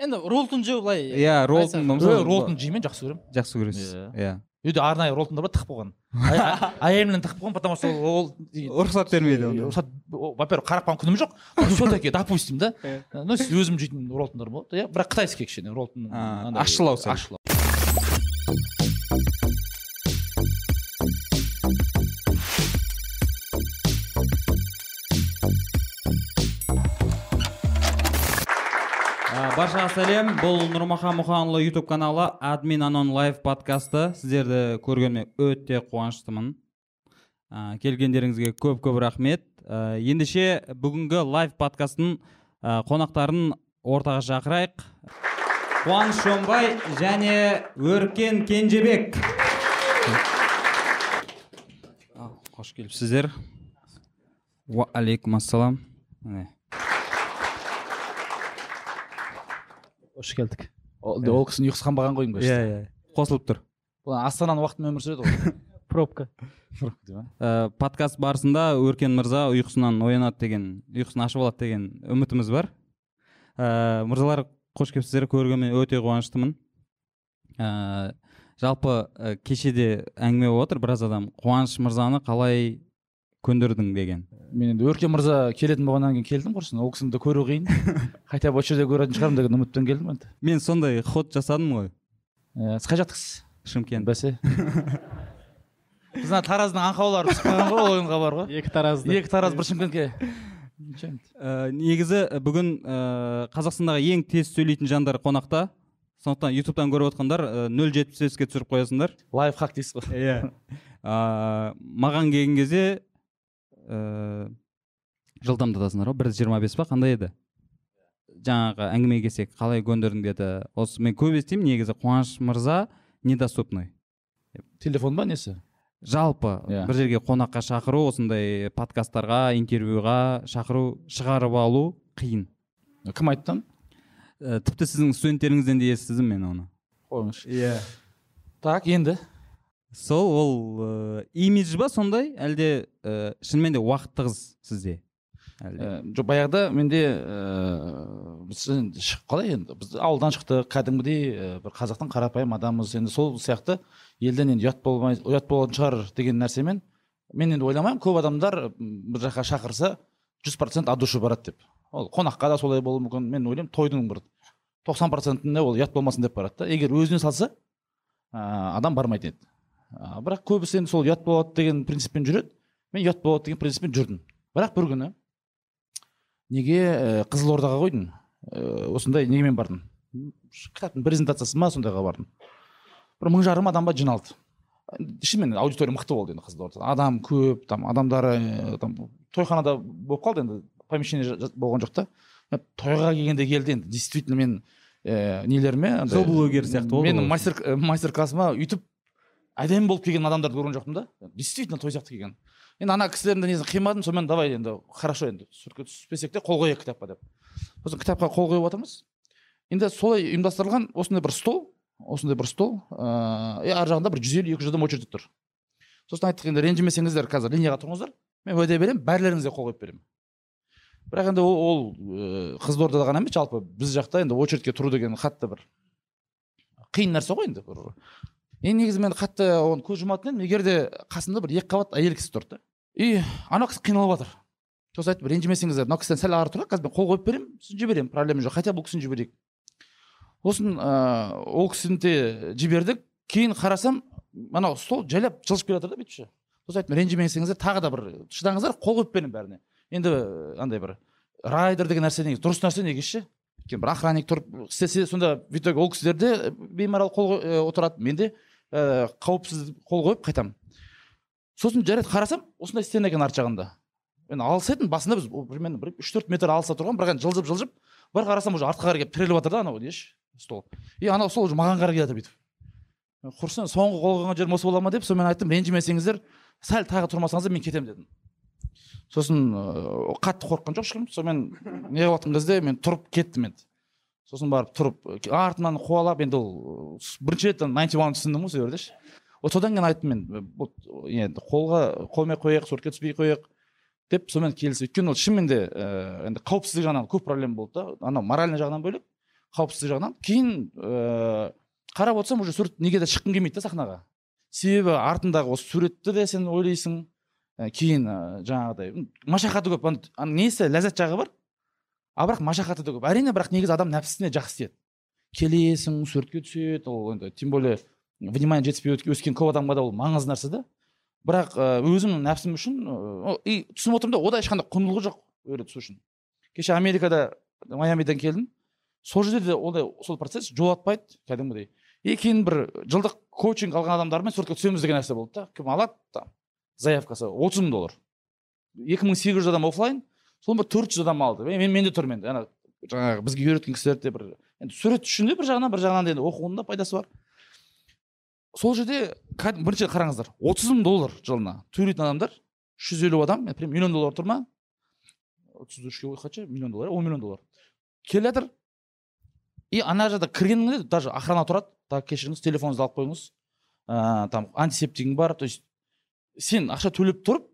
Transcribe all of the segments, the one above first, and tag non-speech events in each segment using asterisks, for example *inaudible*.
енді роллтон жеу былай Иә, роллтон, роллтон жеймін жақсы көремін. Жақсы көресіз Иә. иә. Үйде арнайы роллтондар бар тығып қойған әйелімнен *laughs* тығып қойған потому что ол *laughs* рұқсат бермейді оны. рұқсат во первых қарап қалған күнім жоқ. Все таки допустим да? Ну өзім жейтін роллтондар болады. Иә бірақ қытайский кішкене роллтон ащылау ащылау баршаға сәлем. Бұл нұрмахан мұханұлы ютуб каналы админ анон лайв подкасты. Сіздерді көргеніме өте қуаныштымын. Ә, келгендеріңізге көп көп рахмет. Ә, ендеше бүгінгі лайв подкасттың ә, қонақтарын ортаға шақырайық. Қуаныш шонбай және өркен кенжебек. Қош келіпсіздер. Уағалейкум ассалам қош келдік. Ол, кісінің ұйқысы қанбаған ғой деймін иә иә қосылып тұр. Бұл астананың уақытымен өмір сүреді ғой. *laughs* Пробка. Подкаст барысында өркен мырза ұйқысынан оянады деген ұйқысын ашып алады деген үмітіміз бар. Ә, мырзалар қош келіпсіздер. Көргеніме өте қуаныштымын. Ә, жалпы ә, кешеде әңгіме болып отыр. Біраз адам қуаныш мырзаны қалай көндірдің деген. Мен енді өркен мырза келетін болғаннан кейін келдім құрсын ол кісіні де көру қиын. Хотя бы осы жерде көретін шығармын деген үмітпен келдім енді. Мен сондай ход жасадым ғой. Ә, сіз қай жақтықсыз? Шымкент. Бәсе. *laughs* Біз ана тараздың аңқаулары түсіп қалған ғой ол ойынға бар ғой. *laughs* Екі таразды. Екі тараз бір шымкентке. Ә, негізі ә, бүгін қазақстандағы ең тез сөйлейтін жандар қонақта. Сондықтан ютубтан көріп отқандар нөл жетпіс беске түсіріп қоясыңдар. Лайфхак дейсіз ғой. Иә. А, *laughs* маған келген кезде ыыы жылдамдатасыңдар ғой бір жиырма бес па қандай еді? Жаңағы әңгімеге келсек қалай көндірдің деді. Осы мен көп естимін негізі қуаныш мырза недоступный. Телефон ба несі? Жалпы Иә. бір жерге қонаққа шақыру осындай подкасттарға интервьюға шақыру шығарып алу қиын. Кім айтты Ә, тіпті сіздің студенттеріңізден де естідім мен оны. Қойыңызшы. Иә. Так енді? Сол ол ыыы имидж ба сондай? Әлде ә, шынымен де уақытты қыз сізде? Жоқ баяғыда менде ыыы біз қалай енді біз ауылдан шықтық кәдімгідей бір қазақтың қарапайым адамымыз. Енді сол сияқты елден енді ұят болмай ұят болатын шығар деген нәрсемен мен енді ойламаймын көп адамдар бір жаққа шақырса жүз процент от души барады деп. Ол қонаққа да солай болуы мүмкін. Мен ойлаймын тойдың бір тоқсан процентінде ол ұят болмасын деп барады да. Егер өзіне салса ә, адам бармайтын еді. Ә, бірақ көбісі енді сол ұят болады деген принциппен жүреді. Мен ұят болады деген принциппен жүрдім. Бірақ бір күні неге ә, қызылордаға қойдың? Ә, осындай немен бардым кітаптың презентациясы ма сондайға бардым бір мың жарым адам ба жиналды. Шынымен аудитория мықты болды енді қызылордада. Адам көп там адамдары ә, там тойханада болып қалды енді помещение болған жоқ та. Тойға келгенде келді енді действительно мен ә, нелеріме Зоблогер сияқты болды менің мастер мастер классыма өйтіп әдемі болып келген адамдарды көрген жоқпын да. Действительно той сияқты келген. Енді ана кісілердің несін қимадым сонымен давай енді хорошо енді суретке түспесек те қол қояйық кітапқа деп. Сосын кітапқа қол қойып жатырмыз енді солай ұйымдастырылған осындай бір стол осындай бір стол ыыы ар жағында бір жүз елу екі жүз адам очередьте тұр. Сосын айттық енді ренжімесеңіздер қазір линияға тұрыңыздар. Мен уәде беремін барларыңызға қол қойып беремін. Бірақ енді ол, ол ыыы, қызылордада ғана емес жалпы біз жақта енді очередьке тұру деген қатты бір қиын нәрсе ғой енді. бір енді негізі мен қатты оған көз жұматын едім. Егер де қасымда бір екі қабат әйел кісі тұрды да и ана кісі қиналып жатыр. Сосын айттым ренжімесеңіздер. Кісіден сәл ары тұрайық қазір мен қол қойып беремін сосын жіберемін проблема жоқ. Хотя бұл кісіні жіберейік. Сосын ыыы ол кісіні де жібердік. Кейін қарасам анау стол жайлап жылжып келе жатыр да бүйтіп ше. Сосын айттым ренжімесеңіздер тағы да бір шыдаңыздар қол қойып беремін бәріне. Енді андай бір райдер деген нәрсе негізі дұрыс нәрсе негізі ше? Өйткені бір охранник тұрып істесе сонда в итоге ол кісілер де беймарал қол ә, отырады. Мен де ә, қауіпсіз қол қойып қайтамын. Сосын жарайды қарасам осындай стена екен арт жағында. Мен алыс едім басында біз примерно бір үш төрт метр алыста тұрған бірақ енді жылжып жылжып бір қарасам уже артқа қарай келіп тіреліп жатыр да анау неші стол. И анау стол уже маған қарай келе жатыр бүйтіп. Құрсын соңғы қол қойған жерім осы бола ма деп сонымен айттым ренжімесеңіздер сәл тағы тұрмасаңыздар мен кетемін дедім. Сосын қатты қорыққан жоқ ешкім сонымен не қылып кезде мен тұрып кеттім енді. Сосын барып тұрып артымнан қуалап енді ол бірінші рет найнти уан түсіндім ғой сол жерде ше. Вот содан кейін айттым мен бұл енді қолға қоймай қояйық суретке түспей қояйық деп сонымен келісіп өйткені ол шынымен де ііі енді қауіпсіздік жағынан көп проблема болды да. Анау моральный жағынан бөлек қауіпсіздік жағынан. Кейін ыыы қарап отырсам уже сурет неге де шыққым келмейді да сахнаға. Себебі артындағы осы суретті де сен ойлайсың. Кейін жаңағыдай машақаты көп. Несі? Ләззат жағы бар? А бірақ машақаты да көп. Әрине бірақ негізі адам нәпсісіне жақсы тиеді келесің суретке түседі ол енді тем более внимание жетіспей өскен көп адамға да ол маңызды нәрсе да бірақ ә, өзімнің нәпсім үшін ә, и түсініп отырмын да ода ешқандай құндылығы жоқ өрет түсу үшін. Кеше америкада майамиден келдім. Сол жерде де ондай сол процесс жолатпайды кәдімгідей. И кейін бір жылдық коучинг алған адамдармен суретке түсеміз деген нәрсе болды да. Кім алады? Там заявкасы отыз мың доллар. Екі мың сегіз жүз адам оффлайн соны бір төрт жүз адам алды. Мен, мен де тұрмын енді ана жаңағы бізге үйреткен кісілер де бір енді сурет үшін де бір жағынан бір жағынан да енді оқудың да пайдасы бар. Сол жерде кәдім- бірінші қараңыздар отыз мың доллар жылына төлейтін адамдар үш жүз елу адам миллион доллар тұр ма? отыз үшке қанша? миллион доллар он миллион доллар. Келе жатыр. И ана жақта кіргеніңде даже охрана тұрады. Так кешіріңіз телефоныңызды алып қойыңыз. Ыыы там антисептигің бар. То есть сен ақша төлеп тұрып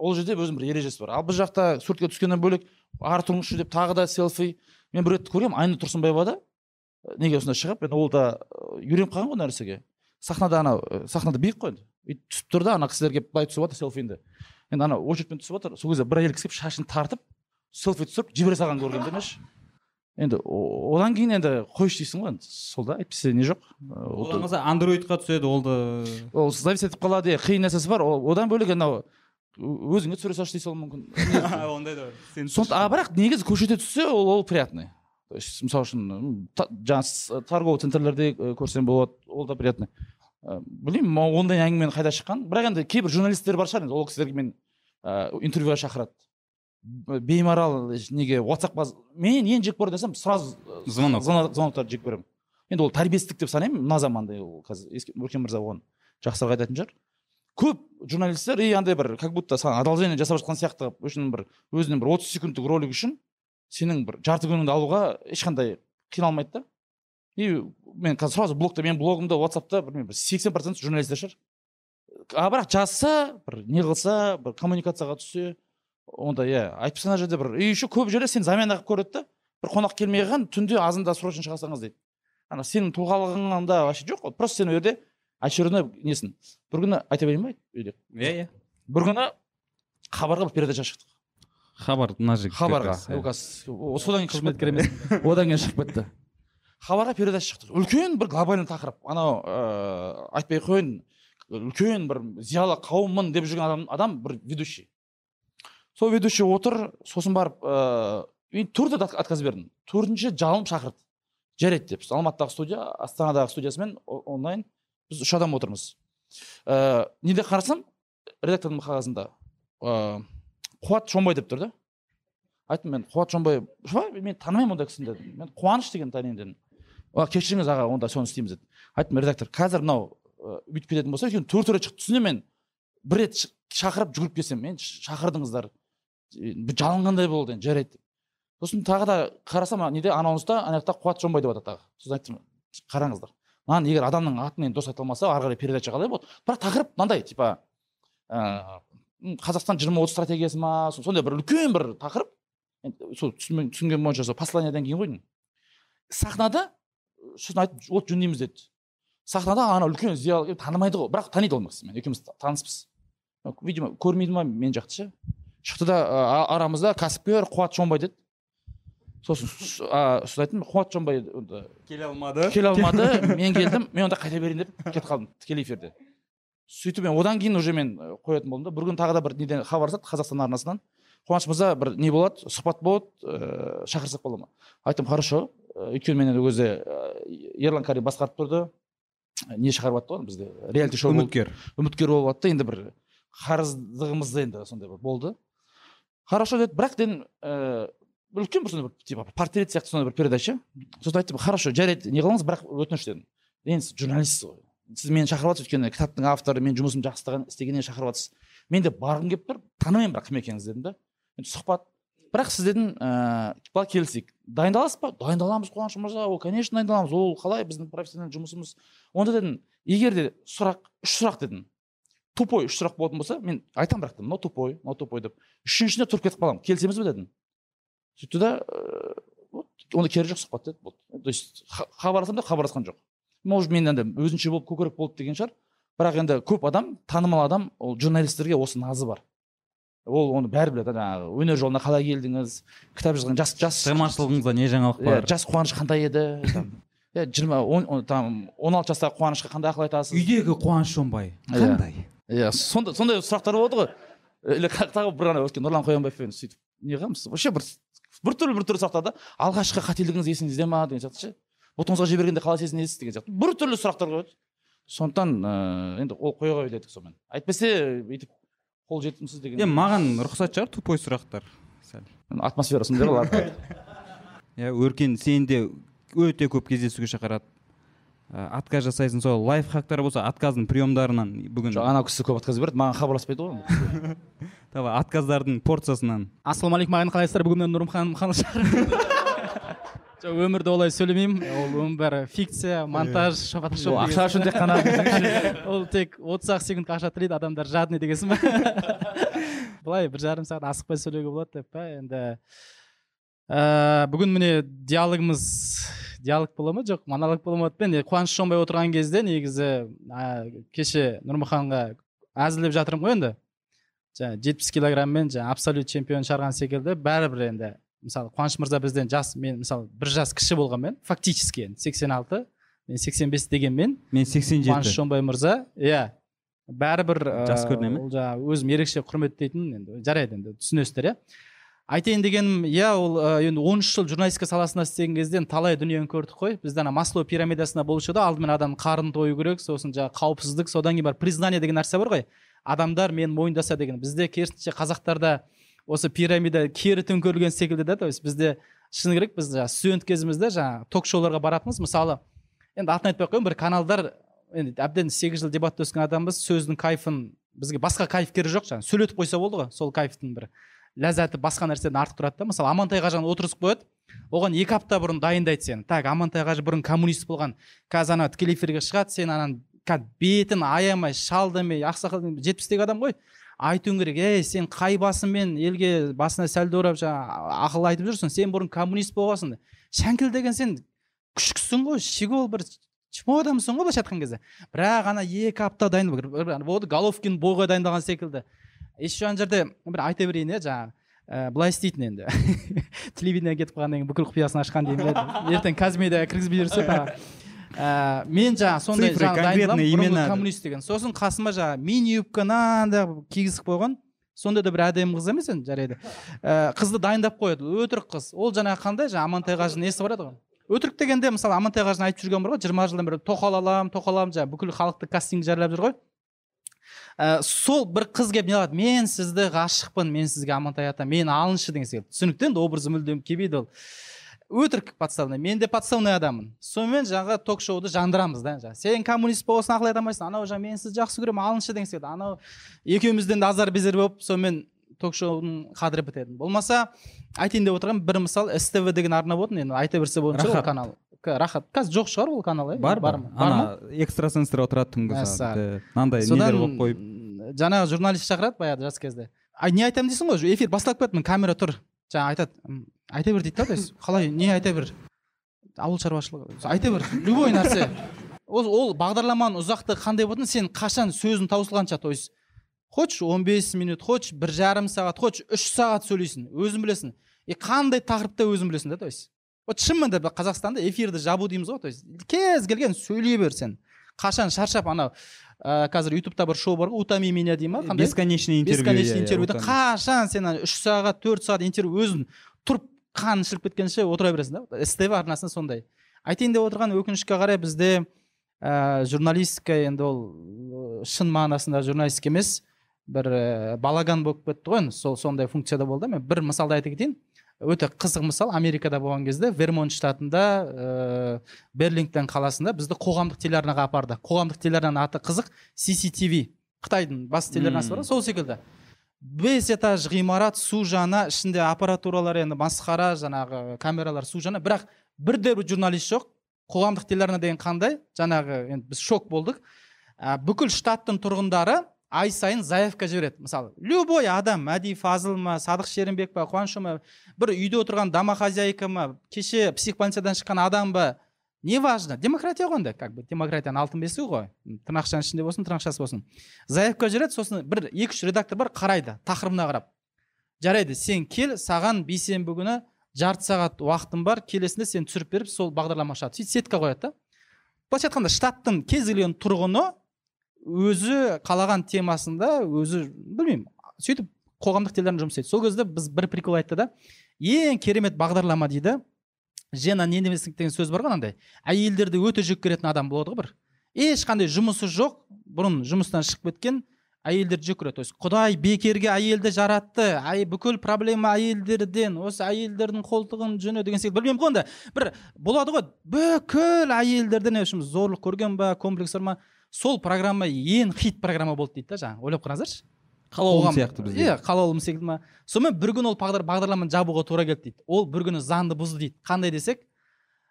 ол жерде өзінің бір ережесі бар. Ал біз жақта суретке түскеннен бөлек ары тұрыңызшы деп тағы да селфи. Мен бір рет көргенмін айнұр тұрсынбаевада э, неге осындай шығып? Енді ол да э, үйреніп қалған ғой нәрсеге. Сахнада анау э, сахнада биік қой енді. Өйтіп түсіп тұр да ана кісілер келіп былай түсіп жатыр селфиінде. Енді ана очередьпен түсіп жатыр сол кезде бір әйел кісі келіп шашын тартып селфи түсіріп жібере салғанын көргенмін демеші енді одан кейін енді қойшы дейсің ғой енді сол да әйтпесе не жоқ. Ол- андроидқа түседі ол да. Ол завис етіп қалады иә қиын нәрсесі бар. Одан бөлек анау өзіңе түсіре салшы дей салуы мүмкін. *laughs* Ондай да. Бар Сен Сонда- а бірақ негізі көшеде түссе ол ол приятный. То есть мысалы үшін жаңағы с- торговый центрлерде э, көрсем болады ол да приятный. Э, білмеймін ондай әңгіменің қайда шыққан? Бірақ енді кейбір журналистер бар шығар енді ол кісілерге мен ә, интервьюға шақырады. Беймарал неге ватсапқа мен ең жек көретін нәрсем сразу э, Звонок. звонок- звоноктарды жек көремін енді ол тәрбиесіздік деп санаймын мына заманда ол қазір өркен мырза оған жақсырақ айтатын шығар. Көп журналистер и андай бір как будто саған одолжение жасап жатқан сияқты қылып үшін бір өзінің бір отыз секундтық ролик үшін сенің бір жарты күніңді алуға ешқандай қиналмайды да. И мен қазір сразу блогта менің блогымда ватсапта білмеймін бір сексен процент журналистер шығар. А бірақ жазса бір не қылса бір коммуникацияға түссе онда иә айтыпсың ана жерде бір и еще көп жерде сені замена қылып көреді да. Бір қонақ келмей қалған түнде азында срочно шыға дейді. Ана сенің тұлғалығыңда вообще жоқ қой просто сен ол жерде очередной несін бір күні айта берейін ба иә иә. Бір күні хабарға бір передача шықтық хабар мына жерге хабарға о- содан кейін Қызметкер кетті одан кейін шығып кетті хабарға передача шықтық үлкен бір глобальный тақырып. Анау ыыы айтпай ақ қояйын үлкен бір зиялы қауыммын деп жүрген адам, адам бір ведущий. Сол ведущий отыр сосын барып ыыы мен төрт рет от- отказ бердім. Төртінші жалынып шақырды. Жарайды деп. Алматыдағы студия астанадағы студиясымен онлайн. Біз үш адам отырмыз. Ыыы неде қарасам редактордың қағазында ыыы қуат шонбай деп тұр да. Айттым мен қуат «Шонбай, мен танымаймын ондай кісіні дедім. Мен қуаныш деген танимын дедім кешіріңіз аға онда соны істейміз деді. Айттым редактор қазір мынау бүйтіп кететін болса өйткені төрт рет шықты түсіне мен бір рет шақырып жүгіріп келсем мен шақырдыңыздар. Жалынғандай болды енді жарайды сосын тағы да қарасам неде анонста ана жақта қуат шонбай деп жатады тағы. Сосын айттым қараңыздар маған егер адамның атын енді дұрыс айта алмаса ары қарай передача қалай болады? Бірақ тақырып мынандай типа ыыы қазақстан жиырма отыз стратегиясы ма? Со- сондай бір үлкен бір тақырып. Сол түсінген түсінген бойынша сол посланиедан кейін ғой деймін. Сахнада сосын айтып вот жөндейміз деді. Сахнада ана үлкен зиялы танымайды ғой. Бірақ таниды ол кісімен екеуміз та- таныспыз. Видимо көрмейді ма? Мен жақты ше шықты да арамызда кәсіпкер қуат шонбай деді. Сосын сосын айттым қуат онда. Келе алмады. Келе алмады мен келдім мен онда қайта берейін деп кетіп қалдым тікелей эфирде. Сөйтіп мен одан кейін уже мен қоятын болдым да бір күні тағы да бір неден хабарласады қазақстан арнасынан. Қуаныш мырза бір не болады сұхбат болады ыыы шақырсақ бола ма? Айттым хорошо өйткені мен ол кезде ерлан карим басқарып тұрды. Не шығарып жатты ғой бізде реалити шоу үміткер. Үміткер болып жатты енді бір қарыздығымыз енді сондай бір болды. Хорошо деді. Бірақ дедім ііі үлкен бір сондай бір типа портрет сияқты сондай бір передача. Сосын айттым хорошо жарайды не қылыңыз бірақ өтініш дедім енді сіз журналистсіз ғой сіз мені шақырып жатсыз өйткені кітаптың авторы мен жұмысымды жақсы істеген- істегеннен шақырып жатсыз мен де барғым келіп тұр танымаймын бірақ кім екеніңізді дедім да. Енді сұхбат. Бірақ сіз дедің ііі былай келісейік дайындаласыз ба? Дайындаламыз қуаныш мырза. Ол конечно дайындаламыз. Ол қалай? Біздің профессиональный жұмысымыз. Онда дедім егер де сұрақ үш сұрақ дедім тупой үш сұрақ болатын болса мен айтамын бірақ мынау тупой мынау тупой деп. Үшіншісіне тұрып кетіп қаламын. Келісеміз бе? дедім. Сөйтті да вот онда керегі жоқ сұхбат деді болды то есть ха- хабарласам да хабарласқан жоқ. Может мен енді өзінше болып көкірек болды деген шығар. Бірақ енді көп адам танымал адам ол журналистерге осы назы бар. Ол оны бәрі біледі жаңағы өнер жолына қалай келдіңіз кітап жазған жас жас шығармашылығыңызда не жаңалық иә, бар? жас қуаныш қандай еді? Иә жиырма он там он алты жастағы қуанышқа қандай ақыл айтасыз? Үйдегі қуаныш шонбай Иә. қандай? Иә сондай сондай сұрақтар болады ғой. Или тағы бір ана өткен нұрлан қоянбаевпен сөйтіп. Не қыламыз вообще бір біртүрлі біртүрлі сұрақтар да алғашқы қателігіңіз есіңізде ма? деген сияқты ше. Ботаңызға жібергенде қалай сезінесіз деген сияқты. Біртүрлі сұрақтар қояды сондықтан ыыы енді ол қоя қой дедік сонымен. Әйтпесе бүйтіп қол жетімсіз деген е маған рұқсат шығар тупой сұрақтар сәл. Атмосфера сондай ғой иә өркен сені де өте көп кездесуге шақырады. Отказ жасайсың сол лайфхактар болса отказдың приемдарынан бүгін. Жоқ анау кісі көп отказ береді маған хабарласпайды ғой *laughs* давай отказдардың порциясынан. Ассалаумағалейкум ағайын қалайсыздар? Бүгін мен нұрмұхан мұханов *laughs* жоқ өмірде олай сөйлемеймін. Ол оның бәрі фикция монтаж фотошоп ол ақша үшін тек қана *laughs* ол тек отыз ақ секундқа ақша тілейді адамдар жадный дегенсің ба? Былай бір жарым сағат асықпай сөйлеуге болады деп па енді ә, бүгін міне диалогымыз диалог бола ма жоқ монолог бола ма мен қуаныш шонбай отырған кезде негізі ә, кеше нұрмұханға әзілдеп жатырмын ғой енді жаңағы жетпіс килограмммен жаңағы абсолют чемпион шығарған секілді бәрібір енді мысалы қуаныш мырза бізден жас мен мысалы бір жас кіші болғанмен фактически енді сексен алты мен сексен бес дегенмен мен 87 қуаныш шонбай мырза иә бәрібір ә, Жас көріне ме? ол жаңағы өзім ерекше құрметтейтін енді жарайды енді түсінесіздер иә. Айтайын дегенім иә ол енді он үш жыл журналистика саласында істеген кезде талай дүниені көрдік қой. Бізде ана маслоу пирамидасында болушы еді. Алдымен адамның қарны тою керек сосын жаңағы қауіпсіздік содан кейін барып признание деген нәрсе бар ғой. Адамдар мені мойындаса деген. Бізде керісінше қазақтарда осы пирамида кері төңкерілген секілді да то есть бізде шыны керек біз жаңағы студент кезімізде жаңағы ток шоуларға баратынбыз. Мысалы енді атын айтпай ақ қояйын бір каналдар енді әбден сегіз жыл дебатта өскен адамбыз. Сөздің кайфын бізге басқа кайф керегі жоқ жаңағы сөйлетіп қойса болды ғой сол кайфтың бір. Ләззаты басқа нәрседен артық тұрады да мысалы амантай қажыны отырғызып қояды оған екі апта бұрын дайындайды сені так амантай қажы бұрын коммунист болған қазір ана тікелей эфирге шығады сен ананы кәдімгі бетін аямай шал демей ақсақал жетпістегі адам ғой айтуың керек ей сен қай басыңмен елге басына сәлде орап жаңағы ақыл айтып жүрсің сен бұрын коммунист болғансың шәңкіл деген сен күшіксің ғой щегол бір чмо адамсың ғой былайша айтқан кезде бірақ ана екі апта бір- болды головкин бойға дайындалған секілді еще ана жерде бір айта берейін иә жаңағы ә, былай істейтін енді. *laughs* Телевидениеге кетіп қалғаннан кейін бүкіл құпиясын ашқан деймін иә ертең казмедиаға кіргізбей жүрсе ә, мен жаңағы сондай жаңағы коммунист деген. Сосын қасыма жаңағы мини юбканы анда кигізіп қойған. Сондай да бір әдемі қыз емес енді жарайды. Ә, қызды дайындап қояды. Өтірік қыз. Ол жаңағы қандай? Жаңағы амантай қажының несі бар еді ғой? Өтірік дегенде мысалы амантай қажыны айтып жүрген бар ғой жиырма жылдан бері тоқал аламын тоқал аламын жаңағы бүкіл халықты кастинг жариялап жүр ғой. Ә, сол бір қыз келіп не қылады? Мен сізді ғашықпын мен сізге амантай ата мені алыңызшы деген секілді түсінікті енді образы мүлдем келмейді ол. Өтірік подставный. Мен де подставный адаммын. Сонымен жаңағы ток шоуды жандырамыз да. Жаңағы сен коммунист болсаң ақыл айта алмайсың анау жаңағы мен сізді жақсы көремін алыңызшы деген секілді анау екеумізден де азар безер болып сонымен ток шоудың қадірі бітеді. Болмаса айтайын деп отырғаным бір мысал ств деген арна болатын. Енді айта берсе болатын шығар канал. Рахат. Қазір жоқ шығар ол канал иә? Бар бар ма? Ана экстрасенстер отырады түнгі сағат мынандай нелер содан қойып. жаңағы журналист шақырады баяғыда жас кезде. Ай не айтамын дейсің ғой? Эфир басталып кетті камера тұр. Жаңағы айтады «М, айта бер дейді да то есть қалай не айта бер? Ауыл шаруашылығы. Айта бер любой нәрсе. Ол, ол бағдарламаның ұзақтығы қандай болатын сен қашан сөзің таусылғанша то есть хочешь он бес минут хочешь бір жарым сағат хочешь үш сағат сөйлейсің өзің білесің. И қандай тақырыпта өзің білесің да то есть. Вот шын мәнінде қазақстанда эфирді жабу дейміз ғой. То есть кез келген сөйлей бер сен қашан шаршап анау ә, қазір ютубта бір шоу бар ғой утоми меня дей ма? Қандай? Бесконечный интервью бесконечный иә, иә, интервьюда отан. қашан сен ана үш сағат төрт сағат интервью өзің тұрып қан ішіліп кеткенше отыра бересің да? Ств арнасында сондай. Айтайын деп отырған өкінішке қарай бізде ә, журналистика енді ол ә, шын мағынасында журналистика емес бір ә, балаган болып кетті ғой енді сол сондай функцияда болды мен. Бір мысалды айта кетейін. Өте қызық мысал. Америкада болған кезде вермонт штатында ә, берлингтон қаласында бізді қоғамдық телеарнаға апарды. Қоғамдық телеарнаның аты қызық. CCTV қытайдың бас телеарнасы бар ғой сол секілді. Бес этаж ғимарат су жаңа ішінде аппаратуралар енді масқара жаңағы камералар су жаңа. Бірақ бірде бір журналист жоқ. Қоғамдық телеарна деген қандай? Жаңағы енді біз шок болдық. Ә, бүкіл штаттың тұрғындары ай сайын заявка жібереді. Мысалы любой адам мәди фазыл ма садық шерімбек па қуаныш ма бір үйде отырған домохозяйка ма кеше психбольницадан шыққан адам ба неважно демократия ғой енді как бы демократияның алтын бесігі ғой. Тырнақшаның ішінде болсын тырнақшасы болсын. Заявка жібереді сосын бір екі үш редактор бар қарайды тақырыбына қарап. Жарайды сен кел саған бейсенбі күні жарты сағат уақытым бар келесіңде сен түсіріп беріп сол бағдарлама шығады сөйтіп сетка қояды да. Былайша айтқанда штаттың кез келген тұрғыны өзі қалаған темасында өзі білмеймін сөйтіп қоғамдық телеарна жұмыс істейді. Сол кезде біз бір прикол айтты да ең керемет бағдарлама дейді. Жена ненавистник деген сөз бар ғой андай әйелдерді өте жек көретін адам болады ғой бір ешқандай жұмысы жоқ. Бұрын жұмыстан шығып кеткен әйелдерді жек көреді. То есть құдай бекерге әйелді жаратты. Әй бүкіл проблема әйелдерден осы әйелдердің қолтығын жүні деген секілді. Білмеймін ғой енді бір болады ғой. Бүкіл әйелдерден общем зорлық көрген ба комплекс бар ма? Сол программа ең хит программа болды дейді да жаңағы. Ойлап қараңыздаршы. Қалауым сияқты бізде иә қалауым секілді ма? Сонымен бір күні ол бағдар бағдарламаны жабуға тура келді дейді. Ол бір күні заңды бұзды дейді. Қандай десек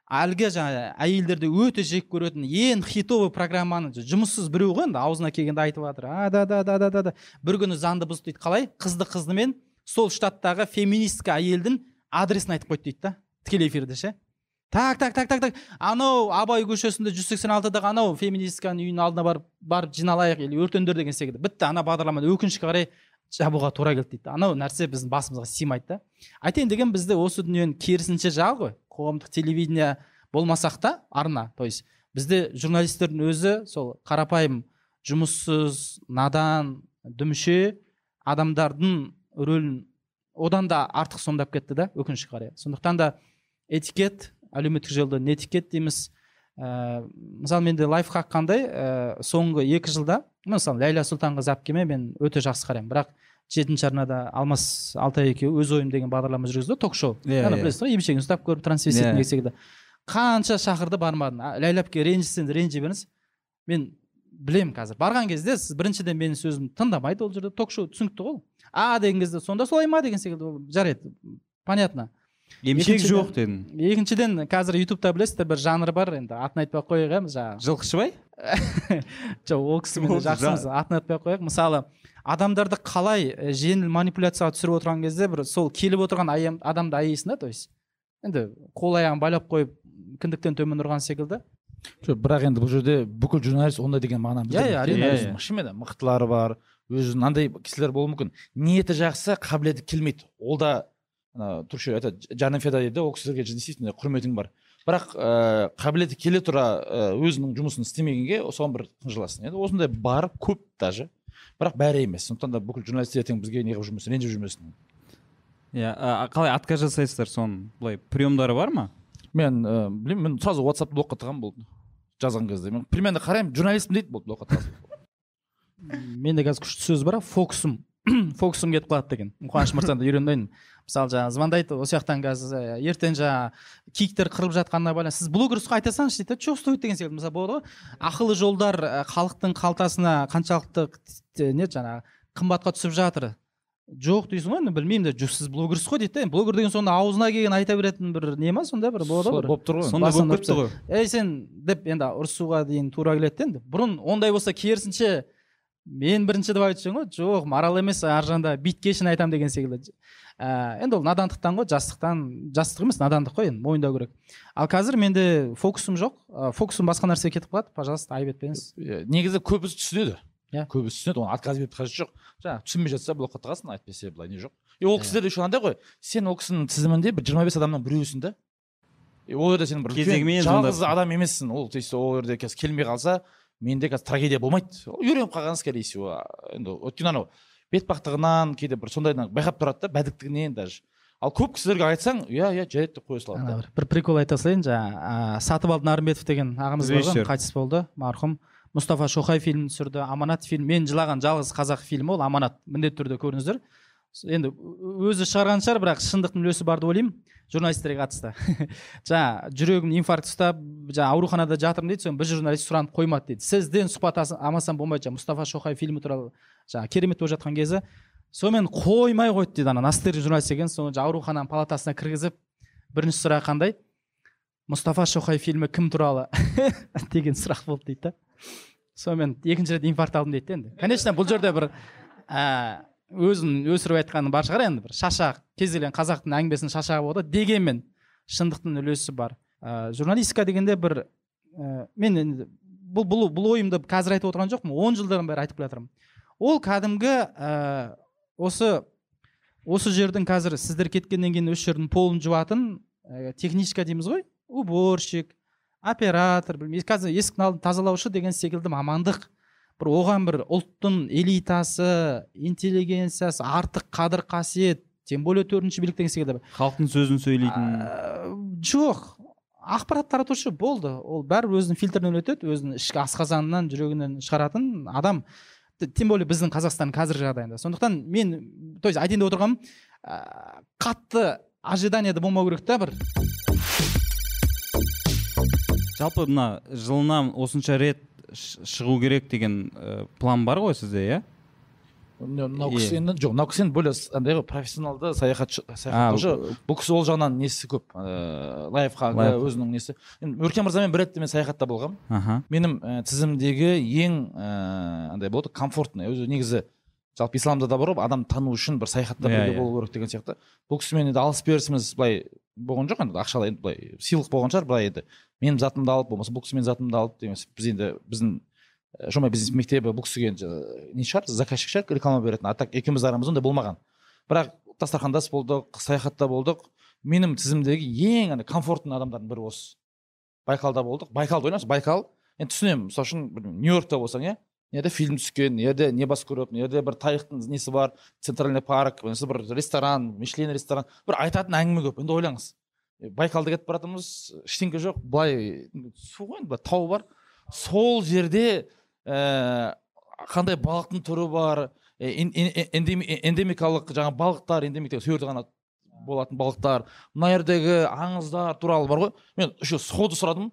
әлгі жаңағы әйелдерді өте жек көретін ең хитовый программаны жұмыссыз біреу ғой енді аузына келгенде айтып жатыр. А да да да да да да. Бір күні заңды бұзды дейді. Қалай? Қызды қыздымен сол штаттағы феминистка әйелдің адресін айтып қойды дейді да. Тікелей эфирде ше. Так так так так так. Анау абай көшесінде жүз сексен алтыдағы анау феминистканың үйінің алдына барып барып жиналайық или өртеңдер деген секілді. Бітті ана бағдарламаны өкінішке қарай жабуға тура келді дейді. Анау нәрсе біздің басымызға сыймайды да. Айтайын деген бізде осы дүниенің керісінше жағы ғой. Қоғамдық телевидение болмасақ та арна то есть бізде журналистердің өзі сол қарапайым жұмыссыз надан дүмше адамдардың рөлін одан да артық сомдап кетті да өкінішке қарай. Сондықтан да этикет әлеуметтік желіде нетикет дейміз. Ә, мысалы менде лайфхак қандай? Ә, соңғы екі жылда мысалы ләйла сұлтанқызы әпкеме мен өте жақсы қараймын. Бірақ жетінші арнада алмас алтай екеуі өз ойым деген бағдарлама жүргізді ток шоу. Иә, иә. білесіз ғой емшегін ұстап көріп трансвестит Иә. деген секілді қанша шақырды бармадым «А, ләйлә әпке ренжісеңіз ренжи беріңіз. Мен білемін қазір. Барған кезде сіз біріншіден менің сөзімді тыңдамайды ол жерде ток шоу түсінікті ғой ол. а деген кезде сонда солай ма деген секілді ол жарайды. Понятно. Емшек жоқ дедің екіншіден қазір ютубта білесіздер бір жанр бар енді. Атын айтпай ақ қояйық иә жаңағы жылқышыбай *laughs* жоқ ол кісімен жақсымыз атын айтпай ақ қояйық. Мысалы адамдарды қалай жеңіл манипуляцияға түсіріп отырған кезде бір сол келіп отырған адамды аяйсың да то есть. Енді қол аяғын байлап қойып кіндіктен төмен ұрған секілді. Жоқ бірақ енді бұл жерде бүкіл журналист ондай деген мағынаны Иә, иә, әрине. білдірмейді. шынымен де мықтылары бар өзі мынандай кісілер болуы мүмкін. Ниеті жақсы қабілеті келмейді. Ол да ана түркше айтады жаным феда дейді ол кісілерге действительно құрметің бар бірақ ыыы қабілеті келе тұра ы, өзінің жұмысын істемегенге соған бір қынжыласың енді осындай бар көп даже бірақ бәрі емес. Сондықтан да бүкіл журналистер ертең бізге не қылып жүрмесін ренжіп жүрмесін. Иә қалай отказ жасайсыздар соның былай приемдары бар ма? Мен ыыы білмеймін мен сразу ватсапты блокқа тығамын болды. Жазған кезде. Мен примерно қараймын журналистпін дейді болды блокқа тығасың менде қазір күшті сөз бар фокусым. *clears throat* Фокусым кетіп қалады деген. Қуаныш мырзадан үйренгенмін мысалы жаңағы звондайды осы жақтан қазір ә, ертең жаңағы киіктер қырылып жатқанына байланысты. Сіз блогерсіз айта салыңызшы дейді что стоит? деген секілді мысалы болады ғой. Ақылы жолдар ә, халықтың қалтасына қаншалықты не жаңағы қымбатқа түсіп жатыр. Жоқ дейсің ғой енді білмеймін де сіз блогерсіз ғой дейді да енді блогер деген сонда аузына келген айта беретін бір не ма сонда бір болады ғой болып тұр ғой сонда басынан болып кетті ғой. Ей сен деп енді ұрысуға дейін тура келеді де енді. Бұрын ондай болса керісінше мен бірінші деп айтып жүрмін ғой. Жоқ марал емес ар жағында бүйткешін айтамын деген секілді. Ә, енді ол надандықтан ғой жастықтан жастық емес надандық қой енді мойындау керек. Ал қазір менде фокусым жоқ. Ә, фокусым басқа нәрсеге кетіп қалады. Пожалуйста айып етпеңіз Иә, негізі көбісі түсінеді. Иә. көбісі түсінеді. Оны отказ беріп қажеті жоқ. Жаңағы түсінбей жатса блокқа тығасың әйтпесе былай не жоқ. И ол кісілер еще андай ғой. Сен ол кісінің тізімінде бір жиырма бес адамның біреуісің да и ол жерде сен бір жалғыз адам емессің. Ол то есть ол жерде қазір келмей қалса менде қазір трагедия болмайды. Ол үйреніп қалған скорее всего енді өйткені анау бетпақтығынан кейде бір сондайдан байқап тұрады да бәдіктігінен даже. Ал көп кісілерге айтсаң иә иә жарайды деп қоя салады. Бір, бір прикол айта салайын жаңағы ә, сатыбалды нарымбетов деген ағамыз бар ғой қайтыс болды марқұм. Мұстафа шоқай фильмін түсірді аманат фильм мен жылаған жалғыз қазақ фильмі ол аманат міндетті түрде көріңіздер. Енді өзі шығарған шығар бірақ шындықтың үлесі бар деп ойлаймын. Журналистерге қатысты. *laughs* Жаңа жүрегім инфаркт ұстап жаңа ауруханада жатырмын дейді соны бір журналист сұранып қоймады дейді. Сізден сұхбат аса- алмасам болмайды жаңа мұстафа шоқай фильмі туралы жаңа керемет болып жатқан кезі. Сонымен қоймай қойды дейді ана настырный журналист екен. Соны аурухананың палатасына кіргізіп бірінші сұрақ қандай? Мұстафа шоқай фильмі кім туралы? *laughs* деген сұрақ болды дейді да. Сонымен екінші рет инфаркт алдым дейді енді. Конечно бұл жерде бір өзін өсіріп айтқаны бар шығар енді бір шашақ кез келген қазақтың әңгімесінің шашағы болады дегенмен шындықтың үлесі бар. Ә, журналистика дегенде бір ә, мен енді бұл, бұл, бұл ойымды қазір айтып отырған жоқпын он жылдан бері айтып келе жатырмын ол кәдімгі ә, осы осы жердің қазір сіздер кеткеннен кейін осы жердің полын жуатын ә, техничка дейміз ғой уборщик оператор білмеймін қазір есіктің алдын тазалаушы деген секілді мамандық. Бір оған бір ұлттың элитасы интеллигенциясы артық қадір қасиет тем более төртінші билік деген секілді халықтың сөзін сөйлейтін. Ә, жоқ. Ақпарат таратушы болды. Ол бәрібір өзінің фильтрінен өтеді өзінің ішкі асқазанынан жүрегінен шығаратын адам. Тем более біздің қазақстан қазіргі жағдайында. Сондықтан мен то есть айтайын деп отырғаным ә, қатты ожиданиеде болмау керек та бір. Жалпы мына жылына осынша рет шығу керек деген ә, план бар ғой сізде иә? Мынау кісі енді жоқ мынау кісі енді более андай ғой профессионалды саяхатшы саяхаттаушы бұл кісі ол жағынан несі көп? Ыыы лайфхагы Лайф. өзінің несі? Енді өркен мырзамен бір ретте мен саяхатта болғанмын менің ә, тізімдегі ең ә, андай болады комфортный өзі негізі жалпы исламда да бар ғой адам тану үшін бір саяхатта Иә, бірге иә. болу керек деген сияқты. Бұл кісімен енді алыс берісіміз былай болған жоқ енді ақшалай енді былай сыйлық болған шығар былай енді. Менің затымды алып болмаса бұл кісі затымды алып деген біз енді біздің жұмай бизнес мектебі бұл кісіге не шығар заказчик шығар реклама беретін. А так екеуміз арамызда ондай болмаған. Бірақ дастархандас болдық саяхатта болдық. Менің тізімдегі ең андай комфортный адамдардың бірі осы. Байкалда болдық. Байкалды ойлаңызшы байкал енді түсінемін мысалы үшін нью йоркта болсаң иә? Мына жерде фильм түскен мына жерде небоскреб мына жерде бір тарихтың несі бар центральный парк осы бір ресторан мишлен ресторан. Бір айтатын әңгіме көп енді ойлаңыз. Байкалда кетіп бара жатырмыз ештеңе жоқ былай су ғой енді тау бар. Сол жерде ііі қандай балықтың түрі бар эндемикалық жаңағы балықтар эндемик сол жерде ғана болатын балықтар. Мына жердегі аңыздар туралы бар ғой. Мен еще сходу сұрадым.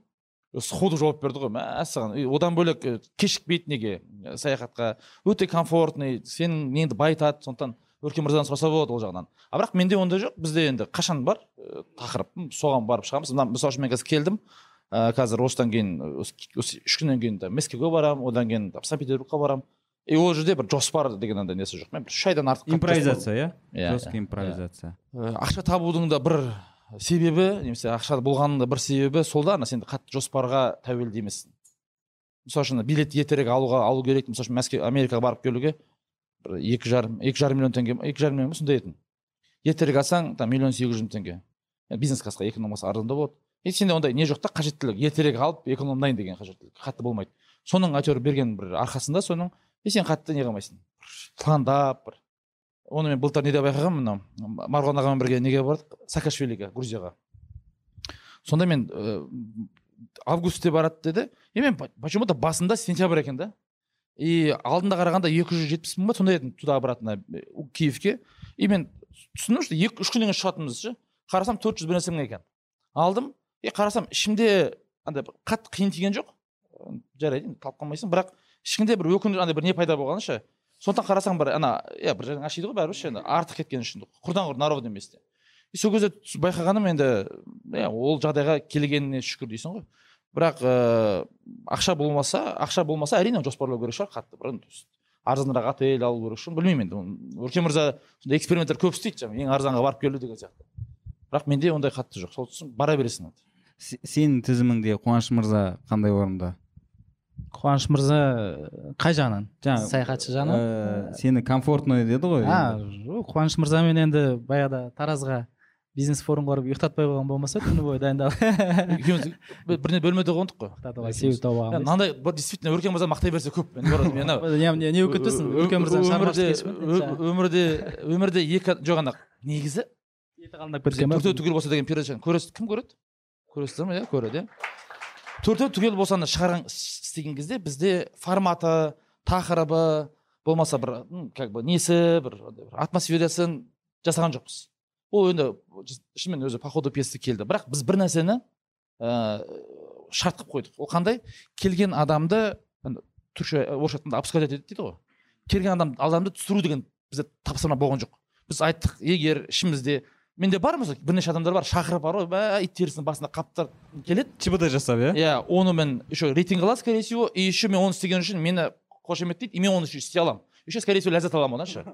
Сходу жауап берді ғой. Мәссаған одан бөлек е, кешікпейді неге? Е, саяхатқа өте комфортный сенің неңді байытады сондықтан өркен мырзадан сұраса болады ол жағынан. А бірақ менде ондай жоқ. Бізде енді қашан бар? Е, тақырып. Соған барып шығамыз. Мына мысалы үшін мен қазір келдім. Ә, қазір осыдан кейін осы үш күннен кейін там мәскеуге барамын одан кейін санкт петербургқа барамын и ол жерде бір жоспар деген андай несі жоқ. Мен бір үш айдан артық импровизация иә? Иә, жестко иә, импровизация. Э, ақша табудың да бір себебі немесе ақша болғанның да бір себебі сол да сен қатты жоспарға тәуелді емессің мысалы үшін билет ертерек алуға алу керек. Мысалы үшін мәскеу америкаға барып келуге бір екі жарым екі жарым миллион теңге екі жарым миллион ба сондай етін ертерек алсаң там миллион сегіз жүз мың теңге. Енді бизнес классқа экономасы арзандау болады. И сенде ондай не жоқ та? Қажеттілік. Ертерек алып экономдайын деген қажеттілік. Қатты болмайды. Соның әйтеуір берген бір арқасында соның и сен қатты не қылмайсың? Пландап бір оны мен былтыр неде байқағанмын мынау марғұлан ағамен бірге неге бардық? Саакашвилиге грузияға. Сонда мен ә, августте барады деді. И мен почему то басында сентябрь екен да. И алдында қарағанда екі жүз жетпіс мың ба сондай еді туда обратно э, киевке. И мен түсіндім что екі үш күннен кейін шығатынбыз ше. Қарасам төрт жүз бір нәрсе мың екен. Алдым. И қарасам ішімде андай қатты қиын тиген жоқ. Жарайды енді талып қалмайсың. Бірақ ішіңде бір өкініш андай бір не пайда болған ше. Сондықтан қарасаң бір ана иә бір жерің ашиды ғой бәрібір ше енді артық кеткен үшін құрдан құр народный емес те. И сол кезде байқағаным енді иә ол жағдайға келгеніне шүкір дейсің ғой. Бірақ ыыы ақша болмаса ақша болмаса әрине жоспарлау керек шығар қатты бір арзанырақ отель алу керек шығар білмеймін енді. Өркен мырза сондай эксперименттер көп істейді жаңағы ең арзанға барып келу деген сияқты. Бірақ менде ондай қатты жоқ сол үшін бара бересің сенің тізіміңде қуаныш мырза қандай орында? Қуаныш мырза қай жағынан? Жаңағы саяхатшы жағынан? ә, сені комфортный деді ғой а жоқ қуаныш мырзамен енді баяғыда таразға бизнес форумға барып ұйықтатпай қойған болмаса түні бойы дайындалып *laughs* екеуміз біріне бөлмеде қондық қой. Себеп тауып алған мынандай действительно өркен мырза мақтай берсе көп *laughs* не болып кетпесін үлкен мырзаның өмірде өмірде екі жоқ ана негізі? Еті қалыңдап кеткен ба төртеу түгел болса деген передачаны көресіз? Кім көреді? Көресіздер ма иә көреді иә. Төртеу түгел болсаны шығарған іс- істеген кезде бізде форматы тақырыбы болмаса бір как бы несі бір атмосферасын жасаған жоқпыз. Ол енді шынымен өзі по ходу пьесы келді. Бірақ біз бір нәрсені ыыы шарт қылып қойдық. Ол қандай? Келген адамды ана түркше орысша айтқанда обсуждать етеді дейді ғой. Келген адам адамды түсіру деген бізде тапсырма болған жоқ. Біз айттық егер ішімізде менде бар мысалы бірнеше адамдар бар шақырып бар ғой ит терісінің басында қаптар келеді. Чбд жасап иә? Иә оны мен еще рейтинг алады скорее всего и еще мен оны істеген үшін мені қошеметтейді и мен оны еще істей аламын. Еще скорее всего ләззат аламын одан ше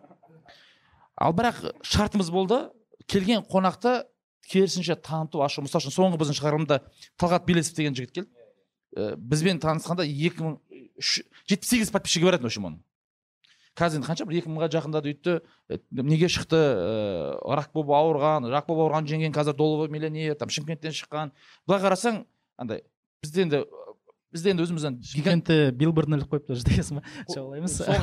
ал бірақ шартымыз болды. Келген қонақты керісінше таныту ашу мысалы үшін соңғы біздің шығарылымда талғат белесов деген жігіт келді. Ә, бізбен танысқанда екі мың жетпіс сегіз подписчигі бар еді в общем оның қазір енді қанша бір екі мыңға жақындады өйтті Э, неге шықты ыыы рак болып ауырған рак болып ауырған жеңген қазір доллар миллионер там шымкенттен шыққан. Былай қарасаң андай бізде енді бізде енді өзімізден гигант шымкентте билбордын іліп қойыпты уже дегенсің ба *laughs*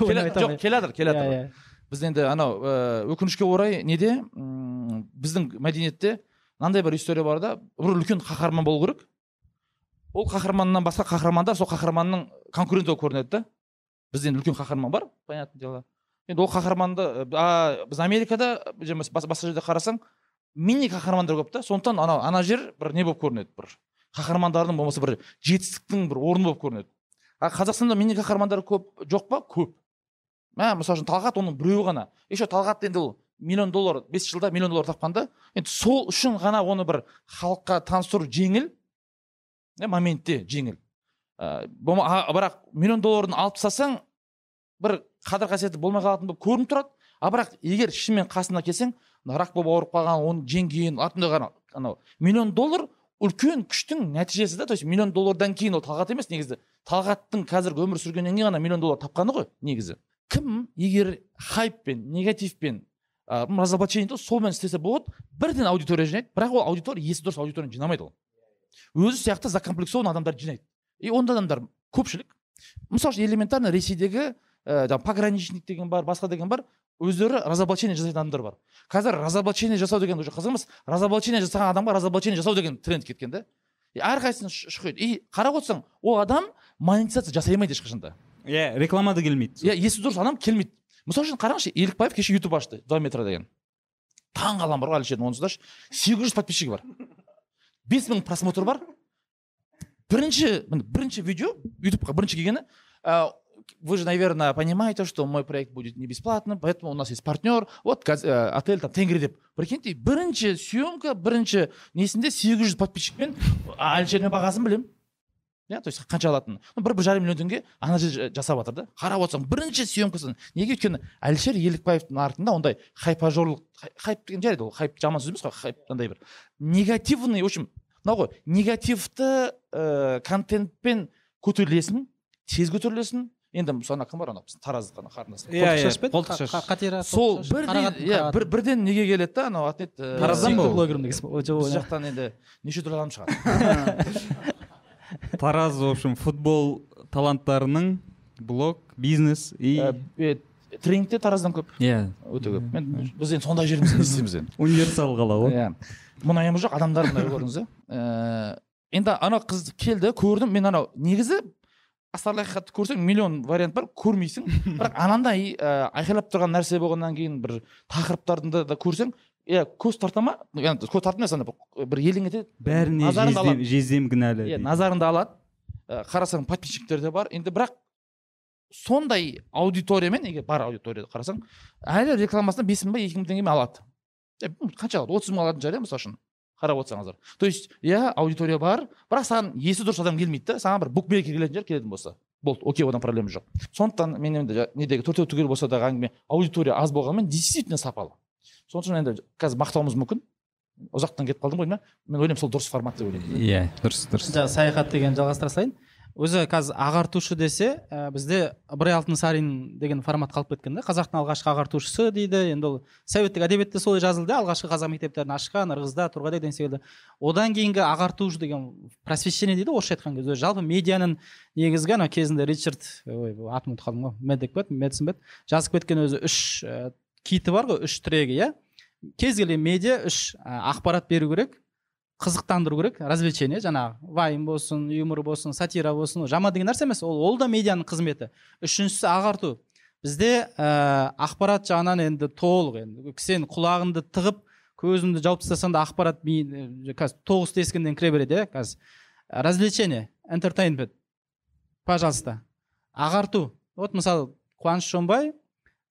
келе- жоқ келатыр келатыр. Иә, иә. бізде енді анау ыыы өкінішке орай неде? М, біздің мәдениетте мынандай бір история бар да бір үлкен қаһарман болу керек. Ол қаһарманнан басқа қаһармандар сол қаһарманның конкуренті болып көрінеді да. Бізде енді үлкен қаһарман бар понятное дело. Енді ол қаһарманды а, біз америкада басқа жерде қарасаң мини қаһармандар көп та. Сондықтан анау ана жер бір не болып көрінеді бір. Қаһармандардың болмаса бір жетістіктің бір орны болып көрінеді. А қазақстанда мини қаһармандар көп жоқ па? Көп. Мә мысалы үшін талғат оның біреуі ғана. Еще талғат енді ол миллион доллар бес жылда миллион доллар тапқан да. Енді сол үшін ғана оны бір халыққа таныстыру жеңіл иә моментте жеңіл. Ә, бірақ миллион долларын алып тастасаң бір қадір қасиеті болмай қалатын болып көрініп тұрады. А бірақ егер шынымен қасына келсең рак болып ауырып қалған оны жеңген артында анау миллион доллар үлкен күштің нәтижесі да. То есть миллион доллардан кейін ол талғат емес негізі. Талғаттың қазіргі өмір сүргеннен кейін ғана миллион доллар тапқаны ғой негізі. Кім егер хайппен негативпен ә, разоблачение солмен істесе болады бірден аудитория жинайды. Бірақ ол аудитория есі дұрыс аудиторияны жинамайды ол. Өзі сияқты закомплексованный адамдарды жинайды. И ондай адамдар көпшілік мысалы үшін элементарно ресейдегі ә, жаңағы пограничник деген бар басқа деген бар өздері разоблачение жасайтын адамдар бар. Қазір разоблачение жасау деген уже қызық емес разоблачение жасаған адамға разоблачение жасау деген тренд кеткен да и әрқайсысын шұқиды и қарап отырсаң ол адам монетизация жасай алмайды ешқашан да. Иә реклама да келмейді. Иә есі дұрыс адам келмейді. Мысалы үшін қараңызшы елікбаев кеше ютуб ашты два метра деген. Таң қаламын бар ғой әлішердің онсыздашы сегіз жүз подписчигі бар. Бес мың просмотр бар. Бірінші бірінші видео ютубқа бірінші келгені вы же наверное понимаете что мой проект будет не бесплатным поэтому у нас есть партнер. Вот ә, отель там тенгри деп. Прикиньте бірінші съемка бірінші несінде сегіз жүз подписчикпен әлішердің бағасын білемін. Иә то есть қанша алатынын. Бір бір жарым миллион теңге ана жер жасап жатыр да. Қарап отырсаң бірінші съемкасын неге өйткені әлішер елікбаевтың артында ондай хайпажорлық хай- хайп деген жарайды ол хайп жаман сөз емес қой хайп андай бір негативный в общем мынау ғой негативті ыыы контентпен көтерілесің тез көтерілесің. Енді мысалы кім бар анау біздің тараздық ана қарындас Иә, иә, қолтық шаш. Қатира сол бірден иә бір бірден неге келеді да анау аты еді Тараздан ба? Блогерім жоқ, жақтан енді неше түрлі адам шығады. *laughs* Тараз в общем футбол таланттарының блог бизнес и Ә, е, тренингте тараздан көп. Иә. Өте көп. Мен біз енді сондай жеріміз не істейміз енді. Универсал қала ғой иә. Мұнайымыз жоқ адамдар мына көрдіңіз ба ііі енді ана қыз келді көрдім. Мен анау негізі астарлы ақиқатты көрсең миллион вариант бар көрмейсің. Бірақ анандай ә, айқайлап тұрған нәрсе болғаннан кейін бір тақырыптарды да, көрсең иә көз тарта ма? Көз тартып емес ана бір- елең етеді бәріне жездем, кінәлі иә назарыңды алады. Ә, қарасаң подписчиктер де бар. Енді бірақ сондай аудиториямен егер бар аудиторияда қарасаң әлі рекламасына бес мың ба екі мың теңге алады. Қанша алады отыз мың алатын шығар иә мысалы үшін қарап отырсаңыздар то есть иә аудитория бар бірақ саған есі дұрыс адам келмейді да саған бір букмекер келетін шығар келетін болса болды окей одан проблема жоқ. Сондықтан мен енді недегі төртеу түгел болса дағы әңгіме аудитория аз болғанымен действительно сапалы. Сол үшін енді қазір мақтауымыз мүмкін. Ұзақтан кетіп қалдым ғой деймін мен ойлаймын сол дұрыс формат деп ойлаймын. Иә дұрыс дұрыс. Жаңағы саяхат деген жалғастыра салайын. Өзі қазір ағартушы десе ә, бізде ыбырай алтынсарин деген формат қалып кеткен да қазақтың алғашқы ағартушысы дейді. Енді ол советтік әдебиетте солай жазылды. Алғашқы қазақ мектептерін ашқан ырғызда турғайда деген секілді. Одан кейінгі ағартушы деген просвещение дейді орысша айтқан кезде. Жалпы медианың негізгі ана кезінде ричард ой атын ұмытып қалдым ғой еді медицин ба еді жазып кеткен өзі үш ә, киті бар ғой үш тірегі иә. Кез келген медиа үш ә, ақпарат беру керек. Қызықтандыру керек. Развлечение жаңағы вайм болсын юмор болсын сатира болсын жаман деген нәрсе емес. Ол ол да медианың қызметі. Үшіншісі ағарту. Бізде ә, ақпарат жағынан енді толық енді. Сен құлағыңды тығып көзіңді жауып тастасаң да ақпарат ми- қазір тоғыз тескіннен кіре береді иә қазір. Развлечение entertainment. Пожалуйста. Ағарту. Вот мысалы қуаныш шонбай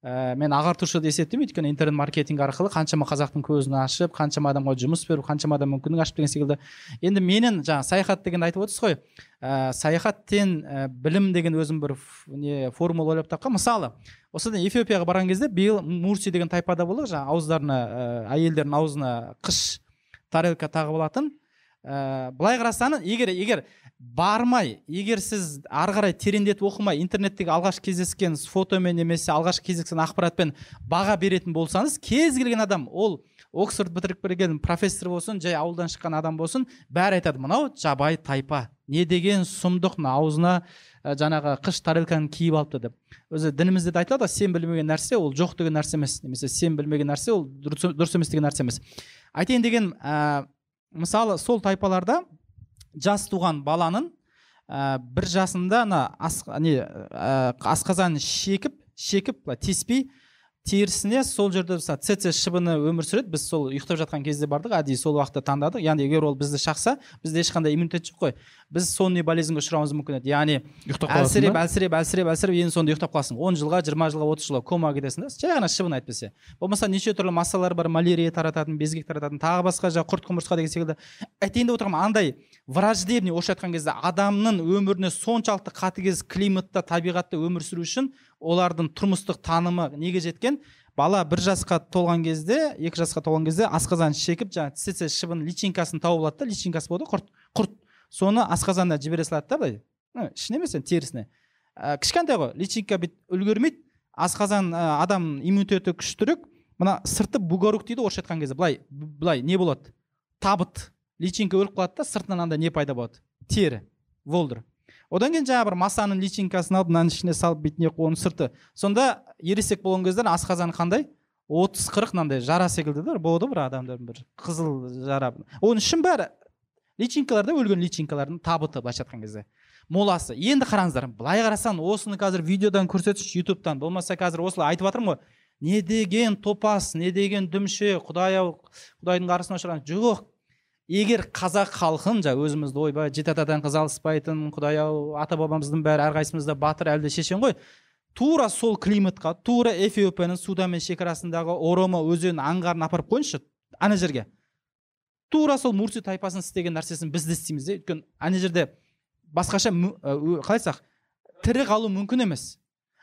ә, мен ағартушы деп есептеймін өйткені интернет маркетинг арқылы қаншама қазақтың көзін ашып қаншама адамға жұмыс беріп қаншама адам мүмкіндік ашып деген секілді. Енді менің жаңағы саяхат дегенді айтып отырсыз ғой. Ә, саяхаттен ә, білім деген өзім бір не формула ойлап тапқан. Мысалы осыдан эфиопияға барған кезде биыл мурси деген тайпада болдық. Жаңағы ауыздарына ә, әйелдердің аузына қыш тарелка тағып алатын. Ә, былай қарасаңыз егер егер бармай егер сіз ары қарай тереңдетіп оқымай интернеттегі алғаш кездескен фотомен немесе алғаш кездескен ақпаратпен баға беретін болсаңыз кез келген адам ол оксфорд бітіріп келген профессор болсын жай ауылдан шыққан адам болсын бәрі айтады мынау жабай тайпа не деген сұмдық мына аузына ә, жаңағы қыш тарелканы киіп алыпты деп. Өзі дінімізде де айтылады ғой сен білмеген нәрсе ол жоқ деген нәрсе емес немесе сен білмеген нәрсе ол дұрыс емес деген нәрсе емес айтайын деген ә, мысалы сол тайпаларда жас туған баланың ә, бір жасында ана ас, не ә, асқазанын шекіп шекіп былай тиіспей терісіне сол жерде мысалы цц шыбыны өмір сүреді. Біз сол ұйықтап жатқан кезде бардық. Әдейі сол уақытта таңдадық. Яғни егер ол бізді шақса бізде ешқандай иммунитет жоқ қой. Біз сонный болезньге ұшырауымыз мүмкін еді. Яғни әлсіреп әлсіреп әлсіреп әлсіреп енді сонда ұйықтап қаласың. Он жылға жиырма жылға отыз жылға комаға кетесің да. Жай ғана шыбын әйтпесе. Болмаса неше түрлі массалар бар. Малярия тарататын безгек тарататын тағы басқа жаңағы құрт құмырсқа деген секілді. Айтайын деп отырғаным андай враждебный орысша айтқан кезде адамның өміріне соншалықты қатыгез климатта табиғатта өмір сүру үшін олардың тұрмыстық танымы неге жеткен? Бала бір жасқа толған кезде екі жасқа толған кезде асқазанын шекіп жаңағы цц шыбын личинкасын тауып алады да личинкасы болады құрт құрт. Соны асқазанына жібере салады да былай. Ішіне емес терісіне? Ә, кішкентай ғой личинка бүйтіп үлгермейді асқазан ә, адам иммунитеті күштірек. Мына сырты бугорук дейді орысша айтқан кезде. Былай былай не болады? Табыт. Личинка өліп қалады да сыртынан андай не пайда болады? Тері волдыр. Одан кейін жаңағы бір масаның личинкасын алып мынаның ішіне салып бүйтіп не қылып оның сырты. Сонда ересек болған кезде асқазаны қандай? отыз қырық мынандай жара секілді да болады бір адамдардың бір қызыл жара. Оның ішін бәрі личинкалар да өлген личинкалардың табыты былайша айтқан кезде. Моласы. Енді қараңыздар былай қарасаң осыны қазір видеодан көрсетші ютубтан болмаса қазір осылай айтып жатырмын ғой. Не деген топас не деген дүмше құдай ау құдайдың қарғысына ұшыраған жоқ егер қазақ халқын жаңа өзімізді ойбай жеті атадан қыз алыспайтын құдай ау ата бабамыздың бәрі әрқайсымыз да батыр әлде шешен ғой. Тура сол климатқа тура эфиопияның суданмен шекарасындағы оромо өзенінің аңғарын апарып қойыңызшы ана жерге. Тура сол мурси тайпасының істеген нәрсесін біз де істейміз де. Өйткені ана жерде басқаша ә, қалай айтсақ тірі қалу мүмкін емес.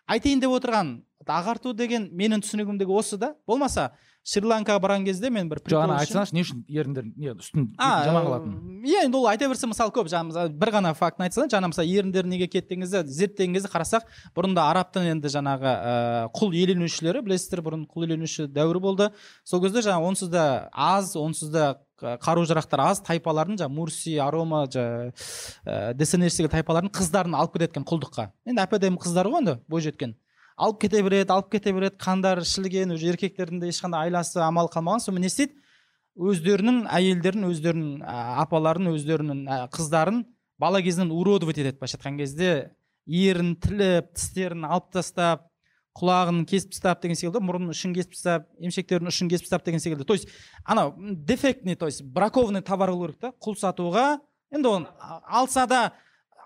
Айтайын деп отырған ағарту деген менің түсінігімдегі осы да. Болмаса шри ланкаға барған кезде мен бір жоқ ана айтсаңызшы не үшін еріндер не үстін жаман қылатын иә енді ол айта берсе мысалы көп мысалы бір ғана фактіні айтса жаңа мысалы еріндер неге кетті деген кезде зерттеген кезде қарасақ бұрында арабтың енді жаңағы ә, құл иеленушілері білесіздер бұрын құл иеленуші дәуірі болды сол кезде жаңағы онсыз да аз онсыз да қару жарақтар аз тайпалардың жаңағы мурси арома жаңағы ә, тайпалардың қыздарын алып кетеді екен құлдыққа енді әп әдемі қыздар ғой енді бойжеткен алып кете береді алып кете береді. Қандары ішілген уже еркектердің де ешқандай айласы амалы қалмаған сонымен не істейді. Өздерінің әйелдерін өздерінің апаларын өздерінің қыздарын бала кезінен уродовать етеді. Былайша айтқан кезде ерін тіліп тістерін алып тастап құлағын кесіп тастап деген секілді мұрнын ұшын кесіп тастап емшектерінің ұшын кесіп тастап деген секілді. То есть анау дефектный то есть бракованный товар қылу керек та құл сатуға. Енді оны алса да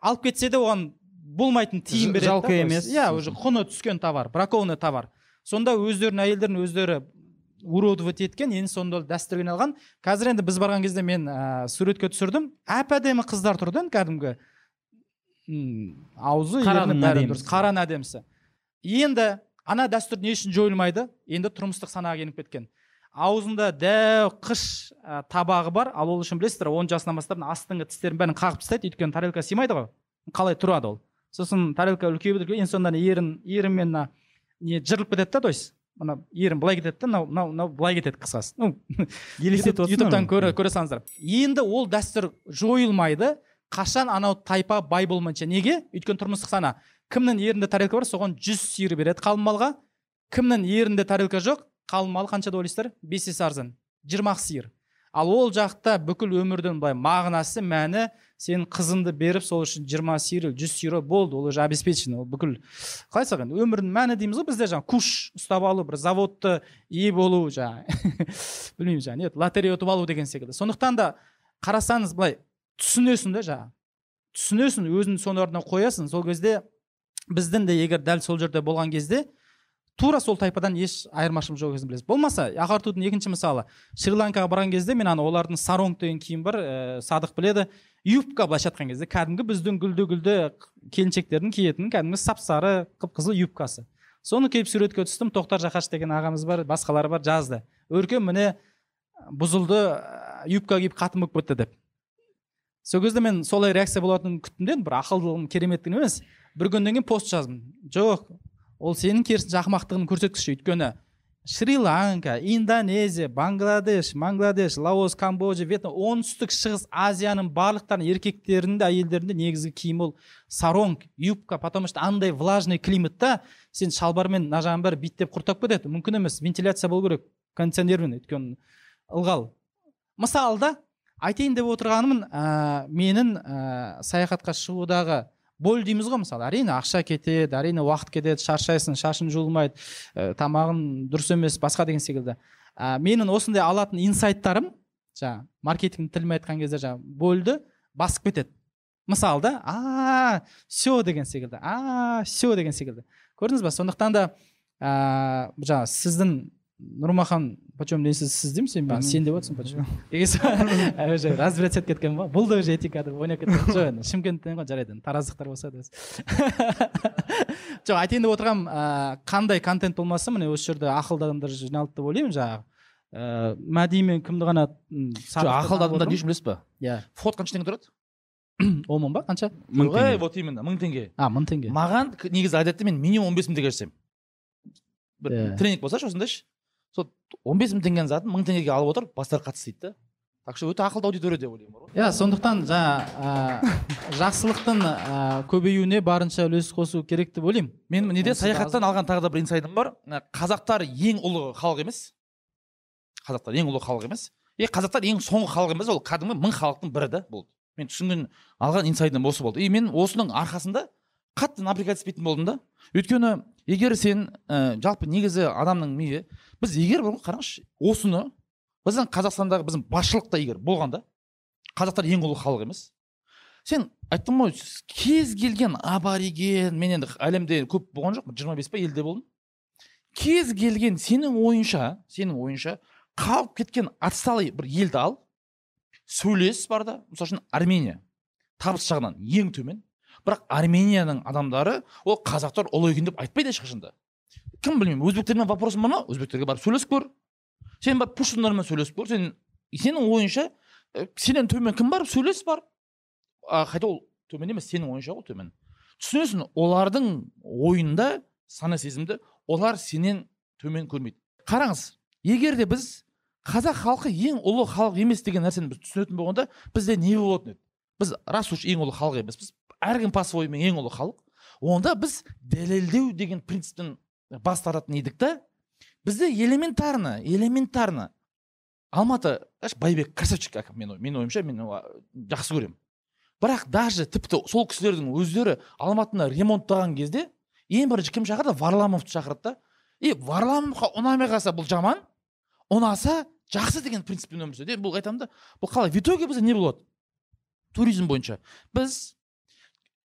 алып кетсе де оған болмайтын тиын береді жалко емес. иә уже құны түскен товар бракованный товар. Сонда өздерінің әйелдерін өздері уродовать еткен енді сонда дәстүрге айналған. Қазір енді біз барған кезде мен ә, суретке түсірдім. Әп әдемі қыздар тұр да кәдімгі. Аузы дұрыс. Қараның әдемісі. Енді ана дәстүр не үшін жойылмайды? Енді тұрмыстық санаға еніп кеткен. Аузында дәу қыш ә, табағы бар. Ал ол үшін білесіздер он жасынан бастап астыңғы тістерін бәрін қағып тастайды. Өйткені тарелка сыймайды ғой. Қалай тұрады ол? Сосын тарелка үлкейіп үлкейіп енді сонда ана ерін ерін мен мына не жырылып кетеді да то есть мына ерін былай кетеді да мынау мынау мынау былай кетеді қысқасы. Ну *laughs* елестетіп ютубтан көре, көре салыңыздар енді ол дәстүр жойылмайды. Қашан анау тайпа бай болмайынша? Неге? Өйткені тұрмыстық сана кімнің ерінде тарелка бар соған жүз сиыр береді қалың малға кімнің ерінде тарелка жоқ қалың мал қанша деп ойлайсыздар? Бес есе арзан. Жиырма ақ сиыр. Ал ол жақта бүкіл өмірдің былай мағынасы мәні сен қызыңды беріп сол үшін жиырма сиыр жүз сиыр болды ол уже обеспечен ол бүкіл. Қалай айтсақ енді өмірдің мәні дейміз ғой бізде жаңағы куш ұстап алу бір заводты ие болу жаңағы *laughs* білмеймін жаңағы не лотерея ұтып алу деген секілді. Сондықтан да қарасаңыз былай түсінесің да жаңағы түсінесің өзіңді соның орнына қоясың. Сол кезде біздің де егер дәл сол жерде болған кезде тура сол тайпадан еш айырмашылық жоқ екенін білесіз болмаса ағартудың екінші мысалы шри ланкаға барған кезде мен ана олардың саронг деген киім бар ә, садық біледі. Юбка былайша айтқан кезде кәдімгі біздің гүлді гүлді келіншектердің киетін кәдімгі сап сары қып қызыл юбкасы. Соны киіп суретке түстім тоқтар жақаш деген ағамыз бар басқалары бар жазды. Өркен міне бұзылды ә, юбка киіп қатын болып кетті деп. Сол кезде мен солай реакция болатынын күттім де бір ақылдылығым кереметтігін емес. Бір күннен кейін пост жаздым. Жоқ ол сенің керісінше ақымақтығының көрсеткіші өйткені шри ланка индонезия бангладеш мангладеш лаос камбоджа вьетнам оңтүстік шығыс азияның барлықтарының еркектерінің де әйелдерінің де негізгі киімі ол саронг юбка. Потому что андай влажный климатта сен шалбармен мына жағын бәрі биттеп құрттап кетеді. Мүмкін емес вентиляция болу керек кондиционермен өйткені ылғал. Мысалы да айтайын деп отырғаным ә, менің ә, саяхатқа шығудағы боль дейміз ғой мысалы. Әрине ақша кетеді әрине уақыт кетеді шаршайсың шашың жуылмайды ә, тамағың дұрыс емес басқа деген секілді. Ә, менің осындай алатын инсайттарым жаңағы маркетинг тілімен айтқан кезде жаңағы больді басып кетеді. Мысалы да а все деген секілді. А все деген секілді. Көрдіңіз ба сондықтан да ә, жаңағы сіздің нұрмахан почем несіз сіз деймін сен? Мхм. сен деп отырсың почем. Уже разбираться етіп кеткен ба? Бұл да уже этика деп ойнап кеткен жоқ енді шымкенттен ғой жарайды енді тараздықтар болса да. *laughs* Жоқ айтайын деп отырғаным ә, қандай контент болмасын міне осы жерде ақылды адамдар жиналды деп ойлаймын жаңағы ә, мәди мен кімді ғана жоқ ақылды адамдар не үшін білесіз ба иә. Вход қанша теңге тұрады. *coughs* Он мың ба қанша? Мың теңге. вот именно мың теңге. А мың теңге. Маған негізі әдетте мен минимум он бес мың теңге жасаймын. Бір Иә. тренинг болса осындайшы сол он бес мың теңгенің затын мың теңгеге алып отыр бастары қатысты дейді да. Так что өте ақылды аудитория деп ойлаймын бар ғой иә сондықтан жаңа ә, жақсылықтың ә, көбеюіне барынша үлес қосу керек деп ойлаймын. Мен неде саяхаттан алған тағы да бір инсайдым бар. Қазақтар ең ұлы халық емес. Қазақтар ең ұлы халық емес. Е қазақтар ең соңғы халық емес ол кәдімгі мың халықтың бірі да болды. Мен түсінген алған инсайдым осы болды. И мен осының арқасында қатты напрягаться етпейтін болдым да. Өйткені егер сен ә, жалпы негізі адамның миы біз егер бір қараңызшы осыны біздің қазақстандағы біздің басшылықта егер болғанда қазақтар ең ұлы халық емес. Сен айттым ғой кез келген абориген мен енді әлемде көп болған жоқпын жиырма бес па елде болдым. Кез келген сенің ойынша сенің ойынша қалып кеткен отсталый бір елді ал сөйлес бар да мысалы үшін армения табыс жағынан ең төмен. Бірақ арменияның адамдары ол қазақтар ұлы екен деп айтпайды ешқашан да кім білмеймін өзбектермен вопросың бар ма? Өзбектерге барып сөйлесіп көр. Сен барып пуштундармен сөйлесіп көр. Сен сенің ойынша ә, сенен төмен кім бар сөйлес бар? А, хотя ол төмен емес сенің ойынша ол төмен. Түсінесің олардың ойында сана сезімді олар сенен төмен көрмейді. Қараңыз егер де біз қазақ халқы ең ұлы халық емес деген нәрсені біз түсінетін болғанда бізде не болатын еді? Біз рас уж ең ұлы халық емеспіз әркім по своему ең ұлы халық. Онда біз дәлелдеу деген принциптен бас тартатын едік та. Бізде элементарно элементарно. Алматы байбек красавчик әкім мен ой- менің ойымша мен жақсы көремін. Бірақ даже тіпті сол кісілердің өздері алматыны ремонттаған кезде ең бірінші кім шақырды? Варламовты шақырды да. И варламовқа ұнамай қалса бұл жаман ұнаса жақсы деген принциппен өмір сүреді. Бұл айтамын да бұл қалай? В итоге бізде не болады? Туризм бойынша. Біз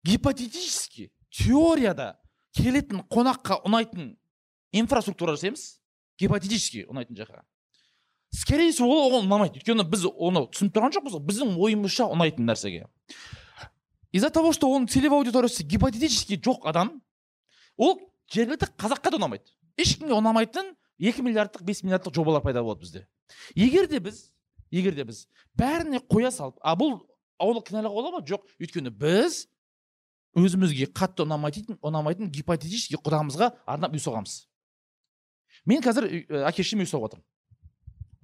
гипотетически теорияда келетін қонаққа ұнайтын инфраструктура жасаймыз. Гипотетически ұнайтын жаққа скорее всего ол оған ұнамайды. Өйткені біз оны түсініп тұрған жоқпыз біздің ойымызша ұнайтын нәрсеге. Из за того что оның целевой аудиториясы гипотетически жоқ адам ол жергілікті қазаққа да ұнамайды. Ешкімге ұнамайтын екі миллиардтық бес миллиардтық жобалар пайда болады бізде. Егер де біз егер де біз бәріне қоя салып а бұл ауыл кінәлауға бола ма? Жоқ. Өйткені біз өзімізге қатты ұнамайтын ұнамайтын гипотетически құдамызға арнап үй соғамыз. Мен қазір үй- әке шешеме үй соғып жатырмын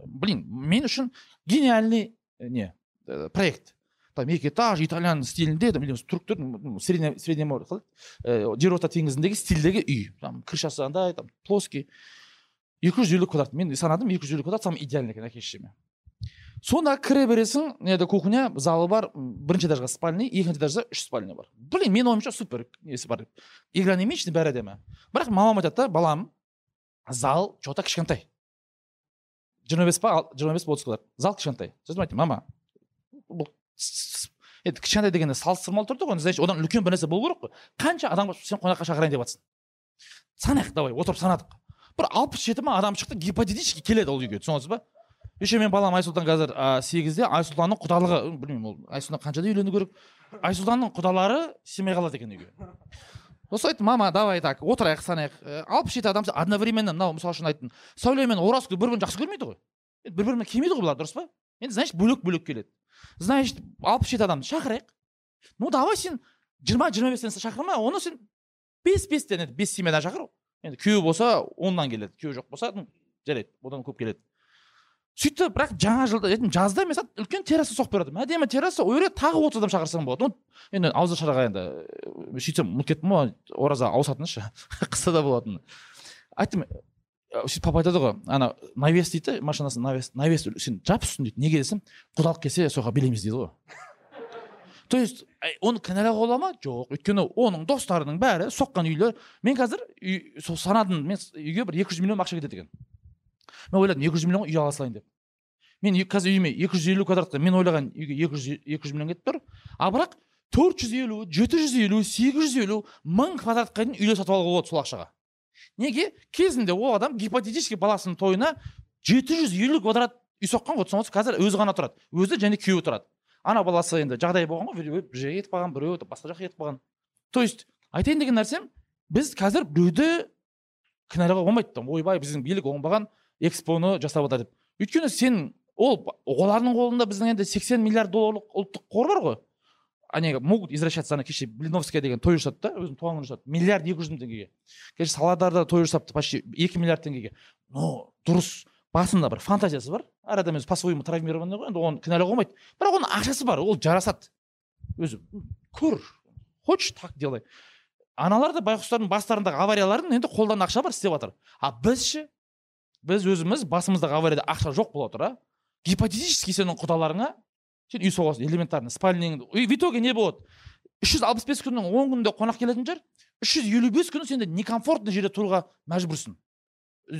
блин мен үшін гениальный э, не э, проект. Там екі этаж итальян стилінде там или түріктер ну, средне среднемор қалай? Еді? Э, жерорта теңізіндегі стильдегі үй. Там крышасы андай там плоский. Екі жүз елу квадрат. Мен санадым екі жүз елу квадрат самый идеальный екен әке шешеме сонда кіре бересің неде кухня залы бар бірінші этажға спальный екінші этажда үш спальный бар. Блин менің ойымша супер несі бар игронемичный бәрі әдемі. Бірақ мамам айтады да балам зал че то кішкентай жиырма бес па жиырма бес па отыз квадрат. Зал кішкентай. Сосын айтамын мама бұл енді кішкентай дегенде салыстырмалы түрде ғой значит одан үлкен бір нәрсе болу керек қой. Қанша адамға сен қонаққа шақырайын деп жатсың санайық давай отырып санадық. Бір алпыс жеті ма адам шықты гипотетически келеді ол үйге түсінесіз ба? Еще менің балам айсұлтан қазір сегізде. Айсұлтанның құдалығы білмеймін ол айсұлтан қаншада үйлену керек. Айсұлтанның құдалары симай қалады екен үйге. Сосын айттым мама давай так отырайық санайық алпыс жеті адам одновременно мынау мысалы үшін айттым. Сәуле мен оразкүл бір бірін жақсы көрмейді ғой. Енді бір бірімен келмейді ғой бұлар дұрыс па? Енді значит бөлек бөлек келеді. Значит алпыс жеті адамды шақырайық. Ну давай сен жиырма жиырма бестен шақырма оны сен бес бестен енді бес семьядан шақыр. Енді күйеу болса оннан келеді күйеу жоқ болса жарайды одан көп келеді. Сөйтті бірақ жаңа жылда жазда мен саған үлкен терраса соғып бердім әдемі терраса ол жерге тағы отыз адам шақырсаң болады. Енді ауызда шараға енді э, сөйтсем ұмытып кеттім ғой. Ораза ауысатыншы *laughs* қыста да болатын. Айттым э, сөйтіп папа айтады ғой ана навес дейді машинасын навес навес сен жап дейді. Неге десем құдалық келсе соға билейміз дейді ғой *laughs* то есть оны кінәлауға бола ма? Жоқ. Өйткені оның достарының бәрі соққан үйлер. Мен қазір үй, сол санадым мен үйге бір екі жүз миллион ақша кетеді екен. Мен ойладым екі жүз миллионға үй ала салайын деп. Мен қазір үйіме екі жүз елу квадратқа мен ойлаған үйге екі жүз екі жүз миллион кетіп тұр. А бірақ төрт жүз елу жеті жүз елу сегіз жүз елу мың квадратқа дейін үйлер сатып алуға болады сол ақшаға. Неге? Кезінде ол адам гипотетически баласының тойына жеті жүз елу квадрат үй соққан ғой түсініп қазір өзі ғана тұрады. Өзі және күйеуі тұрады. Ана баласы енді жағдай болған ғой біреуі бір жерге кетіп қалған біреуі басқа жаққа кетіп қалған то есть айтайын деген нәрсем біз қазір біреуді кінәлауға болмайды. Ойбай біздің билік оңбаған экспоны жасап жатыр деп өйткені сен ол олардың қолында біздің енді 80 миллиард долларлық ұлттық қор бар ғой. Они могут извращаться ана кеше блиновская деген той жасады да өзінің туған күнін жасады. Миллиард екі жүз мың теңгеге. Кеше саладарда той жасапты почти екі миллиард теңгеге. Ну дұрыс басында бір фантазиясы бар. Әр адам өзі по своему травмированный ғой енді оны кінәлауға болмайды бірақ оның ақшасы бар ол жарасады. Өзі көр хочешь так делай. Аналар да байқұстардың бастарындағы аварияларын енді қолдан ақша бар істеп жатыр. А біз ше біз өзіміз басымыздағы аварияда ақша жоқ бола тұра гипотетически сенің құдаларыңа сен үй соғасың элементарно спальныйыңды и в итоге не болады? үш жүз алпыс бес күннің он күнінде қонақ келетін шығар үш жүз елу бес күні сен де некомфортный жерде тұруға мәжбүрсің.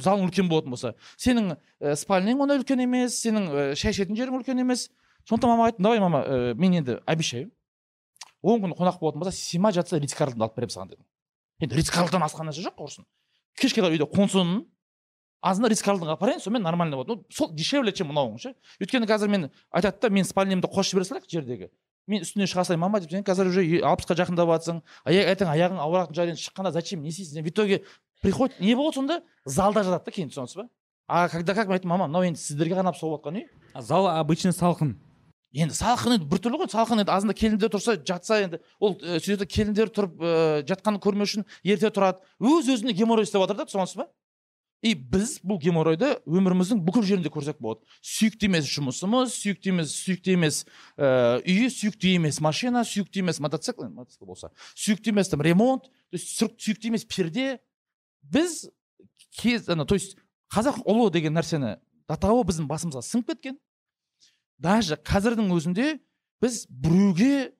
Залың үлкен болатын болса. Сенің ә, спальныйың ондай үлкен емес сенің ә, шай ішетін жерің үлкен емес. Сондықтан мамаға айттым давай мама ә, мен енді обещаю. Он күн қонақ болатын болса сима жатса ритс карлтон алып беремін саған дедім. Енді ритс карлтон асқан нәрсе жоқ құрсын кешке қарай үйде қонсын азында ритс карлтонға апарайын сонымен нормально болады. Ну сол дешевле чем мынауың ше өйткені қазір мен айтады да мен спальнямды қосып жібере салайық жердегі мен үстіне шыға салайын мама деп сен қазір уже алпысқа жақындап жатрсың аяқ ертең аяғың ауыратын жайдан шыққанда зачем не істейсің? В итоге приходит не болады сонда? Залда жатады да кейін түсінесіз ба? А когда как мен айттым мама мынау енді сіздерге ғана соғып жатқан үй зал обычно салқын. Енді салқын енді біртүрлі ғой. Салқын енді азында келіндер тұрса жатса енді ол ә, сөйтеді келіндер тұрып ә, жатқанын көрмеу үшін ерте тұрады. Өз өзіне геморрой істеп жатыр да түсінесіз ба? И біз бұл геморройды өміріміздің бүкіл жерінде көрсек болады. Сүйікті емес жұмысымыз сүйікті емес сүйікті емес үйі сүйікті емес машина сүйікті емес мотоцикл мотоцикл болса сүйікті емес там ремонт то есть сүйік- сүйікті емес перде. Біз кез ана то есть қазақ ұлы деген нәрсені до того біздің басымызға сіңіп кеткен. Даже қазірдің өзінде біз біреуге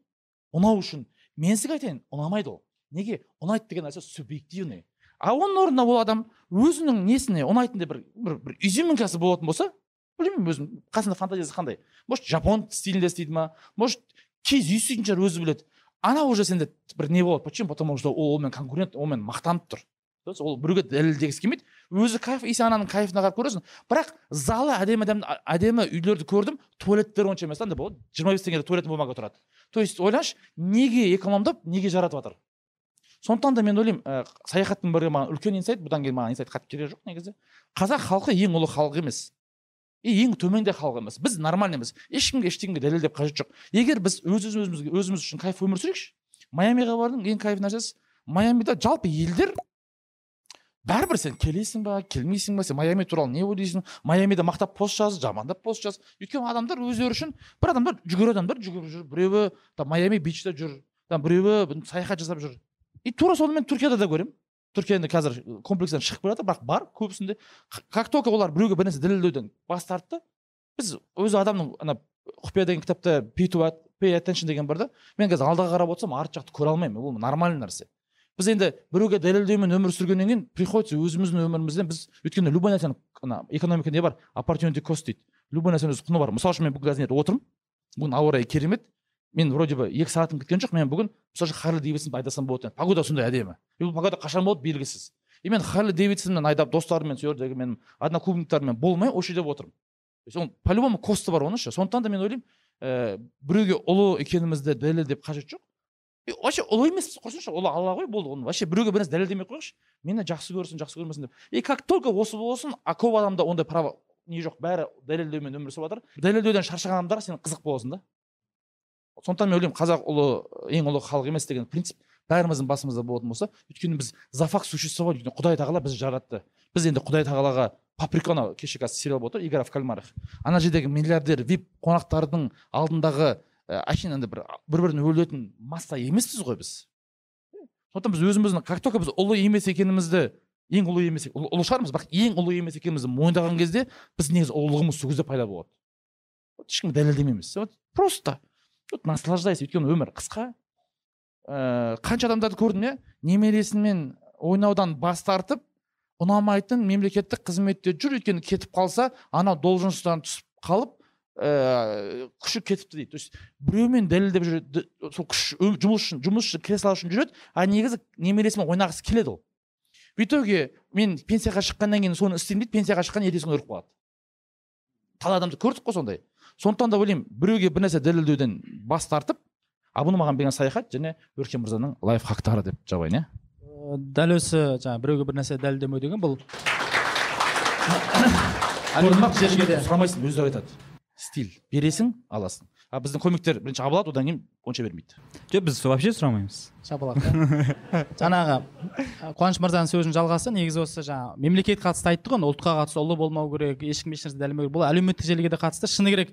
ұнау үшін менсіз айтайын ұнамайды ол. Неге? Ұнайды деген нәрсе субъективный. А оның орнына ол адам өзінің несіне ұнайтындай бір бір, бір изюминкасы болатын болса білмеймін өзім қасында фантазиясы қандай? Может жапон стилінде істейді ма? Может киіз үй істейтін шығар өзі біледі. Ана уже сенде бір не болады? Почему? Потому что ол онымен конкурент онымен мақтанып тұр. Есть ол біреуге дәлелдегісі келмейді. Өзі кайф и сен ананың кайфына қарап көресің. Бірақ залы әдемі әдемі, әдемі үйлерді көрдім туалеттер онша емес та андай болады. Жиырма бес теңгеде туалет бумага тұрады. То есть ойлашы неге экономдап неге жаратып жатыр сондықтан да мен ойлаймын ә, саяхаттың бірі маған үлкен инсайт бұдан кейін маған инсайт қатты керегі жоқ негізі. Қазақ халқы ең ұлы халық емес. И ең төменде халық емес. Біз нормальныймыз ешкімге ештеңеге дәлелдеп қажет жоқ. Егер біз өз өзімізге өзіміз үшін кайф өмір сүрейікші майамиға бардым ең кайф нәрсесі майамида жалпы елдер бәрібір сен келесің ба келмейсің ба сен майами туралы не ойлайсың? Майамида мақтап пост жаз жамандап пост жаз өйткені адамдар өздері үшін бір адамдар жүгір адамдар жүгіріп жүр біреуі там майами бичте жүр там біреуі бір саяхат жасап жүр. И тура соны мен түркияда да көремін түркия енді қазір комплекстен шығып бара жатыр бірақ бар көбісінде. Как только олар біреуге бір нәрсе дәлелдеуден бас тартты біз өзі адамның ана құпия деген кітапта pay attention деген бар да. Мен қазір алдыға қарап отырсам арт жақты көре алмаймын ол нормальный нәрсе. Біз енді біреуге дәлелдеумен өмір сүргеннен кейін приходится өзіміздің өмірімізден біз өйткені любой нәрсенің ана экономика не бар? Opportunity cost дейді. Любой нәрсенің өз құны бар. Мысалы үшін мен бүгін қазір отырмын. Бүгін ауа райы керемет. Мен вроде бы екі сағатым кеткен жоқ мен бүгін мысалы үшін харлей дэвидсон айдасам болады еді. погода сондай әдемі. И бұл погода қашан болады белгісіз. И мен харли дэвидсонмен айдап достарыммен сол жердегі менің одноклубниктарыммен болмай осы жерде отырмын. То есть ол по любому косты бар оның ше сондықтан да мен ойлаймын ііі біреуге ұлы екенімізді дәлелдеп қажет жоқ. Вообще ұлы емеспіз құрсыншы ұлы алла ғой болды оны вообще біреуге бір нәрсе дәлелдемей ақ қояйықшы мені жақсы көрсін жақсы көрмесін деп. И как только осы болсын а көп адамда ондай право не жоқ бәрі дәлелдеумен өмір сүріп жатыр дәлелдеуден шаршаған адамдарға сен қызық боласың да. Сондықтан мен ойлаймын қазақ ұлы ең ұлы халық емес деген принцип бәріміздің басымызда болатын болса өйткені біз за факт существовать өйткені құдай тағала бізді жаратты. Біз енді құдай тағалаға паприка анау кеше қазір сериал болып отыр игра в кальмарах. Ана жердегі миллиардер вип қонақтардың алдындағы ә, әшейін андай бір бір бірін өлетін масса емеспіз ғой біз. Сондықтан біз өзіміздің как только біз ұлы емес екенімізді ең ұлы емес ұлы, ұлы шығармыз бірақ ең ұлы емес екенімізді мойындаған кезде біз негізі ұлылығымыз сол кезде пайда болады. Вот ешкімге дәлелдемейміз. Вот просто. Наслаждайся өйткені өмір қысқа. Ыыы қанша адамдарды көрдім иә? Немересімен ойнаудан бас тартып ұнамайтын мемлекеттік қызметте жүр өйткені кетіп қалса анау должностьтан түсіп қалып ыыы күші кетіпті дейді. То есть біреумен дәлелдеп жүреді сол күш жұмыс үшін жұмыс үшін кресло үшін жүреді а негізі немересімен ойнағысы келеді ол. В итоге мен пенсияға шыққаннан кейін соны істеймін дейді пенсияға шыққан күні өліп қалады. Талай адамды көрдік қой сондай. Сондықтан да ойлаймын біреуге бір нәрсе дәлелдеуден бас тартып а бұны маған берген саяхат және өркен мырзаның лайфхактары деп жабайын иә? Э, дәл осы жаңағы біреуге бір нәрсе дәлелдемеу деген бұл. *coughs* Сұрамайсың өздері айтады. Стиль. Бересің аласың. А біздің комиктер бірінші абылады одан кейін онша бермейді. Жоқ біз вообще сұрамаймыз. Шапалақ *laughs* жаңағы қуаныш мырзаның сөзінің жалғасы негізі осы жаңағы мемлекет қатысты айтты ғой ұлтқа қатысты ұлы болмау керек ешкім ешнәрсе дәлелдемеу керек. Бұл әлеуметтік желіге де қатысты. Шыны керек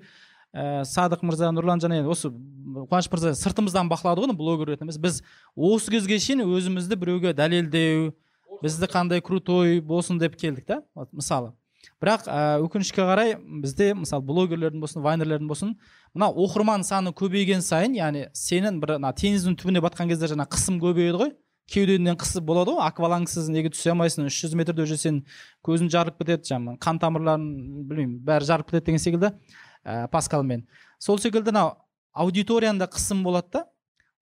ә, садық мырза нұрлан және осы қуаныш мырза сыртымыздан бақылады ғой блогер ретінде. Біз осы кезге шейін өзімізді біреуге дәлелдеу бізді қандай крутой болсын деп келдік та. Вот мысалы. Бірақ ә, өкінішке қарай бізде мысалы блогерлердің болсын вайнерлердің болсын мына оқырман саны көбейген сайын яғни сенің бір мына теңіздің түбіне батқан кезде жаңа қысым көбейеді ғой. Кеудеңнен қысып болады ғой. Аквалангсыз неге түсе алмайсың? үш жүз метрде жүрсең көзің жарылып кетеді жаңағы қан тамырларың білмеймін бәрі жарылып кетеді деген секілді ә, паскалмен. Сол секілді мынау аудиторияңда қысым болады да.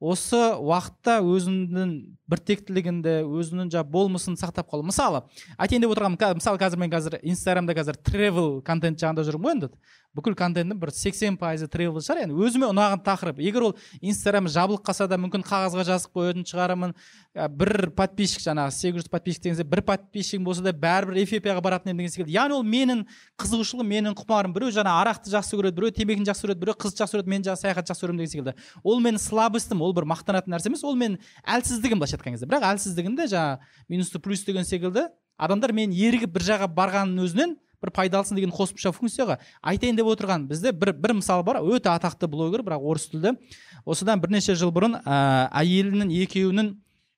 Осы уақытта өзіңнің біртектілігіңді өзіңнің жаңағы болмысын сақтап қалу. Мысалы айтайын деп отырғаным мысалы қазір мен қазір инстаграмда қазір тревел контент жағында жүрмін ғой енді. Бүкіл контентім бір сексен пайызы тревел шығар яғни өзіме ұнаған тақырып. Егер ол инстаграм жабылып қалса да мүмкін қағазға жазып қоятын шығармын. Ә, бір подписчик жаңағы сегіз жүз подписчик деген бір подписчигім болса да бәрібір эфиопияға баратын едім деген секілді яғни ол менің қызығушылығым менің құмарым. Біреу жаңағы арақты жақсы көреді біреу темекіні жақсы көреді біреу қызды жақсы көреді мен жаңағы саяхат жақсы көремін деген секілді ол менің слабостьім ол бір мақтанатын нәрсе емес. Ол менің әлсіздігім былайша айтқан кезде. Бірақ әлсіздігімді жаңағы минусты плюс деген секілді адамдар мен ерігіп бір жаққа барғанның өзінен бір пайдалысын деген қосымша функцияға айтайын деп отырған. Бізде бір бір мысал бар өте атақты блогер бірақ орыс тілді. Осыдан бірнеше жыл бұрын ә, әйелінің екеуінің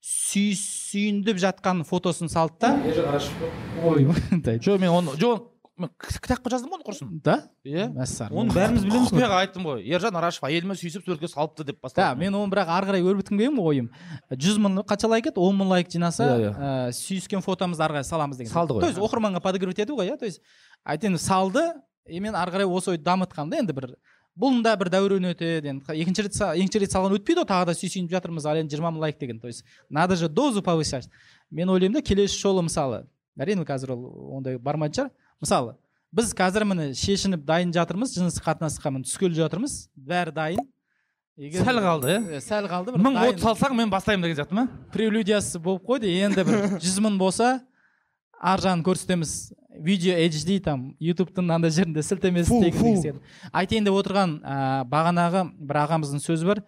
сүй сүйіндіп жатқан фотосын салды да. *laughs* Ой жоқ мен оны жоқ мен кітапқа жаздым ғой оны құрсын да? Иә. Мәссаған. Оны бәріміз *laughs* білеміз ғой айттым ғой. Ержан арашев әйелімен сүйісіп суретке салыпты деп да бастадым мен оны бірақ ары қарай өрбіткім келген ойым. Жүз мың қанша лайк еді? Он мың лайк жинаса Иә, иә. ә, сүйіскен фотомызды ары қарай саламыз деген. Салды ғой. то есть оқырманға подогревать ету ғой иә. То есть айтайын салды и мен ары қарай осы ойды дамытқам да енді бір бұның да бір дәурен өтеді. Енді екінші рет екінші рет салған өтпейді ғой тағы да сүйсініп жатырмыз ал енді жиырма мың лайк деген. То есть надо же дозу повышать мен ойлаймын да келесі жолы мысалы. Әрине қазір ол ондай бармайтын шығар. Мысалы біз қазір міне шешініп дайын жатырмыз жыныстық қатынасқа міне түскелі жатырмыз. Бәрі дайын. Егер- сәл қалды. Иә сәл қалды бір мың от салсаң мен бастаймын деген сияқты ма? Прелюдиясы болып қойды енді бір *laughs* жүз мың болса ар жағын көрсетеміз. Видео HD там ютубтың андай жерінде сілтемесі айтайын деп отырған ә, бағанағы бір ағамыздың сөзі бар.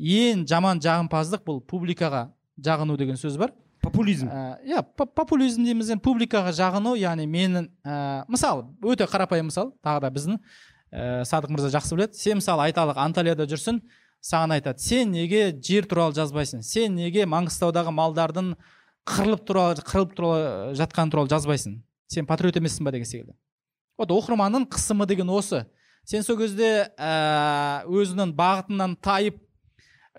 Ең жаман жағымпаздық бұл публикаға жағыну деген сөз бар. Популизм. Иә по- популизм дейміз енді публикаға жағыну яғни менің ә, мысалы өте қарапайым мысал тағы да біздің ә, садық мырза жақсы біледі. Сен мысалы айталық анталияда жүрсің саған айтады сен неге жер туралы жазбайсың? Сен неге маңғыстаудағы малдардың қырылып туралы қырылып туралы жатқаны туралы жазбайсың? Сен патриот емессің ба? деген секілді. Вот оқырманның қысымы деген осы. Сен сол кезде ә, өзінің бағытынан тайып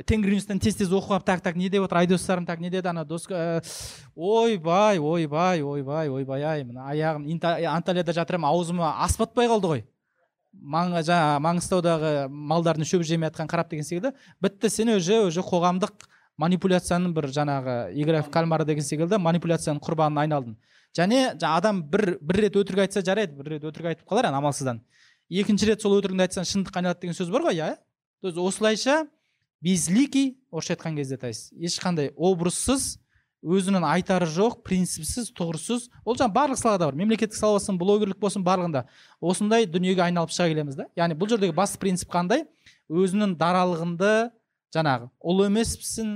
тенгринюстан тез тез оқып алып так так не деп отыр айдостарым так не деді ана дос ойбай ойбай ойбай ойбай ай мына аяғым анталияда жатыр едім аузыма ас батпай қалды ғой Маң, жаңағы маңғыстаудағы малдардың шөп жемей жатқан қарап деген секілді бітті сен уже уже қоғамдық манипуляцияның бір жаңағы игра в кальмара деген секілді манипуляцияның құрбанына айналдым және жаңа адам бір бір рет өтірік айтса жарайды бір рет өтірік айтып қалар амалсыздан екінші рет сол өтірігіңді айтсаң шындыққа айналады деген сөз бар ғой иә то есть осылайша безликий орысша айтқан кезде то ешқандай образсыз өзінің айтары жоқ принципсіз тұғырсыз. Ол жаңағы барлық салада бар. Мемлекеттік сала болсын блогерлік болсын барлығында. Осындай дүниеге айналып шыға келеміз да. Яғни бұл жердегі басты принцип қандай? Өзінің даралығыңды жаңағы ұл емеспісің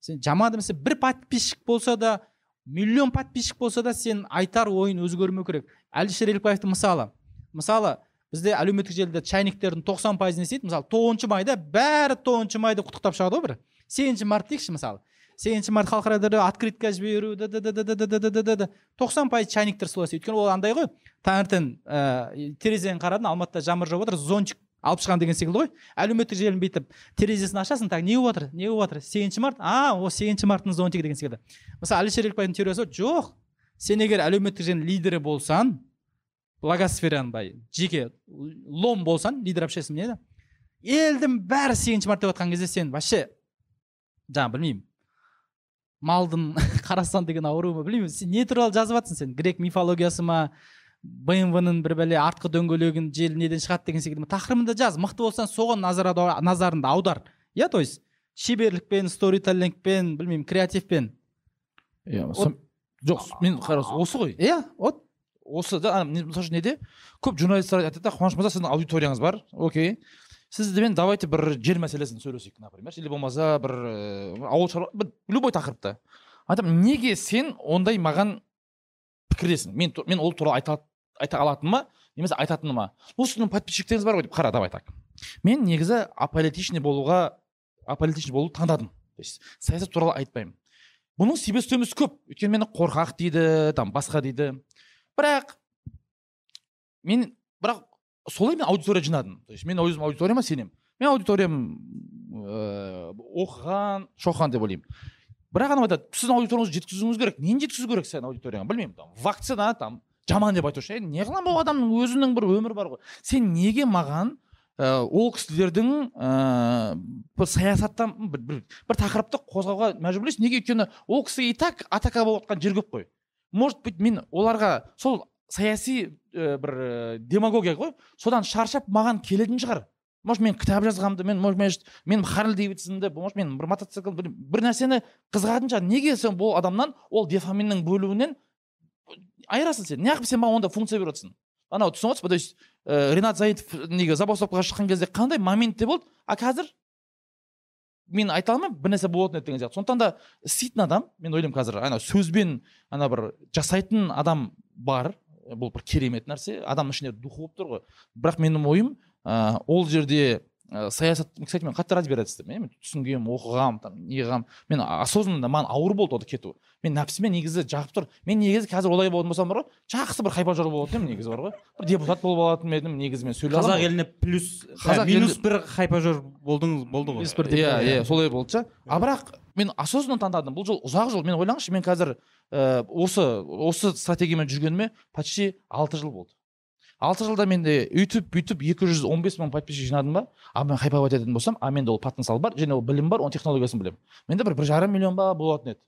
сен жаман емессің бір подписчик болса да миллион подписчик болса да сен айтар ойын өзгермеу керек. Әлішер елікбаевтың мысалы. Мысалы бізде әлеуметтік желіде чайниктердің тоқсан пайызын естиді. Мысалы тоғызыншы майда бәрі тоғызыншы майды құттықтап шығады ғой бір. Сегізінші март дейікші мысалы. Сегізінші март халықаралық открытка жіберу тоқсан пайыз чайниктер солай істейді. Өйткені ол андай ғой. Таңертең ііі терезені қарадың алматыда жаңбыр жауып жатыр зонтик алып шығамын деген секілді ғой. Әлеуметтік желіні бүйтіп терезесін ашасың так не болып жатыр не болып жатыр сегізінші март? А о сегізінші марттың зонтигі деген секілді. Мысалы әлішер елікбаевтың теориясы жоқ. Сен егер әлеуметтік желінің лидері болсаң благосфераның былай жеке лом болсаң лидер общественный не елдің бәрі сегізінші март деп жатқан кезде сен вообще жаңағы білмеймін малдың *laughs* қарасан деген ауру ма білмеймін. Сен не туралы жазып жатрсың сен? Грек мифологиясы ма бмв ның бір бәле артқы дөңгелегін жел неден шығады деген секілді тақырыбында жаз мықты болсаң соған назар назарыңды аудар. Иә то есть шеберлікпен сторителлингпен білмеймін креативпен. Иә жоқ мен қара осы ғой. Иә вот осы да мысалы үшін неде? Көп журналисттер айтады да қуаныш мырза сіздің аудиторияңыз бар окей. Сізбен давайте бір жер мәселесін сөйлесейік например. Или болмаса бір ыыы, ауыл шаруа бір любой тақырыпта айтамын неге сен ондай маған пікірдесің? Мен мен ол туралы айта айта алатыныма немесе айтатыныма. Бұл сіздің подписчиктеріңіз бар ғой деп қара давай так. Мен негізі аполитичный болуға аполитичный болуды таңдадым. То есть саясат туралы айтпаймын. Бұның себеп көп. Өйткені мені қорқақ дейді там басқа дейді. Бірақ мен бірақ солай мен аудитория жинадым. То есть мен өзім аудиторияма сенемін. Мен аудиториям ыыы оқыған шоқан деп ойлаймын. Бірақ анау айтады сіздің аудиторияңызды жеткізуіңіз керек. Нені жеткізу керек сен аудиторияңа? Білмеймін там вакцина там жаман деп айту үшін не қыламын ол адамның? Өзінің бір өмірі бар ғой. Сен неге маған ә, ол кісілердің ә, саясаттан бір, бір, бір тақырыпты қозғауға мәжбүрлейсің? Неге өйткені ол кісі и так атака болып жатқан жер көп қой. Может быть мен оларға сол саяси ә, бір ә, демагогия ғой содан шаршап маған келетін шығар. Может мен кітап жазғанымды мен может мен мен харли дэвидсонды может мен бір мотоцикл бір, бір нәрсені қызығатын шығар. Неге сен бұл адамнан ол дофаминнің бөлуінен айырасың сен? Неғып сен маған онда функция беріп жатрсың анау түсініп отырсыз ба? То есть ә, ренат заитов неге забастовкаға шыққан кезде қандай моментте болды? А қазір мен айта алмаймын бір нәрсе болатын еді деген сияқты. Сондықтан да істейтін адам мен ойлаймын қазір ана сөзбен ана бір жасайтын адам бар бұл бір керемет нәрсе. Адамның ішінде духы болып тұр ғой. Бірақ менің ойым ә, ол жерде ә, саясат кстати мен қатты разбирательство мен түсінгенмін оқығанмын там неғылғанмын мен осознанно маған ауыр болды ода кету мен нәпсіме негізі жағып тұр мен негізі қазір олай болатын болсам бар ғой жақсы бір хайпажор болатын едім негізі бар ғой бір депутат болып алатын едім негізі мен сөйлей қазақ еліне плюс Қазақ минус бір хайпажор болдыңыз болды ғой бір иә иә солай болды ша а бірақ мен осознанно таңдадым бұл жол ұзақ жол мен ойлаңызшы мен қазір ә, осы осы стратегиямен жүргеніме почти алты жыл болды алты жылда менде өйтіп бүйтіп екі жүз он бес мың подписчик жинадым ба а мен хайповать ететін болсам а менде ол потенциал бар және ол білім бар оның технологиясын білемін. Менде бір бір жарым миллион ба болатын еді.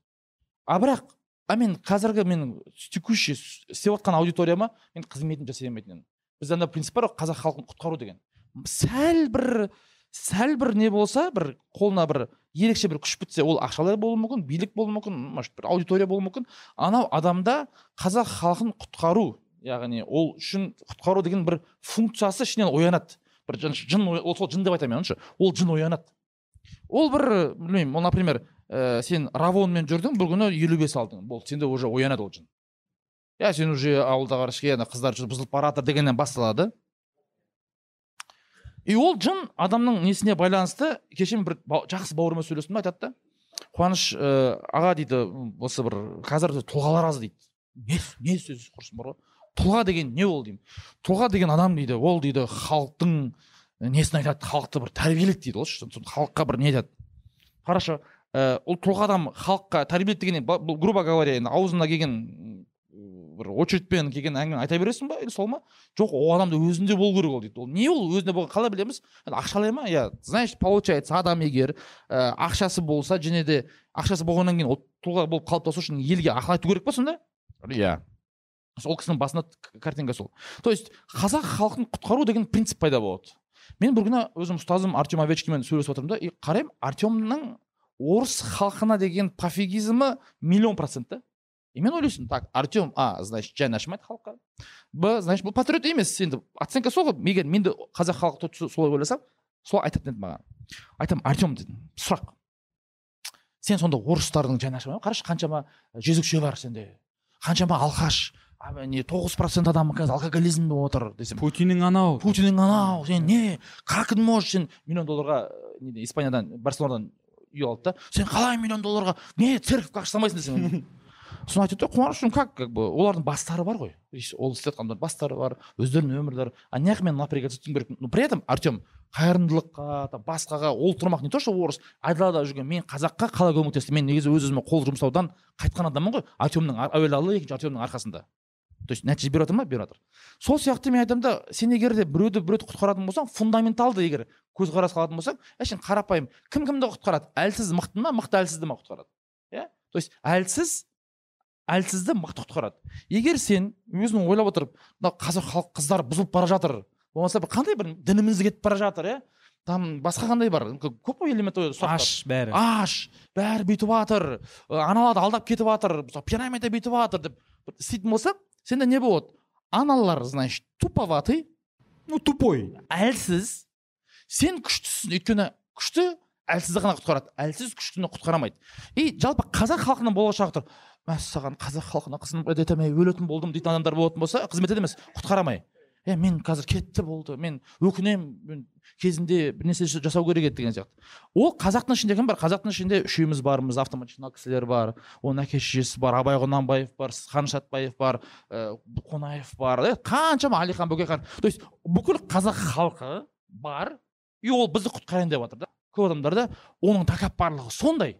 А бірақ а мен қазіргі менің текущий істеп жатқан аудиторияма мен қызметін жасай алмайтын едім. Бізде андай принцип бар ғой қазақ халқын құтқару деген. Сәл бір сәл бір не болса бір қолына бір ерекше бір күш бітсе ол ақшалай болуы мүмкін билік болуы мүмкін может бір аудитория болуы мүмкін. Анау адамда қазақ халқын құтқару яғни ол үшін құтқару деген бір функциясы ішінен оянады. Бір жын, ол сол жын деп айтамын мен ол жын оянады. Ол бір білмеймін ол например ә, сен равонмен жүрдің бір күні елу бес алдың болды сенде уже оянады ол жын. Иә сен уже ауылда қарашке ана қыздар бұзылып бара жатыр дегеннен басталады. И ол жын адамның несіне байланысты кеше бір ба- жақсы бауырыммен сөйлестім айтады да. Қуаныш ә, аға дейді осы бір қазір тұлғалар аз дейді. Не, не сөз құрсын бар ғой. Тұлға деген не ол деймін? Тұлға деген адам дейді ол дейді халықтың несін айтады? Халықты бір тәрбиелейді дейді сол халыққа бір не айтады? Қарашы ә, ол тұлға адам халыққа тәрбиелейді деген бұл грубо говоря енді аузына келген бір очередьпен келген әңгімені айта бересің ба? Или сол ма? Жоқ ол адамда өзінде болу керек ол дейді. Ол не ол? Өзінде болған қалай білеміз? Ақшалай ма иә значит получается адам егер ә, ақшасы болса және де ақшасы болғаннан кейін ол тұлға болып қалыптасу үшін елге ақыл айту керек па сонда? Иә. Ол кісінің басында картинка сол. То есть қазақ халқын құтқару деген принцип пайда болады. Мен бір күні өзім ұстазым артем овечкинмен сөйлесіп отырмын да и қараймын артемнің орыс халқына деген пофигизмі миллион процент та. И мен ойлайсың так артем а значит жай ашымайды халыққа. Б значит бұл патриот емес енді оценка сол ғой. Егер мен де қазақ халқы солай ойласам солай айтатын еді маған. Айтамын артем дедім сұрақ. Сен сонда орыстардың жаны ашымай ма? Қарашы қаншама жезөкше бар сенде қаншама алқаш не тоғыз процент адам қазір алкоголизмде отыр десем. Путиннің анау. Путиннің анау сен не как ты можешь сен миллион долларға неде испаниядан барселонадан үй алды да сен қалай миллион долларға не церковьке ақша салмайсың десем сосын айтады да қуаныш как как бы олардың бастары бар ғой. Ол істеп жатқандар бастары бар өздерінің өмірлері. А неғып мен напрягаться етуім керек? Но при этом артем қайырымдылыққа там басқаға ол тұрмақ не то что орыс айдалада жүрген мен қазаққа қалай көмектестім мен негізі өз өзіме қол жұмсаудан қайтқан адаммын ғой артемнің ар- әуелі екінші артемнің арқасында. То есть нәтиже беріп жатыр ма? Беріп жатыр сол сияқты мен айтамын да сен егер де біреуді біреуді құтқаратын болсаң фундаменталды егер көзқарас алатын болсаң әшейін қарапайым кім кімді құтқарады? Әлсіз мықты ма? Мықты әлсізді ма құтқарады? Иә? То есть әлсіз әлсізді мықты құтқарады. Егер сен өзің ойлап отырып мына қазақ халық қыздары бұзылып бара жатыр болмаса бір қандай бір дініміз кетіп бара жатыр иә? Там басқа қандай бар? Көп қой элемент аш бәрі. Аш бәрі бүйтіп жатыр аналарды алдап кетіп жатыр мысалы пирамида бүйтіп жатыр деп. Істейтін болсаң сенде не болады аналар значит туповатый. Ну тупой. Әлсіз. Сен күштісің. Өйткені күшті әлсізді ғана құтқарады. Әлсіз күштіні құтқарамайды. И жалпы қазақ халқының болашағы тұр. Мәссаған қазақ халқына қызмет ете алмай өлетін болдым дейтін адамдар болатын болса қызмет ете емес құтқарамай. Е мен қазір кетті болды. Мен өкінемін. Кезінде бір нәрсе жасау керек еді деген сияқты. Ол қазақтың ішінде кім бар? Қазақтың ішінде үшеуміз бармыз. Автоматчина кісілер бар. Оның әке шешесі бар. Абай құнанбаев бар. Қаныш сәтбаев бар. Ә, қонаев бар. Е, қаншама әлихан бөкейхан то есть бүкіл қазақ халқы бар. И ол бізді құтқарайын деп жатыр да. Көп адамдар да оның тәкаппарлығы сондай.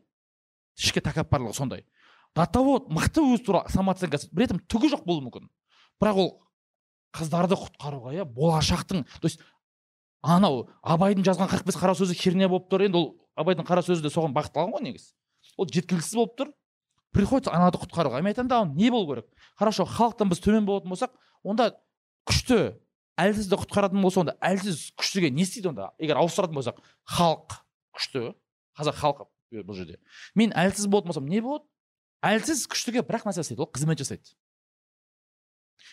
Ішкі тәкаппарлығы сондай. До того мықты өзі туралы самооценкасы. При түгі жоқ болуы мүмкін. Бірақ ол қыздарды құтқаруға иә болашақтың то есть анау абайдың жазған қырық бес қара сөзі херня болып тұр енді ол абайдың қара сөзі де соған бағытталған ғой негізі. Ол жеткіліксіз болып тұр. Приходится ананы құтқаруға. Мен айтамын да не болу керек? Хорошо халықтан біз төмен болатын болсақ онда күшті әлсізді құтқаратын болса онда әлсіз күштіге не істейді онда? Егер ауыстыратын болсақ халық күшті қазақ халқы бұл жерде. Мен әлсіз болатын болсам не болады? Әлсіз күштіге бір ақ нәрсе істейді ол қызмет жасайды.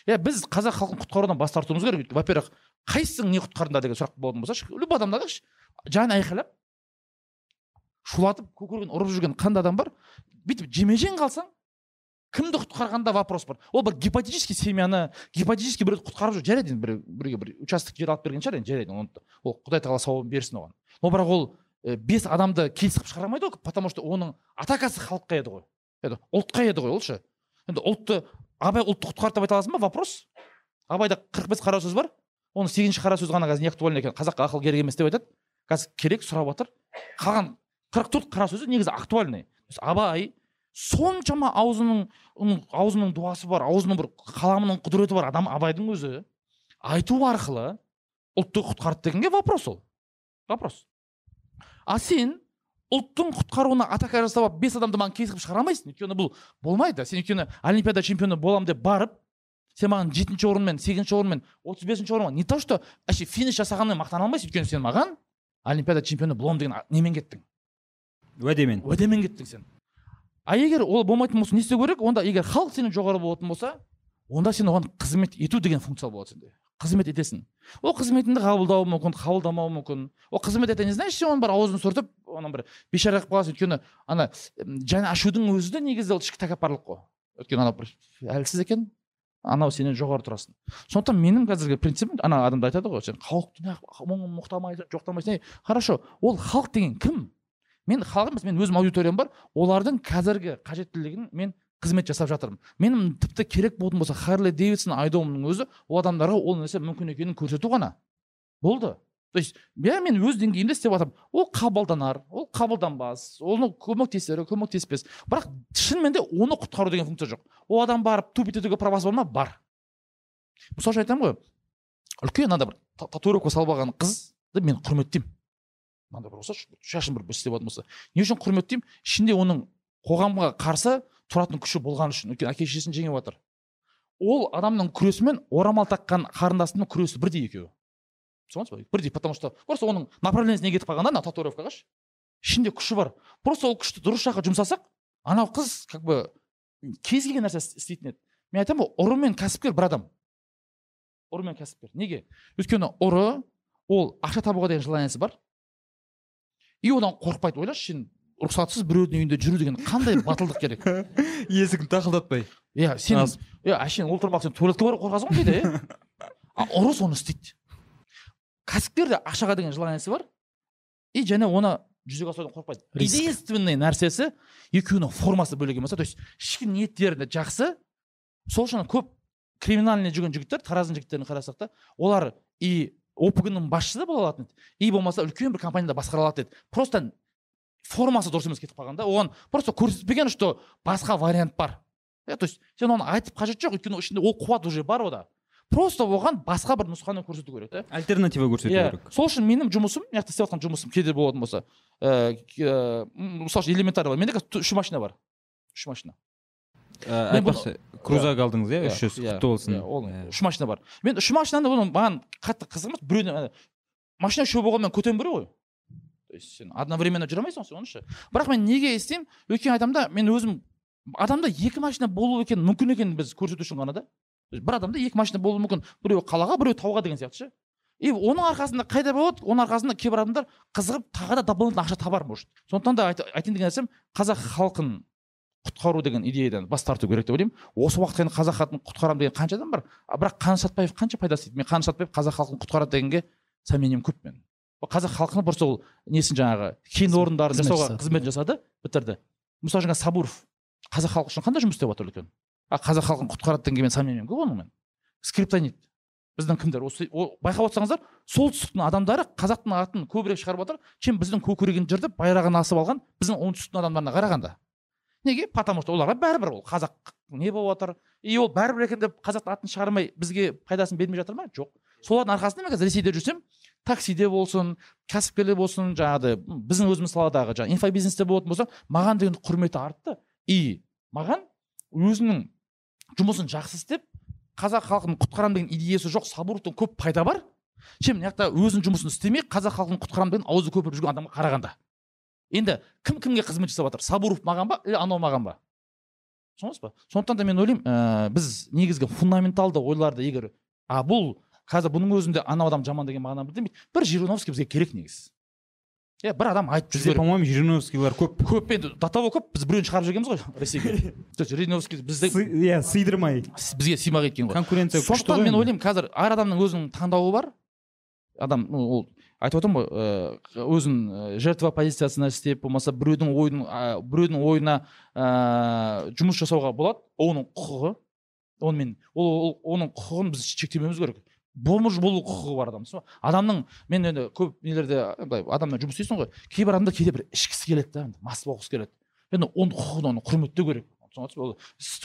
Иә біз қазақ халқын құтқарудан бас тартуымыз керек. Во первых қайсысың не құтқардың деген сұрақ болатын болса любой адамда жан айқайлап шулатып көкірегін ұрып жүрген қандай адам бар. Бүйтіп жеме жең қалсаң кімді құтқарғанда вопрос бар. Ол бір гипотетический семьяны гипотетически біреуді құтқарып жүр. Жарайды енді бір біреуге бір участок жер алып берген шығар енді жарайды оны ол құдай тағала сауабын берсін оған. Но бірақ ол ә, бес адамды келісіп шығара алмайды ғой потому что оның атакасы халыққа еді ғой. Еді ұлтқа еді ғой ол ше енді ұлтты абай ұлтты құтқарды деп айта аласың ба? Вопрос. Абайда қырық бес қара сөз бар. Оның сегізінші қара сөзі ғана қазір не актуальный екен. Қазаққа ақыл керек емес деп айтады. Қазір керек сұрап жатыр қалған қырық төрт қара сөзі негізі актуальный. Абай соншама аузының аузының дуасы бар аузының бір қаламының құдіреті бар. Адам абайдың өзі айту арқылы ұлтты құтқарды дегенге вопрос ол. Вопрос. А сен ұлттың құтқаруына атака жасап алып бес адамды маған кесіп шығара алмайсың. Өйткені бұл болмайды. Сен өйткені олимпиада чемпионы боламын деп барып сен маған жетінші орынмен сегізінші орынмен отыз бесінші орынмен не то что вообще финиш жасағанмен мақтана алмайсың өйткені сен маған олимпиада чемпионы боламын деген немен кеттің? Уәдемен. Уәдемен кеттің сен. А егер ол болмайтын болса не істеу керек? Онда егер халық сенен жоғары болатын болса онда сен оған қызмет ету деген функция болады сенде. Қызмет етесің. Ол қызметіңді қабылдауы мүмкін қабылдамауы мүмкін. Ол қызмет это не значит оның бір аузын сүртіп оның бір бейшара қылып қаласың. Өйткені ана жан ашудың өзі де негізі ол ішкі тәкаппарлық қой. Өйткені анау бір әлсіз екен анау сенен жоғары тұрасың. Сондықтан менің қазіргі принципім ана адамдар айтады ғой сен халықты неғып мұқтамайсың жоқтамайсың. Хорошо ол халық деген кім? Мен халық емес мен өзім аудиториям бар. Олардың қазіргі қажеттілігін мен қызмет жасап жатырмын. Менің тіпті керек болатын болса харли дэвидсон айдоумның өзі ол адамдарға ол нәрсе мүмкін екенін көрсету ғана. Болды. То есть иә мен өз деңгейімде істеп жатырмын. Ол қабылданар ол қабылданбас оны көмектесер көмектеспес. Бірақ шынымен де оны құтқару деген функция жоқ. Ол адам барып тупить етуге правасы бар ма? Бар. Мысалы үшін айтамын ғой. Үлкен мынандай бір та- татуировка салып алған қызды мен құрметтеймін. Мынандай бір болса шашын бір істеп жататын болса. Не үшін құрметтеймін? Ішінде оның қоғамға қарсы тұратын күші болғаны үшін. Өйткені әке шешесін жеңіп жатыр ол адамның күресі мен орамал таққан қарындасының күресі бірдей екеуі. Түсініп ба бірдей потому что просто оның направлениесіне кетіп қалған да мына татуировкаға ше ішінде күші бар. Просто ол күшті дұрыс жаққа жұмсасақ анау қыз как бы кез келген нәрсе іс- істейтін еді. Мен айтамын ғой ұры мен кәсіпкер бір адам. Ұры мен кәсіпкер. Неге? Өйткені ұры ол ақша табуға деген желаниесі бар. И одан қорықпайды ойлашы сен. Рұқсатсыз біреудің үйінде жүру деген қандай батылдық керек? *laughs* Есігін тақылдатпай. Иә сен иә әшейін ол тұрмақ сен туалетке барып қорқасың ғой кейде иә. А ұры соны істейді. Кәсіпкер де ақшаға деген желаниесі бар. И және оны жүзеге асырудан қорықпайды. Единственный нәрсесі екеуінің формасы бөлек емес то есть ішкі ниеттері жақсы. Сол үшін көп криминальный жүрген жігіттер тараздың жігіттерін қарасақ та олар и опг ның басшысы да бола алатын еді и болмаса үлкен бір компанияда басқара алатын еді. Просто формасы дұрыс емес кетіп қалған да оған просто көрсетпеген что басқа вариант бар. Иә то есть сен оны айтып қажет жоқ өйткені ішінде ол қуат уже бар ода. Просто оған басқа бір нұсқаны көрсету керек та альтернатива көрсету иә. керек. Сол үшін менің жұмысым мына жақта істеп жатқан жұмысым кейде болатын болса ыыы мысалы үшін элементарный бар. Менде қазір үш машина бар. Үш машина. Айтпақшы крузак алдыңыз иә. Иә, үш жүз иә, құтты болсын иә, ол Иә. үш машина бар. Мен үш машинаны оны маған қатты қызық емес біреуден ана, машина үшеу болғанмен көтеріп беру ғой. То есть сен одновременно жүре алмайсың ғой сен оны ше бірақ мен неге істеймін өйткені айтамын да мен өзім адамда екі машина болу екен мүмкін екенін біз көрсету үшін ғана да. Бір адамда екі машина болуы мүмкін. Біреу қалаға біреу тауға деген сияқты ше. И оның арқасында қайда болады? Оның арқасында кейбір адамдар қызығып тағы да дополнительно ақша табар может. Сондықтан да айт- айтайын деген нәрсем қазақ халқын құтқару деген идеядан бас тарту керек деп ойлаймын. Осы уақытқа дейін қазақ халқын құтқарамын деген қанша адам бар? Бірақ қаныш сәтбаев қанша пайда істейді мен қаныш сәтбаев қазақ халқын құтқарады дегенге сомнением көп мен. Ол қазақ халқына просто ол несін жаңағы кен орындарын жасауға қызмет жасады. бітірді. Мысалы жаңа сабуров қазақ халқы үшін қандай жұмыс істеп жатыр үлкен? А қазақ халқын құтқарады дегенге мен сомнением көп оның мен. Скриптонит. Біздің кімдер? Осы о- байқап отырсаңыздар солтүстіктің адамдары қазақтың атын көбірек шығарып жатыр чем біздің көкірегін жыртып байрағын асып алған біздің оңтүстіктің адамдарына қарағанда. Неге? Потому что оларға бәрібір ол қазақ не болып жатыр. И ол бәрібір екен деп қазақтың атын шығармай бізге пайдасын бермей жатыр ма? Жоқ. Солардың арқасында мен қазір ресейде жүрсем таксиде болсын кәсіпкерлер болсын жаңағыдай біздің өзіміз саладағы жаңағы инфобизнесте болатын болса маған деген құрметі артты. И маған өзінің жұмысын жақсы істеп қазақ халқын құтқарамын деген идеясы жоқ сабуровтан көп пайда бар. Чем мына жақта өзінің жұмысын істемей қазақ халқын құтқарамын деген аузы көпіріп жүрген адамға қарағанда. Енді кім кімге қызмет жасап жатыр? Сабуров маған ба или анау маған ба? Түсіндіңіз ба? Сондықтан да мен ойлаймын ә, біз негізгі фундаменталды ойларды егер а бұл қазір бұның өзінде анау адам жаман деген мағына білдірмейді бір жириновский бізге керек негізі. Иә бір адам айтып жүз по моему жириновскийлар көп. Көп енді до того көп біз біреуін шығарып жібергенбіз ғой *laughs* ресейге. Жириновский бізді иә сыйдырмай. Бізге сыймақ еткен ғой. Конкуренция сондықтан мен ойлаймын қазір әр адамның өзінің таңдауы бар. Адам ну, ол айтып отырмын ғой ыыы өзін ә, жертва позициясына істеп болмаса біреудің ойын біреудің ойына ыыы жұмыс жасауға болады. Ол оның құқығы онымен ол оның құқығын біз шектемеуіміз керек. Болмыш болу құқығы бар адам түсіндің ба? Адамның мен енді көп нелерде былай адаммен жұмыс істейсің ғой кейбір адамдар кейде бір ішкісі келеді да мас болғысы келеді. Енді оның құқығын оны құрметтеу керек. Түсініп ол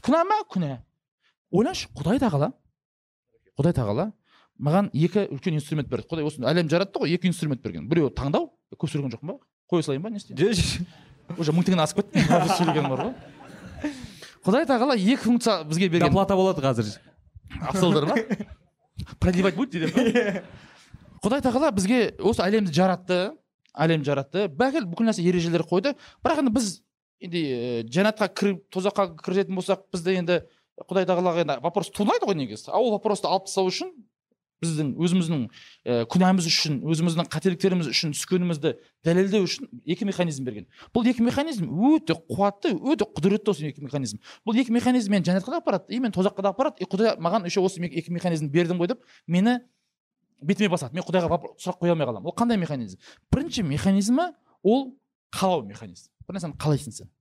күнә ма? күнә ойлашы құдай тағала құдай тағала маған екі үлкен инструмент берді. Құдай осы әлем жаратты ғой екі инструмент берген. Біреуі таңдау көп сөйлеген жоқпын ба? Қоя салайын ба не істейін? Уже мың теңгені асып кетті сөйлегенім бар ғой. Құдай тағала екі функция бізге берген. Доплата болады қазір. Абзалдар ма? Продлевать будете деп *laughs* құдай тағала бізге осы әлемді жаратты әлем жаратты. Бәрекелді бүкіл нәрсе ережелер қойды. Бірақ енді біз енді жәннатқа кіріп тозаққа кіретін болсақ бізде енді құдай тағалаға енді вопрос туындайды ғой негізі. А ол вопросты алып тастау үшін біздің өзіміздің ә, күнәміз үшін өзіміздің қателіктеріміз үшін түскенімізді дәлелдеу үшін екі механизм берген. Бұл екі механизм өте қуатты өте құдіретті осы екі механизм. Бұл екі механизм мені жәннатқа да апарады и мені тозаққа да апарады и құдай маған еще осы екі механизм бердің ғой деп мені бетіме басады. Мен құдайға сұрақ қоя алмай қаламын. Ол қандай механизм? Бірінші механизмі ол қалау механизм. Бір нәрсені қалайсың сен?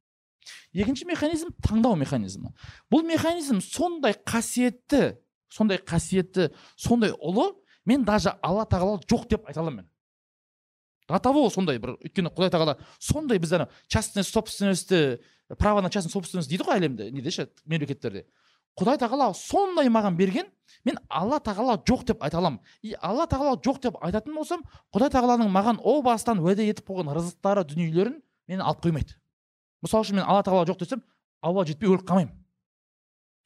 Екінші механизм таңдау механизмі. Бұл механизм сондай қасиетті сондай қасиетті сондай ұлы мен даже алла тағала жоқ деп айта аламын. Мен до того сондай бір өйткені құдай тағала сондай біз ана частная собственностьті право на частную собственность дейді ғой әлемде неде ше мемлекеттерде. Құдай тағала сондай маған берген мен алла тағала жоқ деп айта аламын. И алла тағала жоқ деп айтатын болсам құдай тағаланың маған о бастан уәде етіп қойған рызықтары дүниелерін мені алып қоймайды. Мысалы үшін мен алла тағала жоқ десем ауа жетпей өліп қалмаймын?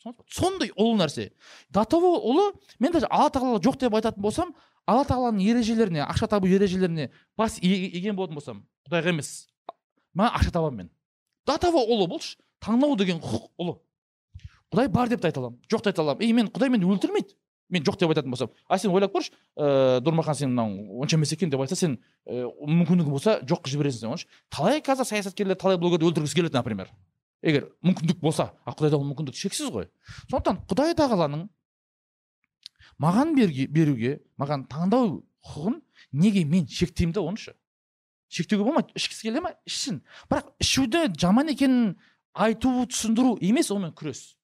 Сондай ұлы нәрсе. До того ұлы мен даже алла тағала жоқ деп айтатын болсам алла тағаланың ережелеріне ақша табу ережелеріне бас иген болатын болсам құдайға емес. Маған ақша табамын мен. До того ұлы болшы таңдау деген құқық ұлы. Құдай бар деп те айта аламын жоқ та айта аламын. И мен құдай мені өлтірмейді. Мен жоқ деп айтатын болсам. А сен ойлап көрші ыыы нұрмахан сен мынау онша емес екен деп айтса сен ә, мүмкіндігің болса жоққа жібересің сен талай қазір саясаткерлер талай блогерді өлтіргісі келеді например. Егер мүмкіндік болса а құдайда ол мүмкіндік шексіз ғой. Сондықтан құдай тағаланың маған берге, беруге маған таңдау құқығын неге мен шектеймін да оны ше шектеуге болмайды ішкісі келе ма ішсін. Бірақ ішуді жаман екенін айту түсіндіру емес онымен күрес.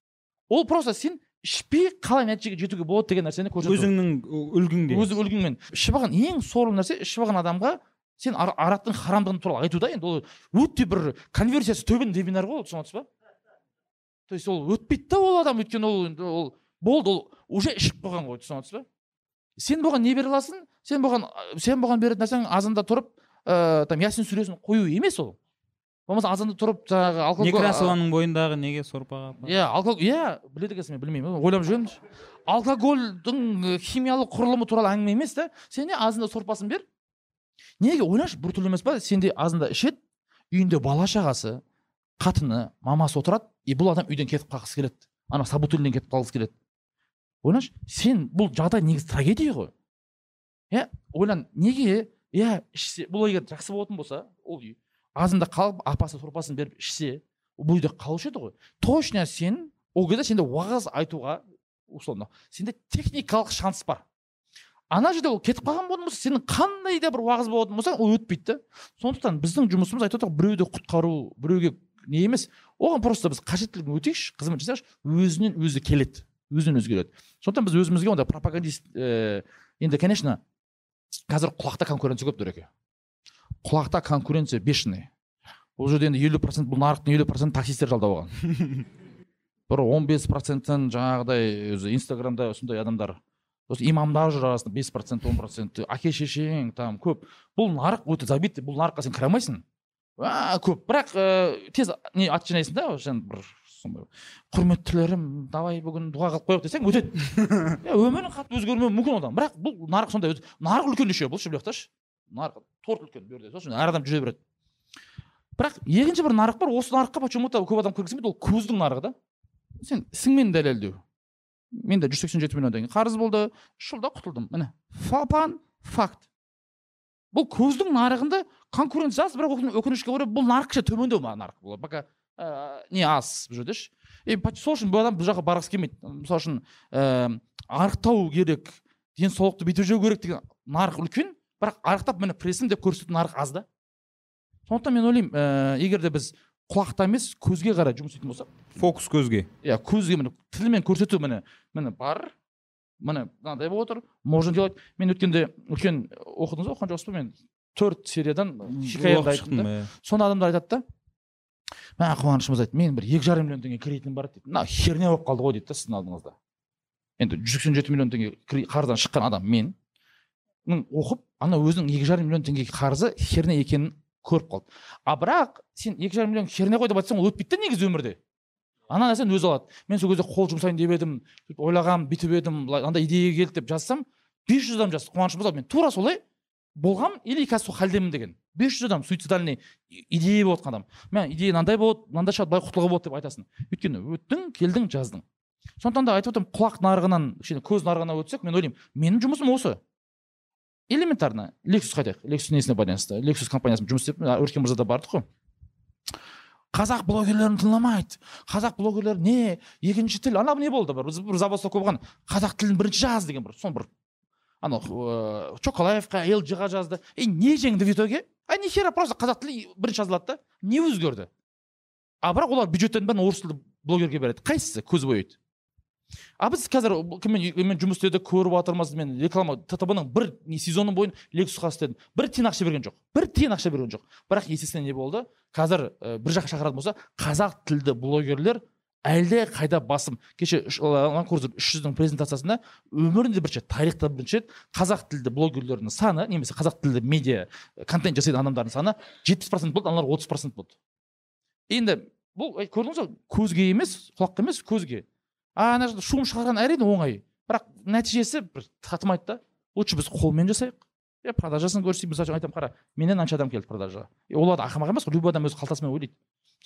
Ол просто сен ішпей қалай нәтижеге жетуге болады деген нәрсені көрсету. Өзіңнің үлгіңде. Өз үлгіңмен. Ішіп алған ең сорлы нәрсе ішіп алған адамға сен ар- арақтың харамдығын туралы айту да енді ол өте бір конверсиясы төмен вебинар ғой ол түсініп отырсыз ба? То есть ол өтпейді да ол адам өйткені ол енді ол болды ол уже ішіп қойған ғой түсініп ба? Сен бұған не бере аласың? Сен бұған сен бұған беретін нәрсең азанда тұрып ыыы там ясин сүресін қою емес ол. Болмаса азанда тұрып жаңағы алкоголь некрасованың бойындағы неге сорпаға иә алкоголь иә біледі екенсің мен білмеймін ойлап жүрмін алкогольдің э, химиялық құрылымы туралы әңгіме емес та сен не азында сорпасын бер неге ойлашы біртүрлі емес па? Сенде азында ішеді үйінде бала шағасы қатыны мамасы отырады и бұл адам үйден кетіп қалғысы келеді. Ана собутыльден кетіп қалғысы келеді. Ойлашы сен бұл жағдай негізі трагедия ғой. Иә ойлан неге? Иә ішсе бұл егер жақсы болатын болса ол үй азында қалып апасы сорпасын беріп ішсе бұл үйде қалушы еді ғой. Точно сен ол кезде сенде уағыз айтуға условно сенде техникалық шанс бар. Ана жерде ол кетіп қалған болатын болса сенің қандай да бір уағыз болатын болса ол өтпейді да. Сондықтан біздің жұмысымыз айтып отырмық біреуді құтқару біреуге не емес оған просто біз қажеттілігін өтейікші қызмет жасайықшы өзінен өзі келеді өзінен өзі келеді. Сондықтан біз өзімізге ондай пропагандист ііі енді конечно қазір құлақта конкуренция көп дұреке құлақта конкуренция бешеный бұл жерде енді елу процент бұл нарықтың елу процент таксисттер жалдап алған. *laughs* Бір он бес процентін жаңағыдай өзі инстаграмда сондай адамдар осы имамдар жүр арасында бес процент он процент. Әке шешең там көп. Бұл нарық өте забит бұл нарыққа сен кіре алмайсың көп. Бірақ ә, тез не ат жинайсың да жаңа бір сондай. Құрметтілерім давай бүгін дұға қылып қояйық десең өтеді. *laughs* Өмірің қатты өзгермеуі мүмкін одан. Бірақ бұл нарық сондай нарық үлкен еще бұл ше бұл жақташы нарық торт үлкен бұл жерде үшін әр адам жүре береді. Бірақ екінші бір нарық бар осы нарыққа почему то көп адам кіргісі келмейді ол көздің нарығы да. Сен ісіңмен дәлелдеу. Менде жүз сексен жеті миллионнан кейін қарыз болды. Үш жылда құтылдым. Міне фапан факт. Бұл көздің нарығында конкуренция аз бірақ өкін- өкінішке орай бұл нарық кішкене төмендеу нарық бұл пока ә, не аз бұл жерде ше и сол үшін бұл адам бұл жаққа барғысы келмейді. Мысалы үшін ііі арықтау керек денсаулықты бүйтіп жеу керек деген нарық үлкен бірақ арықтап міне пресім деп көрсететін нарық аз да. Сондықтан мен ойлаймын ііі егер де біз құлақта емес көзге қарай жұмыс істейтін болсақ фокус көзге. Иә көзге міне тілмен көрсету міне міне бар. Міне мынандай болып отыр. Можно делать. Мен өткенде үлкен оқыдыңыз ба оқыған жоқсыз ба мен төрт сериядан хикаямды айттым да. Иә. сонда адамдар айтады да. Мә қуанышымыз айтты. Мен бір екі жарым миллион теңге кредитім бар дейді мына херня болып қалды ғой дейді да сіздің алдыңызда енді жүз сексен жеті миллион теңге қарыздан шыққан адам мен оқып ана өзінің екі жарым миллион теңге қарызы херня екенін көріп қалды. А бірақ сен екі жарым миллион херня ғой деп айтсаң ол өтпейді да негізі өмірде. Ана нәрсені өзі алады. Мен сол кезде қол жұмсайын деп едім ойлағанмын бүйтіп едім былай андай идея келді деп жазсам бес жүз адам жазды қуанышым болды мен тура солай болғам или қазір сол халдемін деген. Бес жүз адам суицидальный идея болып жатқан адам. Мә идея мынандай болады мынандай шығады былай құтылуға болады деп айтасың. Өйткені өттің келдің жаздың. Сондықтан да айтып отырмын құлақ нарығынан кішкене көз нарығына өтсек мен ойлаймын менің жұмысым осы. Элементарно. Лексус қайтайық лексус несіне байланысты лексус компаниясымен жұмыс істеп өркен мырза да бардық қой қазақ блогерлерін тыңдамайды қазақ блогерлер не екінші тіл. Ана не болды бір, бір забастовка болған. Қазақ тілін бірінші жаз деген бір соны бір. Анау ыыы чоколаевқа лжға жазды. И не жеңді в итоге. А ни хера просто қазақ тілі бірінші жазылады да. Не өзгерді. А бірақ олар бюджеттен бәрін орыс тілді блогерге береді. Қайсысы? Көз бояйды. А біз қазір кіммен жұмыс істедік көріп жатырмыз мен реклама ттб ның бір не сезоны бойы лексусқа істедім. Бір тиын ақша берген жоқ. Бір тиын ақша берген жоқ. Бірақ есесіне не болды? Қазір ә, бір жаққа шақыратын болса қазақ тілді блогерлер әлде қайда басым? Кеше ланкурзер үш жүздің презентациясында өмірінде бірінші рет тарихта бірінші рет қазақ тілді блогерлердің саны немесе қазақ тілді медиа контент жасайтын адамдардың саны жетпіс процент болды аналар отыз процент болды. Енді бұл көрдіңіз ғой көзге емес құлаққа емес көзге. А ана жерде шум шығарған әрине оңай. Бірақ нәтижесі бір татымайды да лучше біз қолмен жасайық. Е продажасын көрсетейік. Мысалы үшін айтамын қара менен анша адам келді продажаға и олар ақымақ емес қой любой адам өз қалтасымен ойлайды.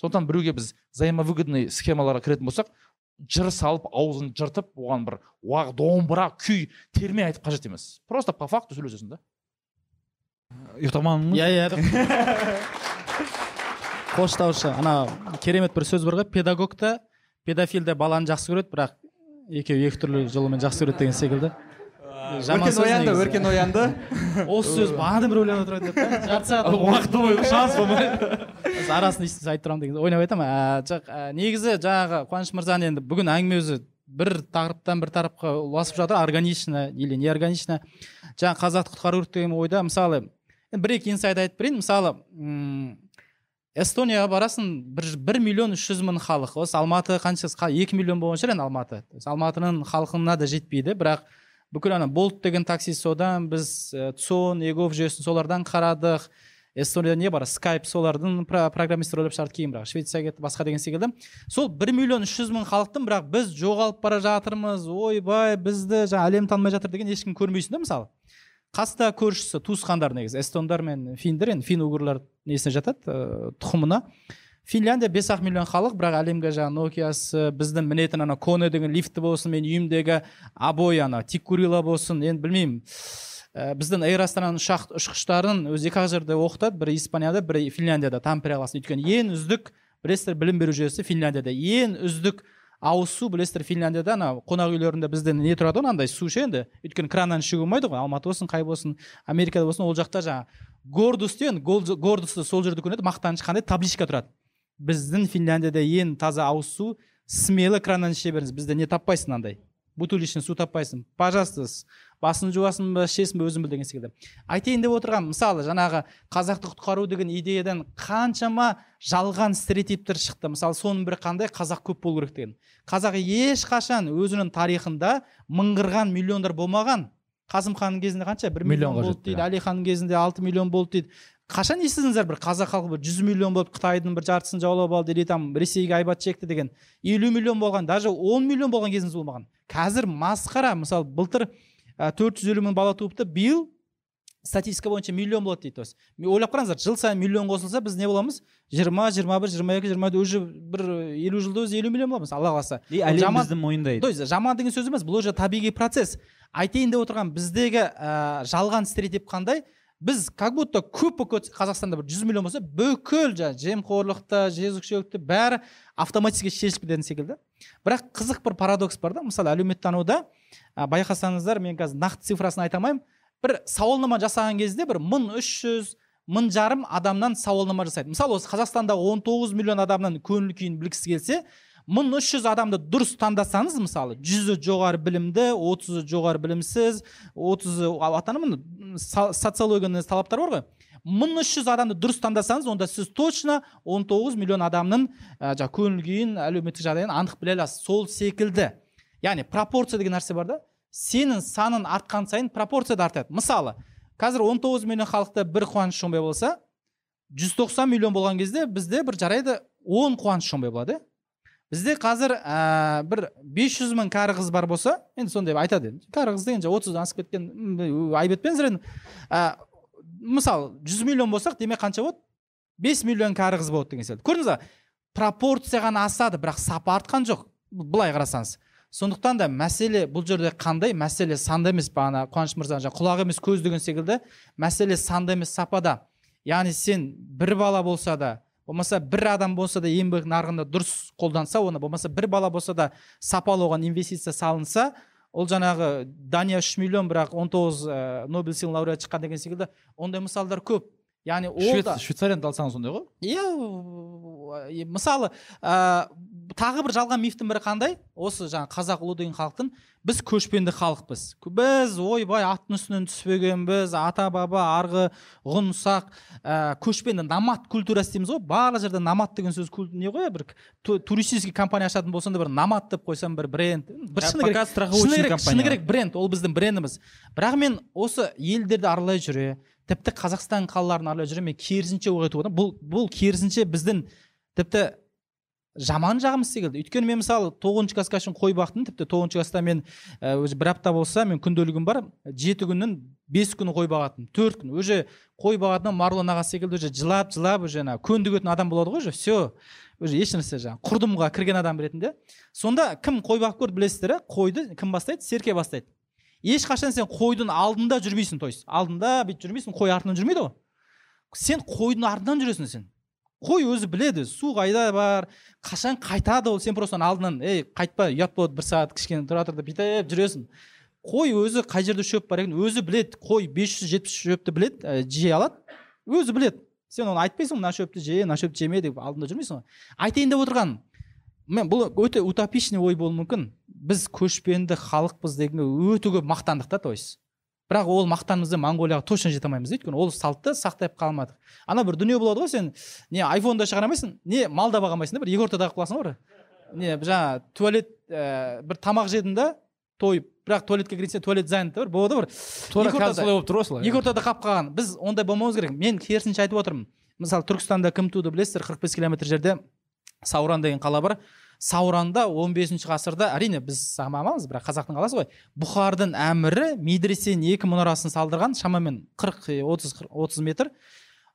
Сондықтан біреуге біз взаимовыгодный схемаларға кіретін болсақ жыр салып аузын жыртып оған бір уақ домбыра күй терме айтып қажет емес. Просто по факту сөйлесесің да. Ұйықтамадың ба иә иә. *laughs* Қоштаушы. Ана керемет бір сөз бар ғой. Педагог та педофил де баланы жақсы көреді бірақ екеуі екі түрлі жолмен жақсы көреді деген секілді. Өркен оянды өркен оянды. Осы сөз бағана бір ойланып отырады деп жарты сағат уақыты бойы шанс болмайды Осы арасын естісе айтып тұрамын деген ойнап айтамын ә, жоқ ә, негізі жаңағы қуаныш мырзаның енді бүгін әңгіме өзі бір тақырыптан бір тақырыпқа ұласып жатыр. Органично или неорганично жаңағы қазақты құтқару керек деген ойда мысалы бір екі инсайт айтып берейін. Мысалы эстонияға барасың бір, бір миллион үш жүз мың халық. Осы алматы қанша қа- екі миллион болған шығар енді алматы. Алматының халқына да жетпейді бірақ бүкіл ана болт деген такси содан біз ә, цон егов жүйесін солардан қарадық. Эстонияда не бар скайп солардың про- программистер ойлап шығарды кейін бірақ швецияға кетті басқа деген секілді. Сол бір миллион үш жүз мың халықтың бірақ біз жоғалып бара жатырмыз. Ойбай бізді жаңа әлем танымай жатыр деген ешкім көрмейсің да мысалы. Қасында көршісі туысқандар негізі эстондар мен финдер енді фин угрлар несіне жатады ыыы тұқымына. Финляндия бес ақ миллион халық бірақ әлемге жаңағы нокиясы біздің мінетін ана коне деген лифті болсын мен үйімдегі обой ана тиккурила болсын енді білмеймін. Ә, біздің эйр астананың ұшақ ұшқыштарын өзі екі ақ жерде оқытады бірі испанияда бірі финляндияда тампере қаласында өйткені ең үздік білесіздер білім беру жүйесі финляндияда. Ең үздік ауыз су білесіздер финляндияда ана қонақ үйлерінде бізде не тұрады ғой мынандай су ше енді? Өйткені краннан ішуге болмайды ғой алматы болсын қай болсын америкада болсын ол жақта жаңағы гордус деген гордусты сол жерде көрінеді мақтаныш қандай? Табличка тұрады. Біздің финляндияда ең таза ауыз су смело краннан іше беріңіз бізде не таппайсың андай? Бутылочный су таппайсың. Пожалуйста басын жуасың ба ішесің ба өзің біл деген секілді. Айтайын деп отырған мысалы жаңағы қазақты құтқару деген идеядан қаншама жалған стереотиптер шықты. Мысалы соның бірі қандай? Қазақ көп болу керек деген. Қазақ ешқашан өзінің тарихында мыңғырған миллиондар болмаған. Қасым ханның кезінде қанша? бір миллион болды дейді. әлиханның кезінде алты миллион болды дейді. Қашан естідіңіздер бір қазақ халқы бір жүз миллион болып қытайдың бір жартысын жаулап алды или там ресейге айбат шекті деген. елу миллион болған даже он миллион болған кезіміз болмаған. Қазір масқара мысалы былтыр төрт жүз елу мың бала туыпты биыл статистика бойынша миллион болады дейді. То есть ойлап қараңыздар жыл сайын миллион қосылса біз не боламыз? Жиырма жиырма бір жиырма екі жиырма уже бір елу жылда өзі елу миллион боламыз алла қаласа. И әлем жаман- бізді мойындайды. То есть жаман деген сөз емес бұл уже табиғи процесс. Айтайын деп отырған біздегі ә, жалған стереотип қандай? Біз как будто көп болып қазақстанда бір жүз миллион болса бүкіл жаңағы жемқорлықты жезөкшелікті бәрі автоматически шешіліп кететін секілді. Бірақ қызық бір парадокс бар да мысалы әлеуметтануда ә, байқасаңыздар мен қазір нақты цифрасын айта алмаймын. Бір сауалнама жасаған кезде бір мың үш жүз мың жарым адамнан сауалнама жасайды. Мысалы осы қазақстанда 19 миллион адамның көңіл күйін білгісі келсе мың үш жүз адамды дұрыс таңдасаңыз мысалы жүзі жоғары білімді отызы жоғары білімсіз отызы атанымын социологияның талаптары бар ғой. Мың үш жүз адамды дұрыс таңдасаңыз онда сіз точно 19 миллион адамның ә, жаңағы көңіл күйін әлеуметтік жағдайын анық біле аласыз. Сол секілді. Яғни пропорция деген нәрсе бар да сенің саның артқан сайын пропорция да артады. Мысалы қазір 19 миллион халықта бір қуаныш шомбай болса 190 миллион болған кезде бізде бір жарайды 10 қуаныш шомбай болады. Бізде қазір ә, бір 500 мың кәрі қыз бар болса енді сондай айтады енді. Кәрі қыз деген жаңағы отыздан асып кеткен айып етпеңіздер енді ә, мысалы 100 миллион болсақ демек қанша болады? 5 миллион кәрі қыз болады деген сияқты. Көрдіңіз ба? Пропорция ғана асады бірақ сапа артқан жоқ. Былай қарасаңыз. Сондықтан да мәселе бұл жерде қандай мәселе санда емес бағана қуаныш мырза жаңа құлақ емес көз деген секілді мәселе санда емес сапада яғни сен бір бала болса да болмаса бір адам болса да еңбек нарығында дұрыс қолданса оны болмаса бір бала болса да сапалы оған инвестиция салынса ол жаңағы дания үш миллион бірақ 19 ә, нобель сыйлығының лауреаты шыққан деген секілді ондай мысалдар көп яғни ол да швецарияны да алсаңыз сондай ғой иә мысалы ә, тағы бір жалған мифтің бірі қандай? Осы жаңағы қазақ ұлы деген халықтың біз көшпенді халықпыз. Біз ойбай аттың үстінен түспегенбіз ата баба арғы ғұн ұсақ ә, көшпенді номад культурасы дейміз ғой. Барлық жерде номад деген сөз не ғой бір ту- туристический компания ашатын болсаң да бір номад деп қойсаң бір бренд. Бір шыны керек шыны керек, шыны керек бренд ол біздің брендіміз. Бірақ мен осы елдерді аралай жүре тіпті қазақстан қалаларын аралай жүре мен керісінше ой айтып отырмын бұл бұл керісінше біздің тіпті жаман жағымыз секілді өйткені мен мысалы тоғызыншы классқа шейін қой бақтым тіпті тоғызыншы класста мен ә, өзі бір апта болса мен күнделігім бар жеті күннің бес күні қой бағатынмын төрт күн. Уже қой бағатын марлон аға секілді уже жылап жылап уже ана көндігетін адам болады ғой уже все уже ешнәрсе жаңағы құрдымға кірген адам ретінде. Сонда кім қой бағып көрді білесіздер қойды кім бастайды? Серке бастайды. Ешқашан сен қойдың алдында жүрмейсің то есть алдында бүйтіп жүрмейсің қой артынан жүрмейді ғой. Сен қойдың артынан жүресің сен. Қой өзі біледі су қайда бар қашан қайтады ол сен просто алдынан ей қайтпа ұят болады бір сағат кішкене тұра тұр деп бүйтіп жүресің. Қой өзі қай жерде шөп бар екенін өзі біледі. Қой 500 жетпіс шөпті біледі жей алады өзі біледі. Сен оны айтпайсың мына шөпті же мына шөпті жеме деп алдында жүрмейсің ғой. Айтайын деп отырғаным мен бұл өте утопичный ой болуы мүмкін. Біз көшпенді халықпыз дегенге өте көп мақтандық та то есть бірақ ол мақтанымызды моңғолияға точно жете алмаймыз. Өйткені ол салтты сақтай қалмадық. Ана бір дүние болады ғой сен не айфон да шығара алмайсың не мал да баға алмайсың да бір екі ортада қалып қаласың ғой бір. Не жаңағы туалет ә, бір тамақ жедің да тойып бірақ туалетке кірген туалет занят бір болады бір. Тура қазір солай болып тұр ғой солай. екі ортада қалып қалған. Біз ондай болмауымыз керек. Мен керісінше айтып отырмын. Мысалы түркістанда кім туды білесіздер? қырық бес километр жерде сауран деген қала бар. Сауранда 15 бесінші ғасырда әрине біз сағмамыз бірақ қазақтың қаласы ғой. Бұхардың әмірі медресенің екі мұнарасын салдырған шамамен 40 30 30 метр.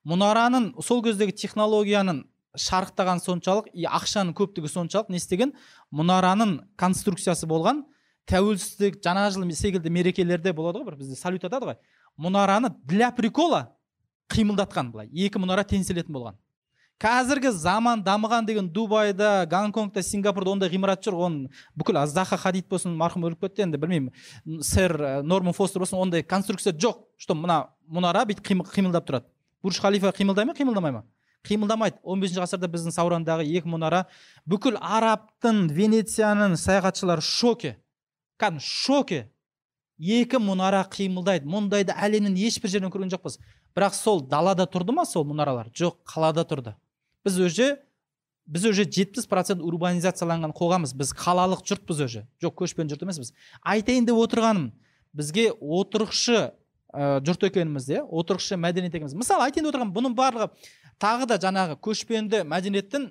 Мұнараның сол кездегі технологияның шарықтаған соншалық и ақшаның көптігі соншалық не істеген? Мұнараның конструкциясы болған. Тәуелсіздік жаңа жыл секілді мерекелерде болады ғой бір бізде салют атады ғой. Мұнараны для прикола қимылдатқан былай. Екі мұнара теңселетін болған. Қазіргі заман дамыған деген дубайда гонконгта сингапурда ондай ғимарат жоқ. Оны бүкіл заха хадид болсын марқұм өліп кетті енді білмеймін. Сэр э, норман фостер болсын ондай конструкция жоқ. Что мына мұнара бүйтіп қимы- қимылдап тұрады. Бурж халифа қимылдай ма қимылдамай ма? Қимылдамайды. 15 бесінші ғасырда біздің саурандағы екі мұнара бүкіл арабтың венецияның саяхатшылары шоке. Кәдімгі шоке. Екі мұнара қимылдайды. Мұндайды әлемнің ешбір жерінен көрген жоқпыз. Бірақ сол далада тұрды ма сол мұнаралар жоқ қалада тұрды. Біз уже біз уже жетпіс процент урбанизацияланған қоғамбыз біз қалалық жұртпыз уже жоқ көшпенді жұрт емеспіз. Айтайын деп отырғаным бізге отырықшы ә, жұрт екенімізді иә отырықшы мәдениет екеніміз. Мысалы айтайын деп отырғаным бұның барлығы тағы да жаңағы көшпенді мәдениеттің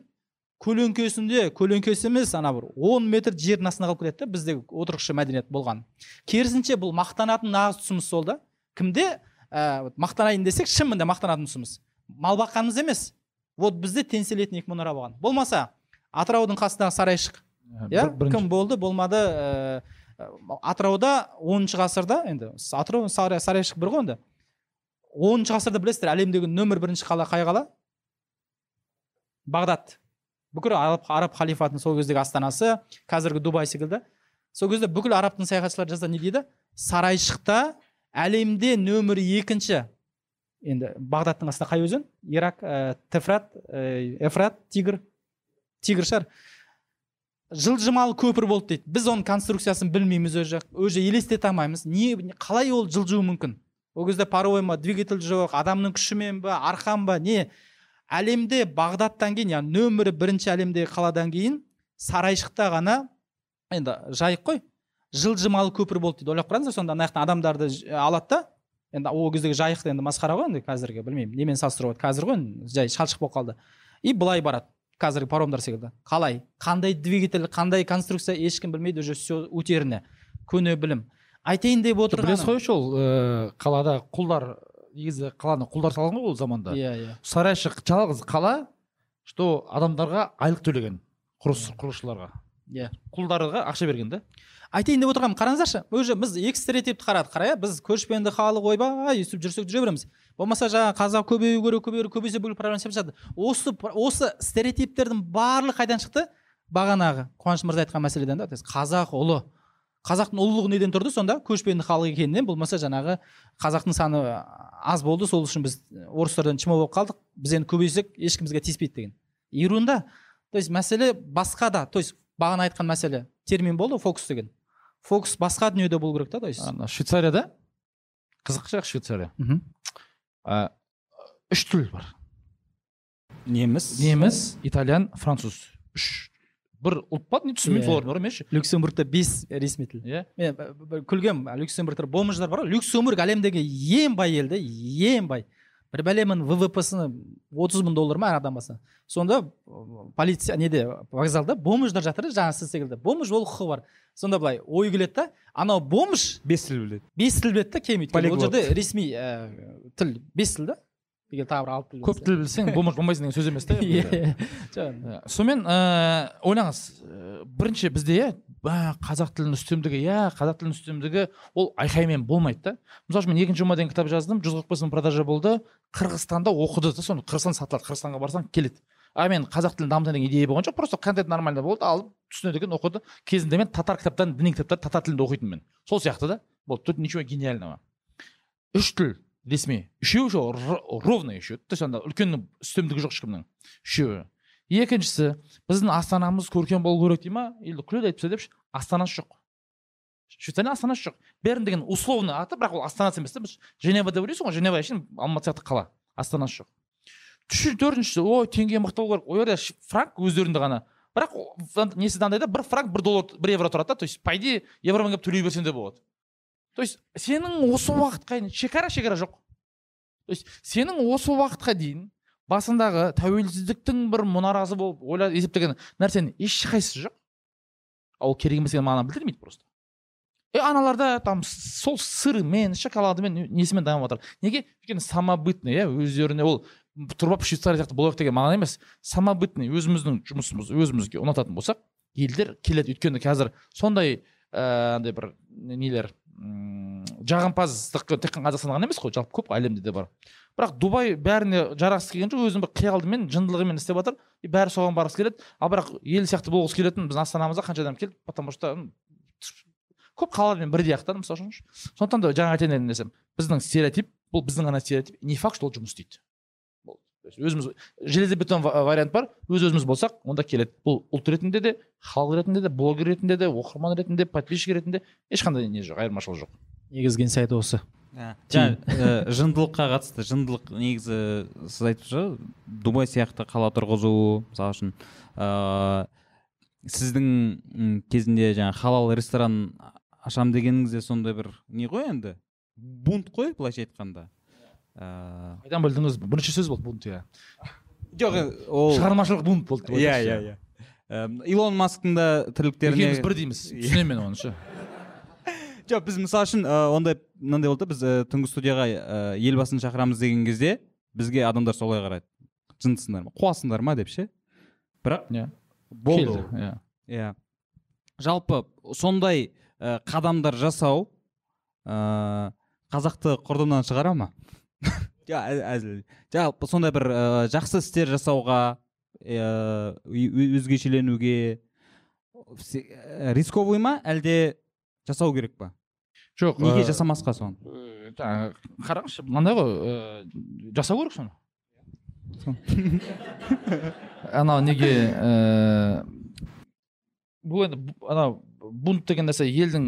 көлеңкесінде көлеңкесі емес ана бір он метр жердің астына қалып кетеді да біздегі отырықшы мәдениет болған. Керісінше бұл мақтанатын нағыз тұсымыз сол да. Кімде? Ә, мақтанайын десек шынымен де мақтанатын тұсымыз. Мал баққанымыз емес. Вот бізде теңселетін екі мұнара болған болмаса атыраудың қасындағы сарайшық иә Бір- бірінші. кім болды? Болмады ә, атырауда оныншы ғасырда енді атырау сарай- сарайшық бір ғой енді оныншы ғасырда білесіздер әлемдегі нөмір бірінші қала қай қала? Бағдат бүкіл араб, араб халифатының сол кездегі астанасы қазіргі дубай секілді. Сол кезде бүкіл арабтың саяхатшылары жазса не дейді? Сарайшықта әлемде нөмір екінші. Енді бағдаттың астында қай өзен? Ирак ә, тефрат ә, эфрат тигр. Тигр шығар жылжымалы көпір болды дейді. Біз оның конструкциясын білмейміз уже уже елестете алмаймыз. Не қалай ол жылжуы мүмкін? Ол кезде паровой ма двигатель жоқ адамның күшімен ба арқан ба не? Әлемде бағдаттан кейін яғни нөмірі бірінші әлемдегі қаладан кейін сарайшықта ғана енді жайық қой жылжымалы көпір болды дейді. Ойлап қараңыздар сонда ана жақтан адамдарды алады да енді ол кездегі жайық енді масқара ғой енді қазіргі білмеймін. Немен салыстыруға болады қазір ғой жай шалшық болып қалды. И былай барады. Қазіргі паромдар секілді. Қалай? Қандай двигатель қандай конструкция ешкім білмейді уже все утеряно көне білім. Айтайын деп білесіз отырғаным ғой еще ол ә, қалада құлдар негізі қаланы құлдар салған ғой ол заманда. Иә иә. Сарайшық жалғыз қала что адамдарға айлық төлеген құрылыс құрылысшыларға. Иә. Құлдарға ақша берген да айтайын деп отырғаным қараңыздаршы уже біз екі стереотипті қарадық қара иә? Біз көшпенді халық ойбай өйстіп жүрсек жүре береміз. Болмаса жаңағы қазақ көбею керек көбею көбейсе бүкіл проблема жатады. Осы осы стереотиптердің барлығы қайдан шықты? Бағанағы қуаныш мырза айтқан мәселеден да қазақ ұлы. Қазақтың ұлылығы неден тұрды сонда? Көшпенді халық екенінен болмаса жаңағы қазақтың саны аз болды сол үшін біз орыстардан чмо болып қалдық. Біз енді көбейсек ешкім бізге тиіспейді деген. Ерунда то есть мәселе басқа да то есть бағана айтқан мәселе термин болды фокус деген. Фокус басқа дүниеде болу керек та то есть? Ана швейцарияда? Қызық жақ швейцария. Мхм. а, үш тіл бар. Неміс. Неміс итальян француз. Үш. Бір ұлт па не түсінбеймін Иә. солардың бәрі меніңше люксембургта бес ресми тіл. Иә. Мен күлгенмін. Люксембургтар бомждар бар ғой. Люксембург әлемдегі ең бай ел да ең бай. Бір бәлемін ввпсыны отыз мың доллар ма әр адам басына сонда полиция неде вокзалда бомждар жатыр жаңағы сіз секілді. Бомж болу құқығы бар. Сонда былай ой келеді да анау бомж бес тіл біледі. бес тіл біледі да өйткені ол жерде ресми ә, тіл бес тіл да? Егер тағы бір алты тіл көп тіл білсең бомж болмайсың деген сөз емес та. *laughs* Иә. Иә. *laughs* сонымен ыыы ойлаңыз бірінші бізде иә қазақ тілінің үстемдігі иә қазақ тілінің үстемдігі ол айқаймен болмайды да. Мысалы үшін мен екінші жұма деген кітап жаздым жүз қырық бес мың продажа болды. Қырғызстанда оқыды да соны қырғызстан сатылады қырғызстанға барсаң келеді. А мен қазақ тілін дамытайын деген идея болған жоқ просто контент нормально болды алып түсінеді екен оқыды. Кезінде мен татар кітаптарын діни кітаптарды татар тілінде оқитынмын мен. Сол сияқты да. Болды тут ничего гениального. Үш тіл ресми үшеуі еще ровно еще то есть анда үлкен үстемдігі жоқ ешкімнің. Үшеуі. Екіншісі біздің астанамыз көркем болу керек дей ма? Или күледі тастайды депші астанасы жоқ. Швейцарияның астанасы жоқ. Берн деген условный аты бірақ ол астанасы емес та біз женева деп ойлайсың ғой женева әшейін алматы сияқты қала. Астанасы жоқ. Төртіншісі ой теңге мықты болу керек. Ол жерде франк өздерінде ғана. Бірақ несі андай да бір франк бір доллар бір евро тұрады да. То есть по идее евромен келіп төлей берсең де болады. То есть сенің осы уақытқа дейін шекара шекара жоқ. То есть сенің осы уақытқа дейін басындағы тәуелсіздіктің бір мұнарасы болып ойлап есептеген нәрсенің ешқайсысы жоқ. Ол керек емес екенін маған білдірмейді просто. Е аналарда там сол сырымен шоколадымен несімен дамып жатыр неге? Өйткені самобытный иә өздеріне ол тұрып алып швейцария сияқты болайық деген мағына емес. Самобытный өзіміздің жұмысымыз өзімізге ұнататын болсақ елдер келеді. Өйткені қазір сондай ыыы андай бір нелер жағымпаздық тек қана қазақстанда ғана емес қой жалпы көп қой әлемде де бар. Бірақ дубай бәріне жарасқысы келген жоқ өзінің бір қиялдымен жындылығымен істеп жатыр. И бәрі соған барғысы келеді. Ал бірақ ел сияқты болғысы келетін біздің астанамызға қанша адам келді? Потому что көп қалалармен бірдей ақ та мысалы үшін. Сондықтан да жаңа айтайын деген нәрсем біздің стереотип бұл біздің ғана стереотип. Не факт что ол жұмыс істейді. То есть өзіміз железобетон ва- вариант бар өз өзіміз болсақ онда келеді. Бұл ұлт ретінде де халық ретінде де блогер ретінде де оқырман ретінде подписчик ретінде ешқандай не жоқ айырмашылық жоқ. Негізгі инсайт осы. Жаңа ә, жындылыққа қатысты жындылық негізі сіз айтып жүр дубай сияқты қала тұрғызу мысалы үшін ыыы сіздің кезінде жаңа халал ресторан ашам дегеніңізде сондай бір не ғой енді? Бунт қой былайша айтқанда? Ыыы қайдан білдіңіз? Бірінші сөз болды бунт иә. Жоқ ол шығармашылық бунт болды иә иә иә. Илон масктың да тірліктеріне екеуміз бір дейміз түсінемін мен оны ше *laughs* жоқ біз мысалы үшін ә, ондай мынандай болды да біз түнгі студияға елбасын шақырамыз деген кезде бізге адамдар солай қарайды. Жындысыңдар ма? Қуасыңдар ма деп ше? Бірақ иә. болды иә. Иә. Жалпы сондай қадамдар жасау ә, қазақты құрдымнан шығара ма? *laughs* жоқ ә- әзіл. Жалпы сондай бір ә, жақсы істер жасауға ә, ө- өзгешеленуге ә, рисковый ма әлде жасау керек па? Жоқ неге ә, жасамасқа соны? ә, қараңызшы мынандай ғой ә, жасау керек соны. *laughs* Анау неге ііі бұл енді анау бунт деген нәрсе елдің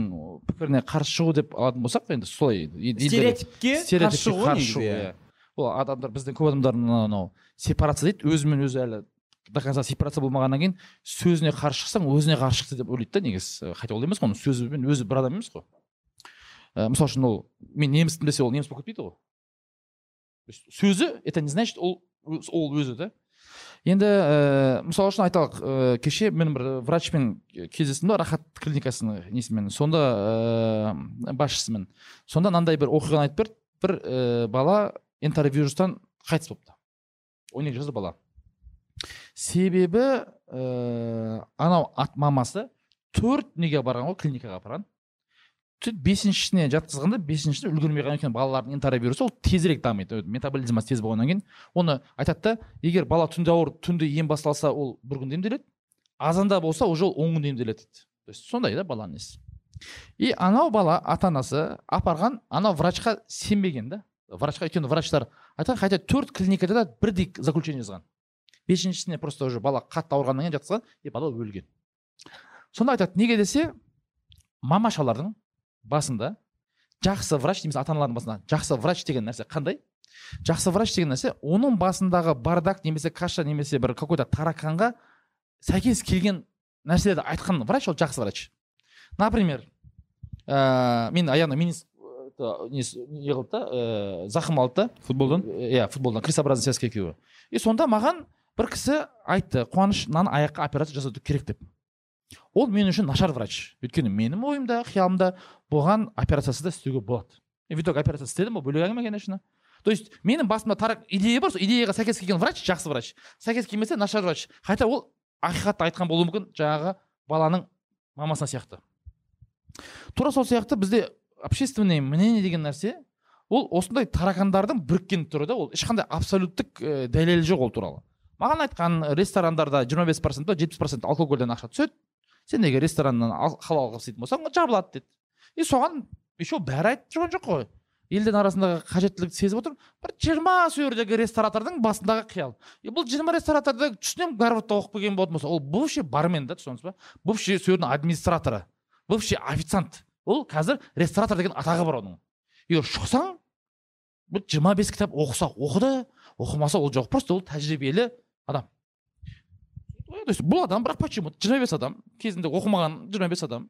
пікіріне қарсы шығу деп алатын болсақ енді солай стереотипке қарсы шығу иә. ол адамдар біздің көп адамдар анау сепарация дейді өзімен өзі әлі до конца сепарация болмағаннан кейін сөзіне қарсы шықсаң өзіне қарсы шықты деп ойлайды да негізі. Хотя ол емес қой оның сөзімен өзі бір адам емес қой. Ә, мысалы үшін ол мен неміс тілін білсе ол неміс болып кетпейді ғой. То есть сөзі это не значит ол ол өзі да. Енді ә, мысалы үшін айталық ә, кеше мен бір врачпен кездестім да рахат клиникасының несімен сонда ә, басшысымен сонда мынандай бір оқиғаны айтып берді. Бір ә, бала энтеровирустан қайтыс болыпты. он екі жасар бала. Себебі ә, анау ат мамасы төрт неге барған ғой клиникаға апарған. Бесіншісіне жатқызғанда бесіншісіне үлгермей қалған екен балалардың энтеровирусы ол тезірек дамиды. Метаболизмасы тез болғаннан кейін. Оны айтады да егер бала түнде ауырып түнде ем басталса ол бір күнде емделеді. Азанда болса уже ол он күнде емделеді дейді. То есть сондай да баланың несі. И анау бала ата анасы апарған анау врачқа сенбеген да. Врачқа өйткені врачтар айтқан хотя төрт клиникада да бірдей заключение жазған бесіншісіне просто уже бала қатты ауырғаннан кейін жатқызған и бала өлген. Сонда айтады неге? десе мамашалардың басында жақсы врач немесе ата аналардың басында. Жақсы врач деген нәрсе қандай? Жақсы врач деген нәрсе оның басындағы бардак немесе каша немесе бір какой то тараканға сәйкес келген нәрселерді айтқан врач ол жақсы врач. Например ә, мен аяғына минис не қылды да ә, зақым алды да. Футболдан? Иә футболдан крестообразный связка екеуі. И сонда маған бір кісі айтты қуаныш мынаны аяққа операция жасау керек деп. Ол мен үшін нашар врач. Өйткені менің ойымда қиялымда бұған операциясыз да істеуге болады. В итоге операция істедім ол бөлек әңгіме конечно. То есть менің басымда тарак идея бар сол идеяға сәйкес келген врач жақсы врач. Сәйкес келмесе нашар врач. Хотя ол ақиқатты айтқан болуы мүмкін жаңағы баланың мамасына сияқты. Тура сол сияқты бізде общественное мнение деген нәрсе ол осындай таракандардың біріккен түрі да ол ешқандай абсолюттік ә, дәлелі жоқ ол туралы. Маған айтқан ресторандарда 25 бес процент па жетпіс процент алкогольден ақша түседі. Сен егер рестораннан ал- халал қылып істейтін болсаң жабылады деді. И соған еще бәрі айтып тұрған жоқ қой. Елдің арасындағы қажеттілікті сезіп отыр бір жиырма сол жердегі ресторатордың басындағы қиял и бұл жиырма рестораторды түсінемін гарвардта оқып келген болатын болса. Ол бывший бармен да түсінесіз ба? Бывший сол жердің администраторы бывший официант. Ол қазір ресторатор деген атағы бар оның. Егер шықсаң жиырма бес кітап оқыса оқыды оқымаса ол жоқ. Просто ол тәжірибелі адам. То есть бұл адам бірақ почему? Жиырма бес адам кезінде оқымаған жиырма бес адам.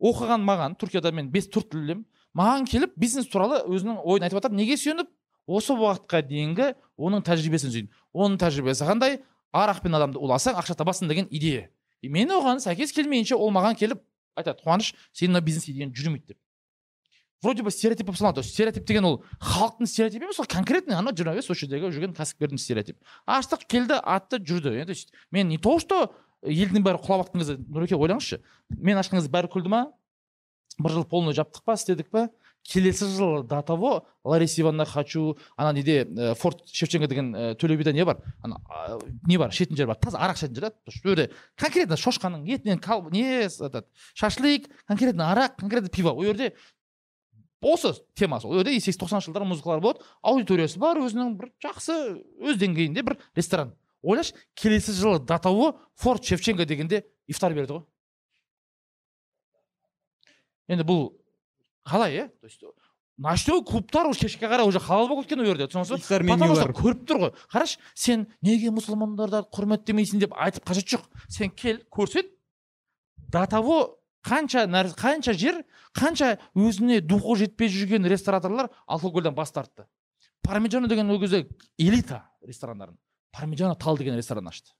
Оқыған маған түркияда мен бес төрт тіл білемін маған келіп бизнес туралы өзінің ойын айтып жатыр неге сүйеніп? Осы уақытқа дейінгі оның тәжірибесін сүйдім оның тәжірибесі қандай? Арақпен адамды уласаң ақша табасың деген идея. И мен оған сәйкес келмейінше ол маған келіп айтады қуаныш сенің мына бизнес идеяң жүрмейді деп. Вроде бы стереотип болып саналады стереотип деген ол халықтың стереотипі емес ол конкретный жиырма бес осы жердегі жүрген кәсіпкердің стереотип аштық келді атты жүрді. То есть мен не то что елдің бәрі құлап жатқан кезде нұреке ойлаңызшы мен ашқан кезде бәрі күлді ма? бір жыл полный жаптық па істедік па? Келесі жылы до того лариса ивановна хочу ана неде ә, форт шевченко деген ә, төле бида не бар? Ана а, не бар ішетін жер бар. Таза арақ ішетін жер сол жерде конкретно шошқаның етінен кал не этот шашлик конкретно арақ конкретно пиво. Ол жерде осы тема сол ол жерде сексен тоқсаныншы жылдары музыкалар болады. Аудиториясы бар өзінің бір жақсы өз деңгейінде бір ресторан. Ойлашы келесі жылы до того форт шевченко дегенде ифтар берді ғой. Енді бұл қалай иә? То есть ночной клубтар уже кешке қарай уже халал болып кеткен ол жерде түсінесіз потому что көріп тұр ғой. Қарашы сен неге мұсылмандарды құрметтемейсің деп айтып қажет жоқ. Сен кел көрсет. До того қанша нәр, қанша жер қанша өзіне духы жетпей жүрген рестораторлар алкогольден бас тартты. Пармиджано деген ол кезде элита ресторандардың пармиджано тал деген ресторан ашты.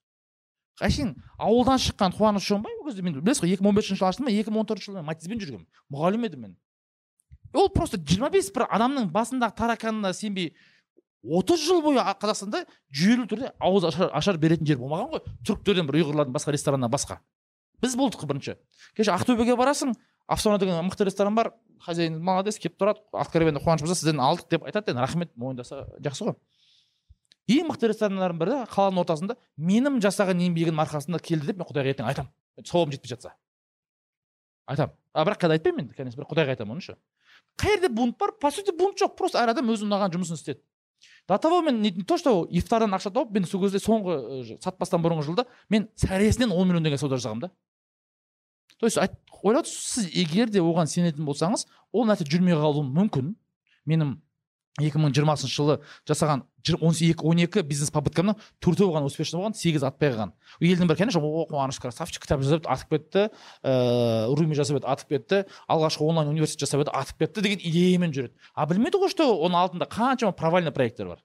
Әшейін ауылдан шыққан қуаныш шоңбай ол кезде мен білесіз ғой екі мың он бесінші жылы аштым ба екі мың он төртінші жылы матизбен жүргенмін. Мұғалім едім мен. Ол просто жиырма бес бір адамның басындағы тараканына сенбей отыз жыл бойы қазақстанда жүйелі түрде ауыз ашар, ашар беретін жер болмаған ғой. Түріктерден бір ұйғырлардың басқа рестораннан басқа. Біз болдық бірінші. Кеше ақтөбеге барасың афсона деген мықты ресторан бар хозяин молодец келіп тұрады. Откровенно қуаныш мырза сізден алдық деп айтады енді рахмет мойындаса жақсы ғой. Ең мықты ресторандардың бірі қаланың ортасында менің жасаған еңбегімнің арқасында келді деп мен құдайға ертең айтамын. Сауабым жетпей жатса. Айтамын. А бірақ қазір айтпаймын енді конечно бір құдайға айтамын оны ше қай жерде бунт бар? По сути бунт жоқ просто әр адам өзіне ұнаған жұмысын істеді до того мен не, то что ифтардан ақша тауып мен сол кезде соңғы э, сатпастан бұрынғы жылда мен сәресінен он миллион деген сауда жасағанмын да. То есть ойлап сіз егер де оған сенетін болсаңыз ол нәрсе жүрмей қалуы мүмкін. Менің 2020 жылы жасаған жыр- 12 12 бизнес попыткамның төртеуі ғана успешный болған сегіз атпай қалған елдің бәрі конечно о қуаныш красавчик кітап жазып атып кетті ыыы руми жасап еді атып кетті алғашқы онлайн университет жасап еді атып кетті деген идеямен жүреді. А білмейді ғой что оның алдында қаншама провальный проекттер бар.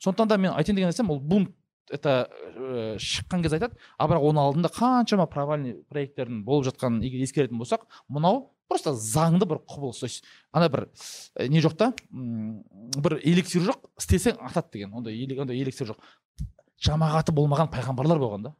Сондықтан да мен айтайын деген нәрсем ол бунт это ә, шыққан кезде айтады. А бірақ оның алдында қаншама провальный проекттердің болып жатқанын егер ескеретін болсақ мынау просто заңды бір құбылыс. То есть ана бір ә, не жоқ та? Бір эликсир жоқ істесең атады деген. Ондай ондай эликсир жоқ. Жамағаты болмаған пайғамбарлар болған да.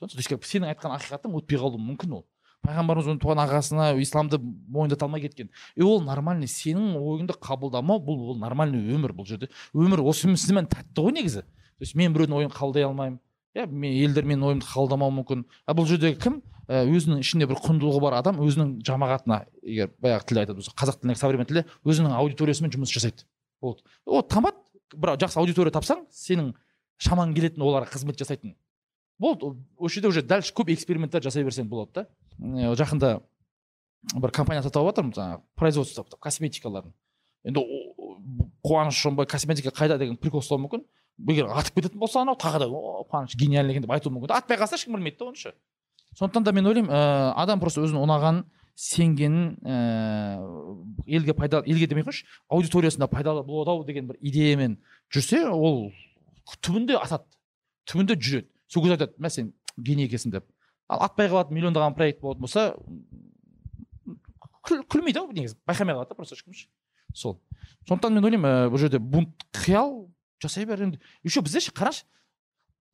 Как сенің айтқан ақиқатың өтпей қалуы мүмкін ол. Пайғамбарымыз оның туған ағасына исламды мойындата алмай кеткен. И ол нормальный сенің ойыңды қабылдамау бұл ол нормальный өмір бұл жерде. Өмір осысымен тәтті ғой негізі. То есть мен біреудің ойын қабылдай алмаймын. Иә мен елдер менің ойымды қабылдамауы мүмкін. А бұл жерде кім? Ә, өзінің ішінде бір құндылығы бар адам өзінің жамағатына егер баяғы тілде айтады қазақ тіліндегі современный тілде өзінің аудиториясымен жұмыс жасайды. Болды ол тамады бір жақсы аудитория тапсаң сенің шамаң келетін оларға қызмет жасайтын. Болды ол- осы жерде уже дальше көп эксперименттер жасай берсең болады да. Жақында бір компания сатып алып жатырмын жаңағы производство косметикаларын. Енді қуаныш шонбай косметика қайда деген прикол ұстауы мүмкін. Егер атып кететін болса анау тағы да о қуаныш гениальный екен деп айтуы мүмкін атпай қалса ешкім білмейді да оны сондықтан да мен ойлаймын ә, адам просто өзіне ұнағанын сенгенін ііі елге пайдалы елге демей қойшы аудиториясына пайдалы болады ау деген бір идеямен жүрсе ол түбінде атады түбінде жүреді сол кезде айтады мә сен гений екенсің деп ал атпай қалады миллиондаған проект болатын болса күл, күлмейді ау негізі байқамай қалады да просто ешкім сол сондықтан мен ойлаймын ііі бұл жерде бунт қиял жасай бер енді. Еще бізде ше қарашы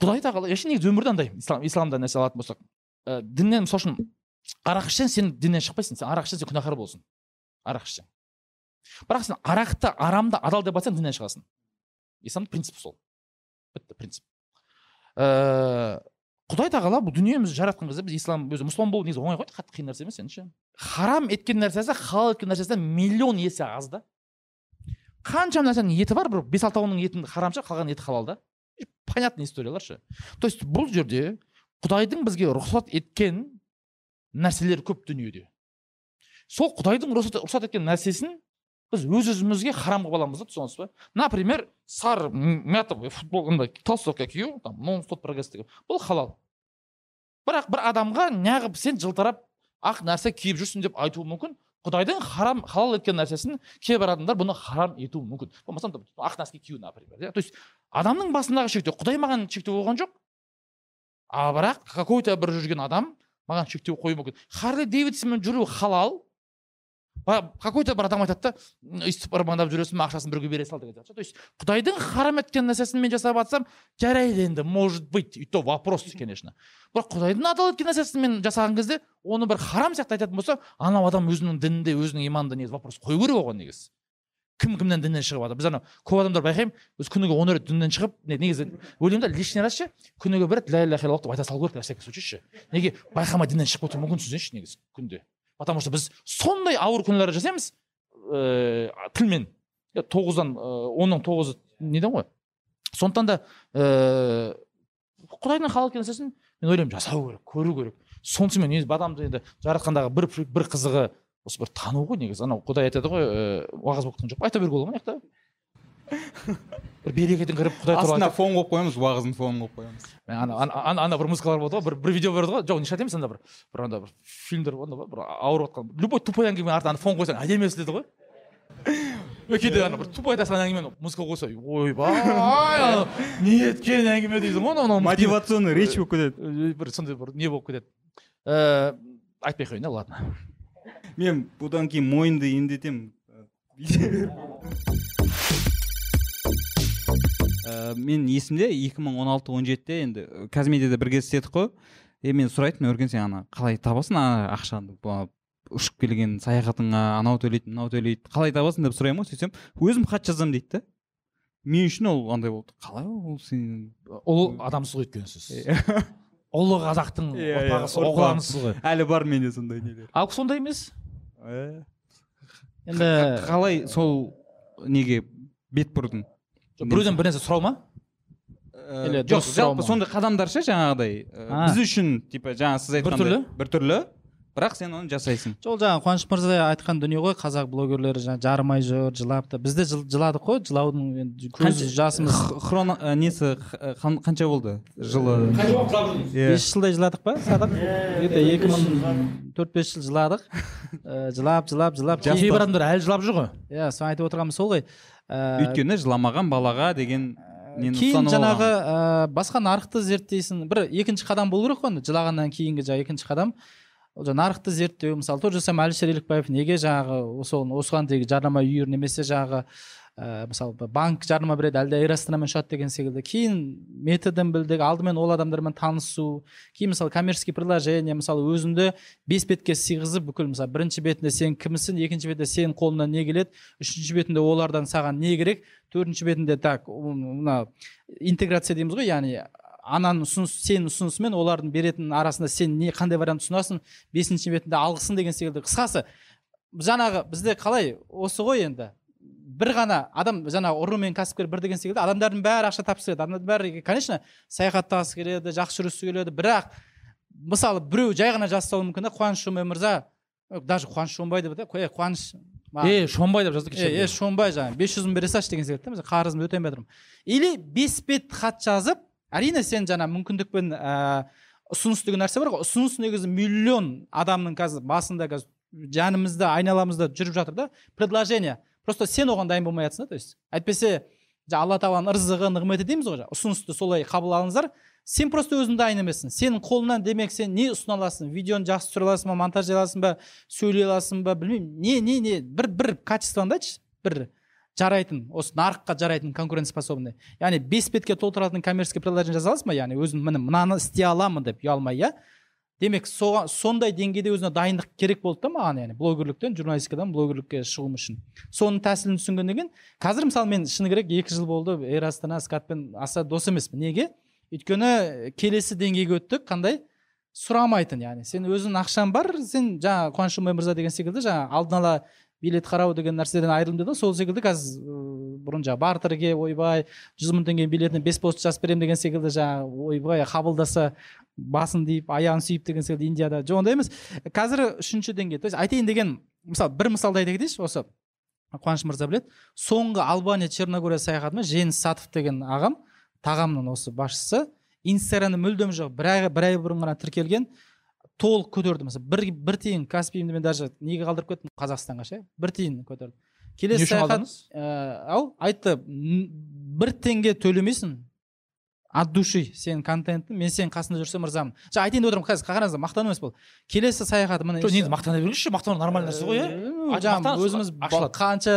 құдай тағала вообще негізі өмірде андай ислам исламда нәрсе алатын болсақ. Ә, діннен мысалы үшін арақ ішсең сен діннен шықпайсың сен арақ ішсең сен күнәһар болсың арақ ішсең. Бірақ сен арақты арамды адал деп айтсаң діннен шығасың. Исламның принципі сол. Бітті принцип. Ііі құдай тағала бұл дүниемізді жаратқан кезде біз ислам өзі мұсылман болу негізі оңай ғой қатты қиын нәрсе емес енді харам еткен нәрсесі халал еткен нәрсесінен миллион есе аз да. Қанша нәрсенің еті бар бір бес алтауының етін харам ше қалған еті халал да. Понятный историялар ше. То есть бұл жерде құдайдың бізге рұқсат еткен нәрселер көп дүниеде. Сол құдайдың рұқсат, рұқсат еткен нәрсесін біз өз өзімізге харам қылып аламыз да түсінесіз ба? Например сары м- мятовый футбол толстовка кию там нон стоп прогресс деген. Бұл халал. Бірақ бір адамға неғып сен жылтырап ақ нәрсе киіп жүрсің деп айтуы мүмкін. Құдайдың харам халал еткен нәрсесін кейбір адамдар бұны харам етуі мүмкін. Болмаса ақ нәрсе кию например иә то есть адамның басындағы шектеу құдай маған шектеу қойған жоқ. А бірақ какой то бір жүрген адам маған шектеу қоюы мүмкін. Харли дэвидсонмен жүру халал какой то бір адам айтады да «М, өйстіп ырбаңдап жүресің ақшасын біреуге бере сал деген сияқты то есть құдайдың харам еткен нәрсесін мен жасап жатсам жарайды енді может быть и то вопрос конечно. Бірақ құдайдың адал еткен нәрсесін мен жасаған кезде оны бір харам сияқты айтатын болса анау адам өзінің дінінде өзінің иманында негізі вопрос қою керек оған негізі. Кім кімнен діннен шығып жатыр біз анау көп адамдар байқаймын біз күніге он рет діннен шығып не- негізі ойлаймын да лишний раз ше күніге бір рет ля иляха илlalлах деп айта салу керек на всякий случай ше неге? Байқамай діннен шығып кетуі мүмкін түсінесінші негізі күнде. Потому что біз сондай ауыр күнәлар жасаймыз ііі тілмен. Иә, тоғыздан ыыы онның тоғызы неден ғой? Сондықтан да ііі құдайдың халал еткен нәрсесін мен ойлаймын жасау керек көру керек. Сонысымен негізі адамды енді жаратқандағы бір бір қызығы осы бір тану ғой негізі. Анау құдай айтады ғой ііі уағыз болып жоқ айта беруге болады ма мына жақта бір берекеден кіріп құдай туралы астына фон қойып қоямыз уағызын фон қойып қоямыз. Ана ана бір музыкалар болады ғой бір бір видео береді ғой. Жоқ не емес анда бір бір анда бір фильмдер болады ғой бір ауырып жатқан любой тупой әңгіме артынан фон қойсаң әдемі естіледі ғой. Кейде ана бір тупой айта салған әңгімені музыка қойса ойбай не еткен әңгіме дейсің ғой анау мотивационный речь болып кетеді. Э, бір сондай бір не болып кетеді. Ііі айтпай ақ қояйын иә ладно. Мен бұдан кейін мойынды емдетемін Ә, мен есімде 2016-17-де енді э, казмедияда бірге істедік қой. Е мен сұрайтынмын өркен сен ана қалай табасың ана ақшаны? Ұшып келген саяхатыңа анау төлейді мынау төлейді қалай табасың деп сұраймын ғой сөйтсем өзім хат жазамын дейді да. Мен үшін ол андай болды. Қалай ол сен? Ұлы адамсыз ғой өйткені сіз. *laughs* Ұлы қазақтың ұрпағысыз ғой. Әлі бар менде сондай нелер. Ал сондай емес? Енді қалай сол неге бет бұрдың? Біреуден бір нәрсе сұрау ма? Э, жоқ жалпы сондай қадамдар ше жаңағыдай А. біз үшін типа жаңа сіз айтқандай Біртүрлі? біртүрлі. Бірақ сен оны жасайсың. Сол жаңағы қуаныш мырза айтқан дүние ғой қазақ блогерлері жаңағы жарымай жүр жылап та. Біз де жыл- жыладық қой жылаудың енді көз жасымыз. Х- хроно ә, несі қанша болды жылы? Бес жылдай жыладық па садық? Где то екі мың төрт бес жыл жыладық. *laughs* Э, жылап жылап жылап. Кейбір адамдар әлі жылап жүр ғой. Иә соны айтып отырғанымыз сол ғой. Э, өйткені жыламаған балаға деген нені кейін жаңағы ә, басқа нарықты зерттейсің. Бір екінші қадам болу керек қой жылағаннан кейінгі жаңағы екінші қадам. Ол жаңағы нарықты зерттеу мысалы тот же самый әлішер елікбаев неге жаңағы осы осыған дейін жарнама үйір немесе жаңағы ә, мысалы бір банк жарнама береді әлде эйр ұшады деген секілді. Кейін методын білдік алдымен ол адамдармен танысу кейін мысалы коммерческий предложение мысалы өзіңді бес бетке сыйғызып бүкіл мысалы бірінші бетінде сен кімсің екінші бетінде сенің қолыңнан не келеді үшінші бетінде олардан саған не керек төртінші бетінде так мына интеграция дейміз ғой яғни ананың ұсыныс сенің ұсынысымен олардың беретін арасында сен не қандай вариант ұсынасың бесінші бетінде алғысың деген секілді. Қысқасы жаңағы бізде қалай осы ғой енді? Бір ғана адам жаңағы ұры мен кәсіпкер бір деген секілді адамдардың бәрі ақша тапқысы келеді адамдардың бәрі конечно саяхаттағысы келеді жақсы жүргісі келеді. Бірақ мысалы біреу жай ғана жазса мүмкін да қуаныш шонбай мырза «Ö, даже қуаныш шонбай деп е қуаныш е шонбай деп жазды кеше е шонбай жаңағы бес жүз мың бере салшы деген секілді да қарызымды өтей алмай жатырмын. Или бес бет хат жазып әрине сен жаңа мүмкіндікпен ә, ұсыныс деген нәрсе бар ғой. Ұсыныс негізі миллион адамның қазір басында қазір жанымызда айналамызда жүріп жатыр да предложение. Просто сен оған дайын болмай жатрсың да то есть. Әйтпесе алла тағаланың ырзығы нығметі дейміз ғой жаңа ұсынысты солай қабыл алыңыздар. Сен просто өзің дайын емессің. Сенің қолыңнан демек сен не ұсына аласың? Видеоны жақсы түсіре аласың ба монтаждай аласың ба сөйлей аласың ба білмеймін. Не не не бір бір качествоны айтшы. Бір жарайтын осы нарыққа жарайтын конкурентоспособный. Яғни бес бетке толтыратын коммерческий предложение жаза аласың ба? Яғни өзім міне мынаны істей аламын деп ұялмай иә? Демек соған сондай деңгейде өзіне дайындық керек болды да маған яғни блогерліктен журналистикадан блогерлікке шығуым үшін. Соның тәсілін түсінгеннен кейін қазір мысалы мен шыны керек екі жыл болды эйр астана скатпен аса дос емеспін. Неге? Өйткені келесі деңгейге өттік қандай? Сұрамайтын яғни. Сен өзің ақшаң бар сен жаңа қуаныш мырза деген секілді жаңа алдын ала билет қарау деген нәрседен айырылдым деді сол секілді қазір бұрын жаңағы бартерге ойбай жүз мың теңге билетіне бес пост жазып беремін деген секілді жаңағы ойбай қабылдаса басын дейіп аяғын сүйіп деген секілді индияда. Жоқ ондай емес. Қазір үшінші деңгей. То есть айтайын деген мысалы бір мысалды айта кетейінші. Осы қуаныш мырза біледі. Соңғы албания черногория саяхатыма жеңіс сатов деген ағам тағамның осы басшысы инстаграмда мүлдем жоқ бір ай бір ай бұрын ғана тіркелген. Толық көтерді. Мысалы бір бір тиын каспиімді мен даже неге қалдырып кеттім? Қазақстанға ше? Бір тиын көтерді. Келесі саяхат ә, ау айтты. «Н- бір теңге төлемейсің от души сенің контентің. Мен сенің қасында жүрсем ырзамын жаңа айтайын деп отырмын қазір қараңыздар мақтану емес бұл. Келесі саяхат міне жоқ негізі мақтана беріңізші мақтану нормальный нәрсе ғой иә жаңағы өзіміз қанша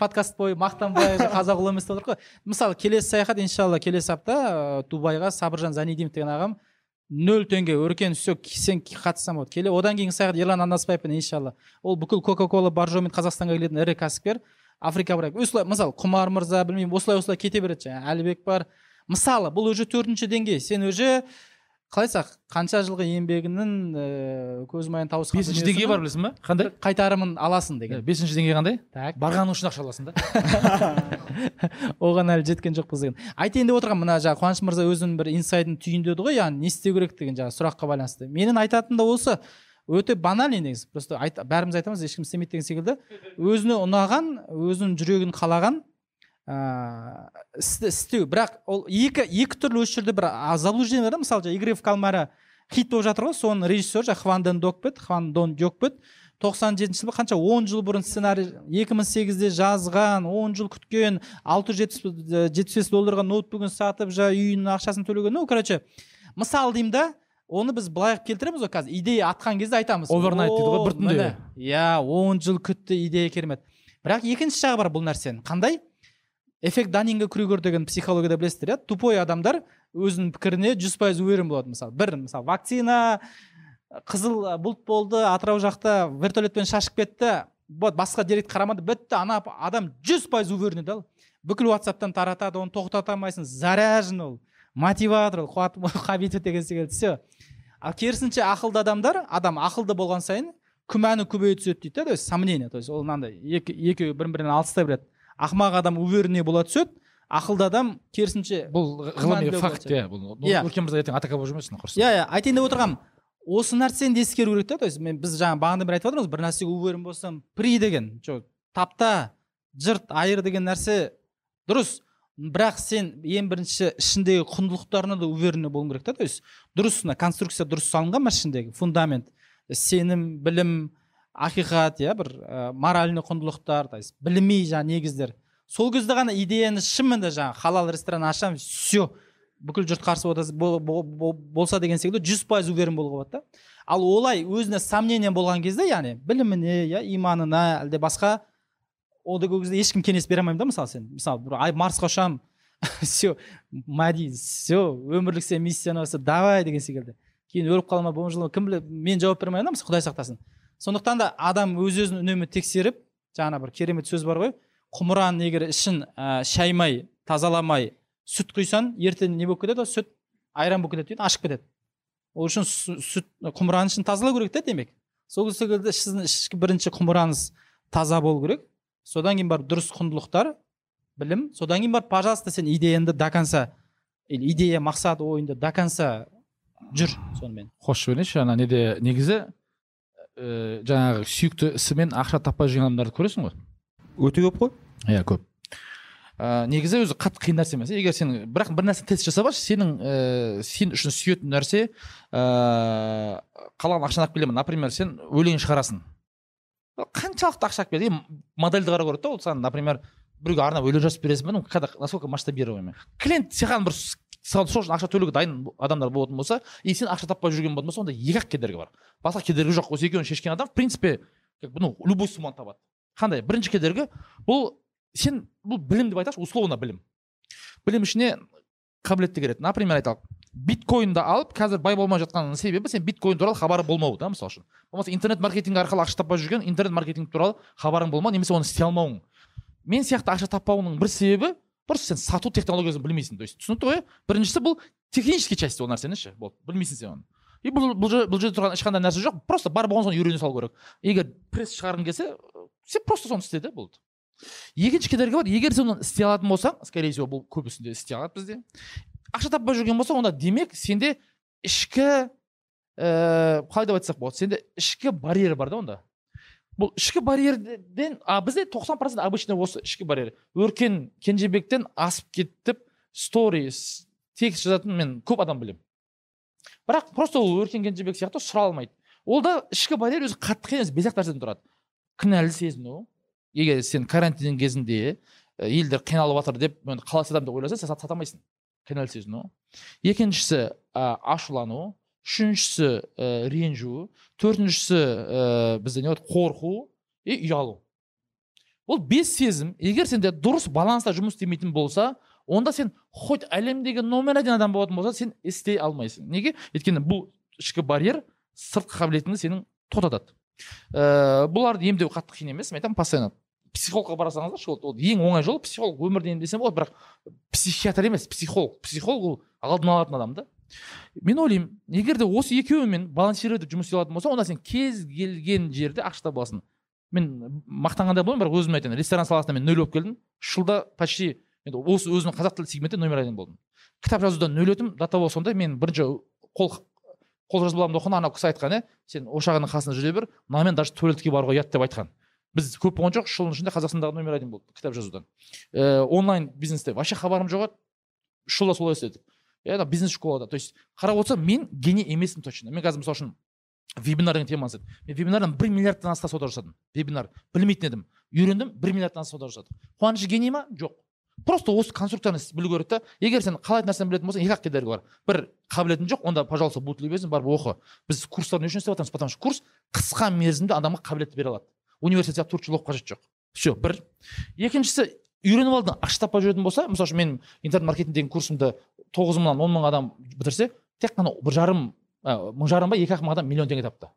подкаст бойы мақтанбай *laughs* қазақ ұлы емес деп отырмық қой мысалы келесі саяхат иншалла келесі апта ә, дубайға сабыржан занидинов деген ағам нөл теңге өркен все сен қатыссаң болады келе одан кейінгі саяхат ерлан анасбаевпен иншалла. Ол бүкіл кока кола боржомен қазақстанға келетін ірі кәсіпкер африка брак осылай мысалы құмар мырза білмеймін осылай осылай кете береді жаңағы әлібек бар. Мысалы бұл уже төртінші деңгей. Сен уже қалай айтсақ қанша жылғы еңбегінің ііі көз майын тауысқан бесінші деңгей бар білесің ба? Қандай? Қайтарымын аласың деген. Бесінші деңгей қандай? Так. Барғаны үшін ақша аласың да. *laughs* Оған әлі жеткен жоқпыз деген. Айтайын деп отырғанмын мына жаңағы қуаныш мырза өзінің бір инсайдын түйіндеді ғой яғни не істеу керек деген жаңағы сұраққа байланысты. Менің айтатыным да осы өте банальный негізі просто айт, бәріміз айтамыз ешкім істемейді деген секілді. Өзіне ұнаған өзінің жүрегін қалаған ыыы істі істеу. Бірақ ол екі екі түрлі осы жерде бір заблуждение бар да мысалы жаңағы игры в кальмара хит болып жатыр ғой. Соның режиссері жаңағы хван ден докпет хван дон докпет тоқсан жетінші жылы қанша? он жыл бұрын сценарий екі мың сегізде жазған он жыл күткен алты жүз жетпіс жетпіс бес долларға ноутбугін сатып жаңағы үйінің ақшасын төлеген. Ну короче мысал деймін да оны біз былай қылып келтіреміз ғой қазір. Идея атқан кезде айтамыз. Overnight дейді ғой, «О, бір түнде». иә он жыл күтті идея керемет. Бірақ екінші жағы бар бұл нәрсенің. Қандай? Эффект данинга крюгер деген психологияда білесіздер иә? Тупой адамдар өзінің пікіріне жүз пайыз уверен болады мысалы. Бір мысалы вакцина қызыл бұлт болды атырау жақта вертолетпен шашып кетті вот басқа деректі қарамады бітті ана адам жүз пайыз уверенный да ол. бүкіл ватсаптан таратады оны тоқтата алмайсың заряжен ол мотиватор ол қуат *laughs* қабиті деген секілді все. Ал керісінше ақылды адамдар адам ақылды болған сайын күмәні көбейе түседі дейді да то есть сомнение то есть ол мынандай екеуі бір бірінен алыстай береді ақымақ адам уверенный бола түседі ақылды адам керісінше бұл ғылыми факт иә бұл Иә. өркен мырза ертең атака болып жүрмесін құрсын. Иә иә айтайын деп отырғаным осы нәрсені де ескеру керек та то есть мен біз жаңа бағанадан бері айтып жатырмыз бір нәрсеге уверен болсам при деген жоқ тапта жырт айыр деген нәрсе дұрыс. Бірақ сен ең бірінші ішіндегі құндылықтарына да уверенный болуың керек та то есть дұрыс мына конструкция дұрыс салынған ма ішіндегі фундамент? Сенім білім ақиқат иә бір ә, моральный құндылықтар то есть біліми жаңағы негіздер. Сол кезде ғана идеяны шынымен жаңағы халал ресторан ашамын все. Бүкіл жұрт қарсы бота- бо- бо- бо- болса деген секілді жүз пайыз уверен болуға болады да. Ал олай өзіне сомнение болған кезде яғни біліміне иә иманына әлде басқа ондай кезде ешкім кеңес бере алмаймын да мысалы сен. Мысалы бір ай марсқа ұшамын *laughs* все мади все өмірлік сен миссияң осы давай деген секілді. Кейін өліп қала ма болжала ма кім біледі мен жауап бере алмаймын да мысалы құдай сақтасын. Сондықтан да адам өз өзін үнемі тексеріп жаңа бір керемет сөз бар ғой құмыраның егер ішін ә, шаймай тазаламай сүт құйсаң ертең не болып кетеді? Сүт айран болып кетеді дейді ашып кетеді. Ол үшін сүт құмыраның ішін тазалау керек та демек. Сол секілді сіздің ішкі бірінші құмыраңыз таза болу керек. Содан кейін барып дұрыс құндылықтар білім. Содан кейін барып пожалуйста сен идеяңды до конца или идея мақсат ойыңды до конца жүр сонымен. Қосып жіберейінші ана неде негізі ә, жаңағы сүйікті ісімен ақша таппай жүрген адамдарды көресің ғой. Өте көп қой. Иә көп. Ә, негізі өзі қатты қиын нәрсе емес. Егер сен бірақ бір нәрсе тест жасап алшы сенің ә, сен үшін сүйетін нәрсе ә, қалған ақшаны алып келемін. Например сен өлең шығарасың. Қаншалықты ақша алып келеді модельді қарау керек та ол саған. Например біреуге арнап өлең жазып бересің ба ну насколько масштабируемый. Клиент саған бір саған сол үшін ақша төлеуге дайын адамдар болатын болса и сен ақша таппай жүрген болатын болса онда екі ақ кедергі бар. Басқа кедергі жоқ. Осы екеуін шешкен адам в принципе как ну любой сумманы табады. Қандай? Бірінші кедергі бұл сен бұл білім деп айтайықшы условно білім. Білім ішіне қабілетті кіреді например айталық биткоинді алып қазір бай болмай жатқанының себебі сен биткоин туралы хабары болмау да мысалы үшін. Болмаса интернет маркетинг арқылы ақша таппай жүрген интернет маркетинг туралы хабарың болмау немесе оны істей алмауың. Мен сияқты ақша таппауының бір себебі просто сен сату технологиясын білмейсің. То есть түсінікті ғой? Біріншісі бұл технический часть ол нәрсені ше? Болды білмейсің сен оны. И бұл бұл бұл жерде тұрған ешқандай нәрсе жоқ. Просто бар болған соң үйрене салу керек. Егер пресс шығарғың келсе сен просто соны істе де болды. Екінші кедергі бар. Егер сен оны істей алатын болсаң скорее всего бұл көбісінде істей алады бізде. Ақша таппай жүрген болсаң онда демек сенде ішкі ііі қалай деп айтсақ болады? Сенде ішкі барьер бар да онда. Бұл ішкі барьерден а бізде тоқсан процент обычно осы ішкі барьер. Өркен кенжебектен асып кетіп сторис текст жазатын мен көп адам білемін. Бірақ просто ол өркен кенжебек сияқты сұра алмайды. Ол да ішкі барьер өзі қатты емес бес ақ нәрседен тұрады. Кінәлі сезіну. Егер сен карантин кезінде ә, елдер қиналып жатыр деп мен қалай сатамын деп ойласаң сен сат- сата алмайсың кінәлі сезіну. Екіншісі ә, ашулану. Үшіншісі ә, ренжу төртіншісі ә, бізде не болады қорқу и ұялу бұл бес сезім егер сенде дұрыс баланста жұмыс істемейтін болса онда сен хоть әлемдегі номер один адам болатын болса сен істей алмайсың неге өйткені бұл ішкі барьер сыртқы қабілетіңді сенің тоқтатады ыыы бұларды емдеу қатты қиын емес мен айтамын постоянно. Психологқа барсаңыздар ше, ол ол ең оңай жол психолог өмірді емдесем болады бірақ психиатр емес психолог психолог ол алдын алатын адам да мен ойлаймын егер де осы екеуімен балансировать жұмыс істей алатын болсаң онда сен кез келген жерде ақша таба аласың мен мақтанғандай боламын бірақ өзім айтайын ресторан саласында мен нөл болып келдім. Үш жылда почти енді осы өзімнің қазақ тілді сегментте номер один болдым. Кітап жазудан нөл өтім до того сондай мен бірінші қол қолжазбаларымды оқыған анау кісі айтқан иә сен ошағыңның қасында жүре бер мынамен даже туалетке баруға ұят деп айтқан. Біз көп болған жоқ үш жылдың ішінде қазақстандағы номер один болдық кітап жазудан. Ә, онлайн бизнесте вообще хабарым жоқ еді. Үш жылда солай істедік. Иә ана бизнес школада то есть қарап отырсам мен гений емеспін точно. Мен қазір мысалы үшін вебинар деген теманы мен вебинардан бір миллиардтан аса сауда жасадым. Вебинар. Білмейтін едім. Үйрендім бір миллиардтан аса сауда жасадық қуаныш гений ма? Жоқ. Просто осы конструкцияны білу керек та егер сен қалайтын нәрсені білетін болсаң екі ақ кедергі бар. Бір қабілетің жоқ онда пожалуйста бутылебезін барып оқы. Біз курстар не үшін істеп жатырмыз? Потому что курс қысқа мерзімде адамға қабілетті бере алады. Университет сияқты төрт жыл оқып қажеті жоқ. Все бір. Екіншісі үйреніп алдың ақша таппай жүретін болса мысалы үшін мен интернет маркетинг деген курсымды тоғыз мыңнан он мың адам бітірсе тек қана бір жарым ә, мың жарым ба екі ақ мың адам миллион теңге тапты.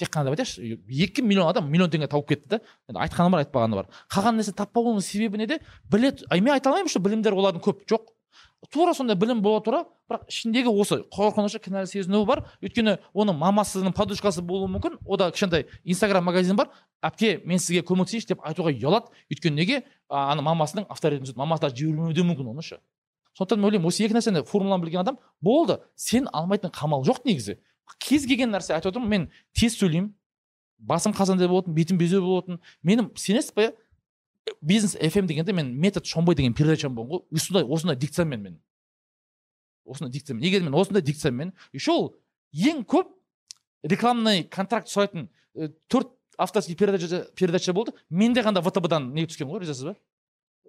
Тек қана деп айтайықшы екі миллион адам миллион теңге тауып кетті да. Енді айтқаны бар айтпағаны бар. Қалған нәрсе таппауының себебі неде? Білет мен айта алмаймын что білімдер олардың көп. Жоқ. Тура сондай білім бола тұра бірақ ішіндегі осы қорқынышы кінәлі сезінуі бар. Өйткені оның мамасының подружкасы болуы мүмкін. Ода кішкентай инстаграм магазин бар. Әпке мен сізге көмектесейінші деп айтуға ұялады. Өйткені неге? Ана мамасының авторитетін түседі мамасы даже жібермеуі де мүмкін оны ше сондықтан мен ойлаймын осы екі нәрсені формуланы білген адам болды. Сен алмайтын қамал жоқ негізі. Кез келген нәрсе айтып отырмын мен тез сөйлеймін. Басым қазандай болатын бетім безеу болатын. Менің сенесіз ба бизнес фм дегенде мен метод шомбой деген передачам болған ғой? Осындай осындай дикциямен мен. Осындай дикциямен егер мен осындай дикциямен еще ол ең көп рекламный контракт сұрайтын э, төрт авторский передача, передача болды. Менде ғана втб дан не түскен ғой білесіз ба?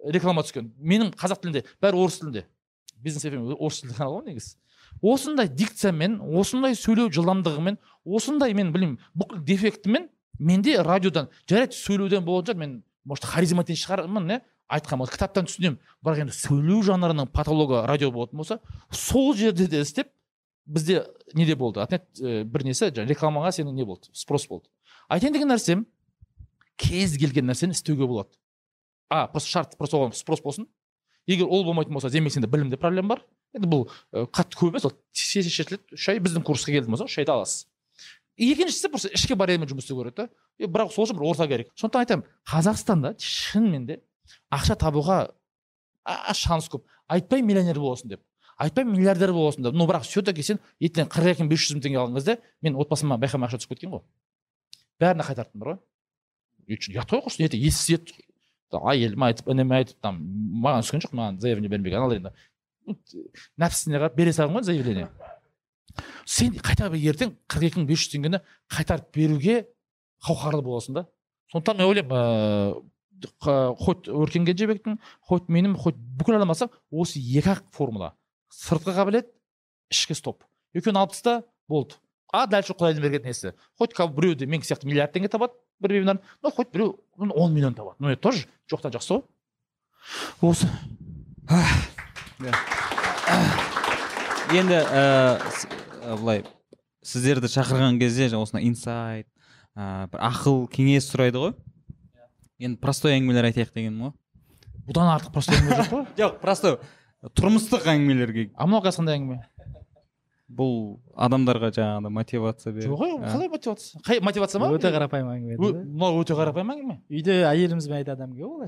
Реклама түскен. Менің қазақ тілінде бәрі орыс тілінде. Бизнес фм орыс тілді канал ғой негізі. Осындай дикциямен осындай сөйлеу жылдамдығымен осындай мен білмеймін бүкіл дефектімен менде радиодан жарайды сөйлеуден болатын шығар. Мен может харизматен шығармын иә айтқан кітаптан түсінемін. Бірақ енді сөйлеу жанрының патологы радио болатын болса сол жерде де істеп бізде неде болды? Отнять ә, бір несі рекламаға сенің не болды? Спрос болды. Айтайын деген нәрсем кез келген нәрсені істеуге болады. А просто шарт просто оған спрос болсын. Егер ол болмайтын болса демек сенде білімде проблема бар. Енді бұл ә, қатты көп емес ол тез шешіледі. Үш ай біздің курсқа келетін болса үш айда аласыз. Екіншісі просто ішкі барьермен жұмыс істеу керек та бірақ сол үшін бір орта керек. Сондықтан айтамын қазақстанда шынымен де ақша табуға шанс көп. Айтпай миллионер боласың деп. Айтпай миллиардер боласың деп. Ну бірақ все таки сен ертең қырық екі мың бес жүз мың теңге алған кезде мен отбасыма байқамай ақша түсіп кеткен ғой. Бәріне қайтардым бар ғой. Ұят қой құрсын. Ертең есі ет әйеліме айтып ініме айтып там маған түскен жоқ маған заявление бермеген. Анау енді. Нәпсісіне қарап бере салған ғой заявление. Сен қайта ертең қырық екі мың бес жүз теңгені қайтарып беруге қауқарлы боласың да. Сондықтан мен ойлаймын ыыы хоть өркен кенжебектің хоть менің хоть бүкіл адам алсақ осы екі ақ формула. Сыртқы қабілет ішкі стоп. Екеуін алып таста болды. А дальше құдайдың берген несі? Хоть кәдімгі біреу де мен сияқты миллиард теңге табады бір вебинар ну хоть біреу он миллион табады. Ну это тоже жоқтан жақсы ғой. Осы. Енді ә, с- ә, былай сіздерді шақырған кезде осындай инсайт ә, бір ақыл кеңес сұрайды ғой. Енді простой әңгімелер айтайық дегенім ғой. Бұдан артық просто әңгіме жоқ қой. *laughs* Жоқ просто тұрмыстық әңгімелерге. А мынау қазір қандай әңгіме? Бұл адамдарға жаңағыдай мотивация беру жоқ ғой қалай мотивация? Қай мотивация ма? Өте қарапайым әңгіме да. мынау өте қарапайым әңгіме үйде әйелімізбен айтады әңгіме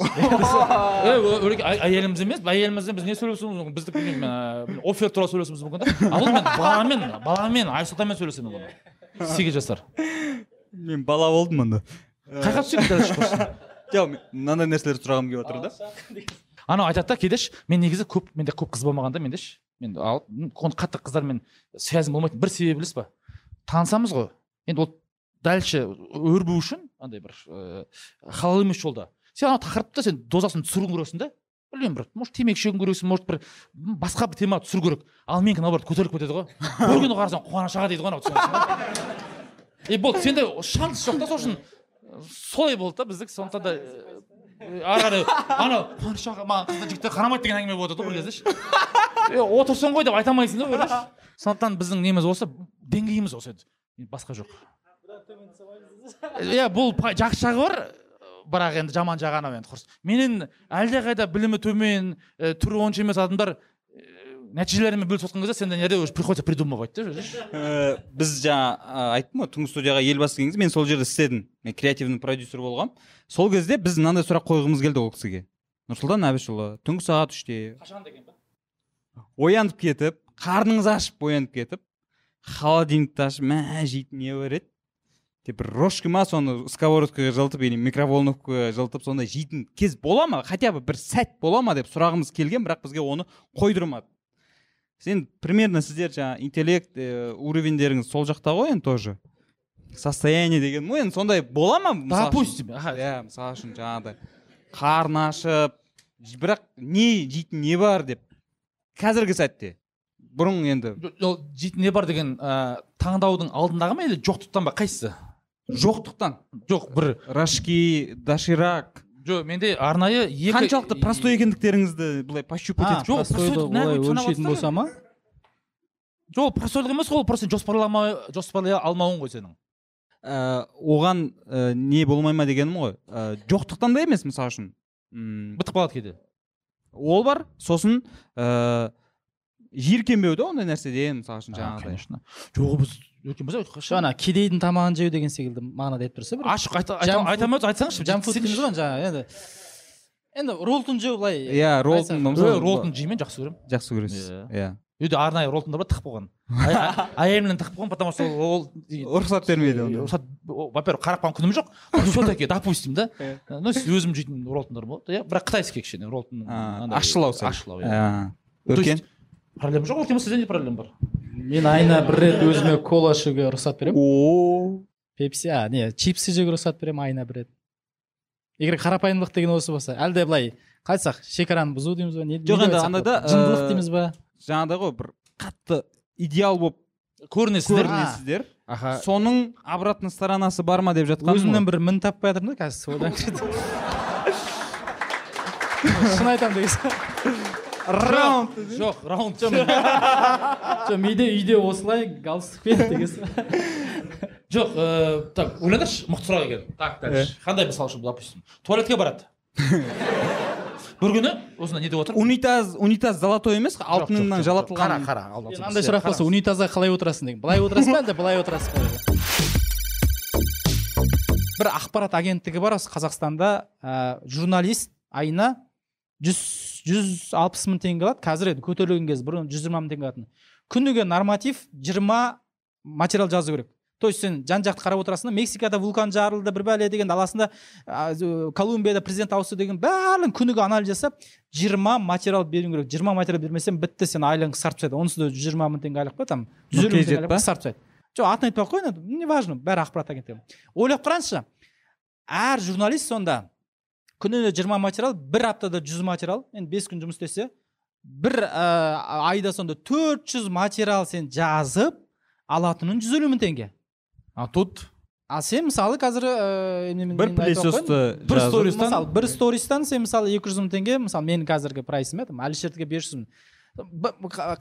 ай- *laughs* әйеліміз емес әйелімізбен біз не сөйлесуіміз мүмкін? Бізді білмеймін офер туралы сөйлесуіміз мүмкін да. Ал мен баламен баламен айсұлтанмен сөйлесемін оны сегіз жасар. Мен бала болдым онда. Қайқа түседі жоқ мен мынандай нәрселерді сұрағым келіп отыр да. Анау айтады да кейде ше, мен негізі көп менде көп қыз болмағанда менде ше, мен алып қатты қыздармен связім болмайтын бір себебі білесіз ба? Танысамыз ғой. Енді ол дальше өрбу үшін андай бір ыыы халал емес жолда. Сен ана тақырыпты сен дозасын түсіруің керексің да білмеймін бір может темекі шегуің керексің может бір басқа бір тема түсіру керек. Ал менікі наоборот көтеріліп кетеді ғой. Бір күні қарасаң қуаныш аға дейді ғой анау и болды сенде шанс жоқ та сол үшін солай болды да біздікі сондықтан да э, ары қарай анау қуаныш аға маған қыздар жігіттер қарамайды деген әңгіме болады ғой бір кезде ше е отырсың ғой деп айта алмайсың да бір сондықтан біздің неміз осы деңгейіміз осы еді басқа жоқ. Иә бұл жақсы жағы бар бірақ енді жаман жағы анау енді құрсын менен әлдеқайда білімі төмен түрі онша емес адамдар нәтижелерімен бөлісіп жатқан кезде сенде неде уже приходится придумывать да. Ә, біз жаңа айттым ғой түнгі студияға елбасы келген кезде мен сол жерде істедім. Мен креативный продюсер болғанмын сол кезде біз мынандай сұрақ қойғымыз келді ол кісіге. Нұрсұлтан әбішұлы түнгі сағат үште қашан деген ба? оянып кетіп қарныңыз ашып оянып кетіп холодильникті ашып мә жейтін не бар еді? Деп бір рожки ма соны сковородкаға жылытып или микроволновкаға жылытып сондай жейтін кез бола ма? Хотя бы бір сәт бола ма деп сұрағымыз келген бірақ бізге оны қойдырмады. Сен примерно сіздер жаңағы интеллект ә, уровеньдеріңіз сол жақта ғой енді тоже? Состояние деген ғой енді сондай бола ма допустим аха. Иә мысалы үшін жаңағыдай қарын ашып бірақ не жейтін не бар деп. Қазіргі сәтте бұрын енді. Ол жейтін не бар деген ә, таңдаудың алдындағы ма или жоқтықтан ба? Қайсысы? Жоқтықтан. Жоқ бір. Рожки доширак. Жоқ менде арнайы екі қаншалықты простой екендіктеріңізді былай пощупать етіп жоқ, өлшейтін болса ма? Жоқ простойлық емес ол просто жоспарламай жоспарлай алмауың ғой сенің. Ә, оған ә, не болмай ма дегенім ғой. Ә, жоқтықтан да емес мысалы үшін. М, бітіп қалады кейде. Ол бар сосын ә, жиіркенбеу да ондай нәрседен мысалы үшін жаңағыдай. конечно. Жоқ біз өткен болса ана кедейдің тамағын жеу деген секілді мағынада айтып тұрса бір ашық айта алмай айтсаңызшы джанк фуд дейміз ғой жаңағы енді енді роллтон жеу былай иә роллтон мысалы роллтон жеймін жақсы көремін жақсы көресіз Иә. иә үйде арнайы роллтондар бар тығып қойған әйелімнен тығып қойған потому что ол рұқсат бермейді оны рұқсат во первых қарап қалған күнім жоқ все таки допустим да ну өзім жейтін роллтондар болады иә бірақ қытайский кішкене роллтон А, андай- ащылау сәл. ащылау иә өркен проблема жоқ өркен сізде не проблема бар мен айына бір рет өзіме кола ішуге рұқсат беремін о. Пепси. А не чипсы жеуге рұқсат беремін айына бір рет егер қарапайымдылық деген осы болса. Әлде былай қалай айтсақ шекараны бұзу дейміз ба не Жоқ, енді болады? жындылық ә, дейміз ба? жаңағыдай ғой бір қатты идеал болып көрінесіздер. көрінесіздер. Аха. Соның обратный сторонасы бар ма деп жатқаным өзімнен бір мін таппай жатырмын да қазір одан *laughs* шын айтамын деген. Раунд жоқ раунд жоқ менде үйде осылай галстукпен деген сияқты. жоқ ыыы так ойлаңдаршы мықты сұрақ екен так дальше қандай мысал үшін допустим туалетке барады? *laughs* Бір күні осында не деп отыр? Унитаз унитаз золотой емес алтыннан қара жалатылған. қара алда мынандай сұрақ болса унитазға қалай отырасың деген былай отырасың ба әлде былай отырасың ба бір ақпарат агенттігі бар осы қазақстанда ә, журналист айына жүз жүз алпыс мың теңге алады. Қазір енді көтерілген кез бұрын жүз жиырма мың теңге алатын. Күніге норматив жиырма материал жазу керек. То есть сен жан жақты қарап отырасың да мексикада вулкан жарылды бір бәле деген даласында ә, колумбияда президент ауысты деген барлығын күніге анализ жасап жиырма материал беруің керек. Жиырма материал бермесең бітті сен айлығың қысқарып тастайды онсыз да жүз жиырма мың теңге айлық па там жүз елу мың теңге қысқарып тастайды жоқ атын айтпай ақ қояйын енді не важно бәрі ақпарат агенттігі ойлап қараңызшы әр журналист сонда күніне жиырма материал бір аптада жүз материал. Енді бес күн жұмыс істесе бір ә, айда сонда төрт жүз материал сен жазып алатының жүз елу мың теңге. А тут ал сен мысалы қазір ә, мен- бір пылесосты бір стористан- мысалы бір стористан сен мысалы екі жүз мың теңге мысалы менің қазіргі прайсым иә там әлішердікі бес жүз мың.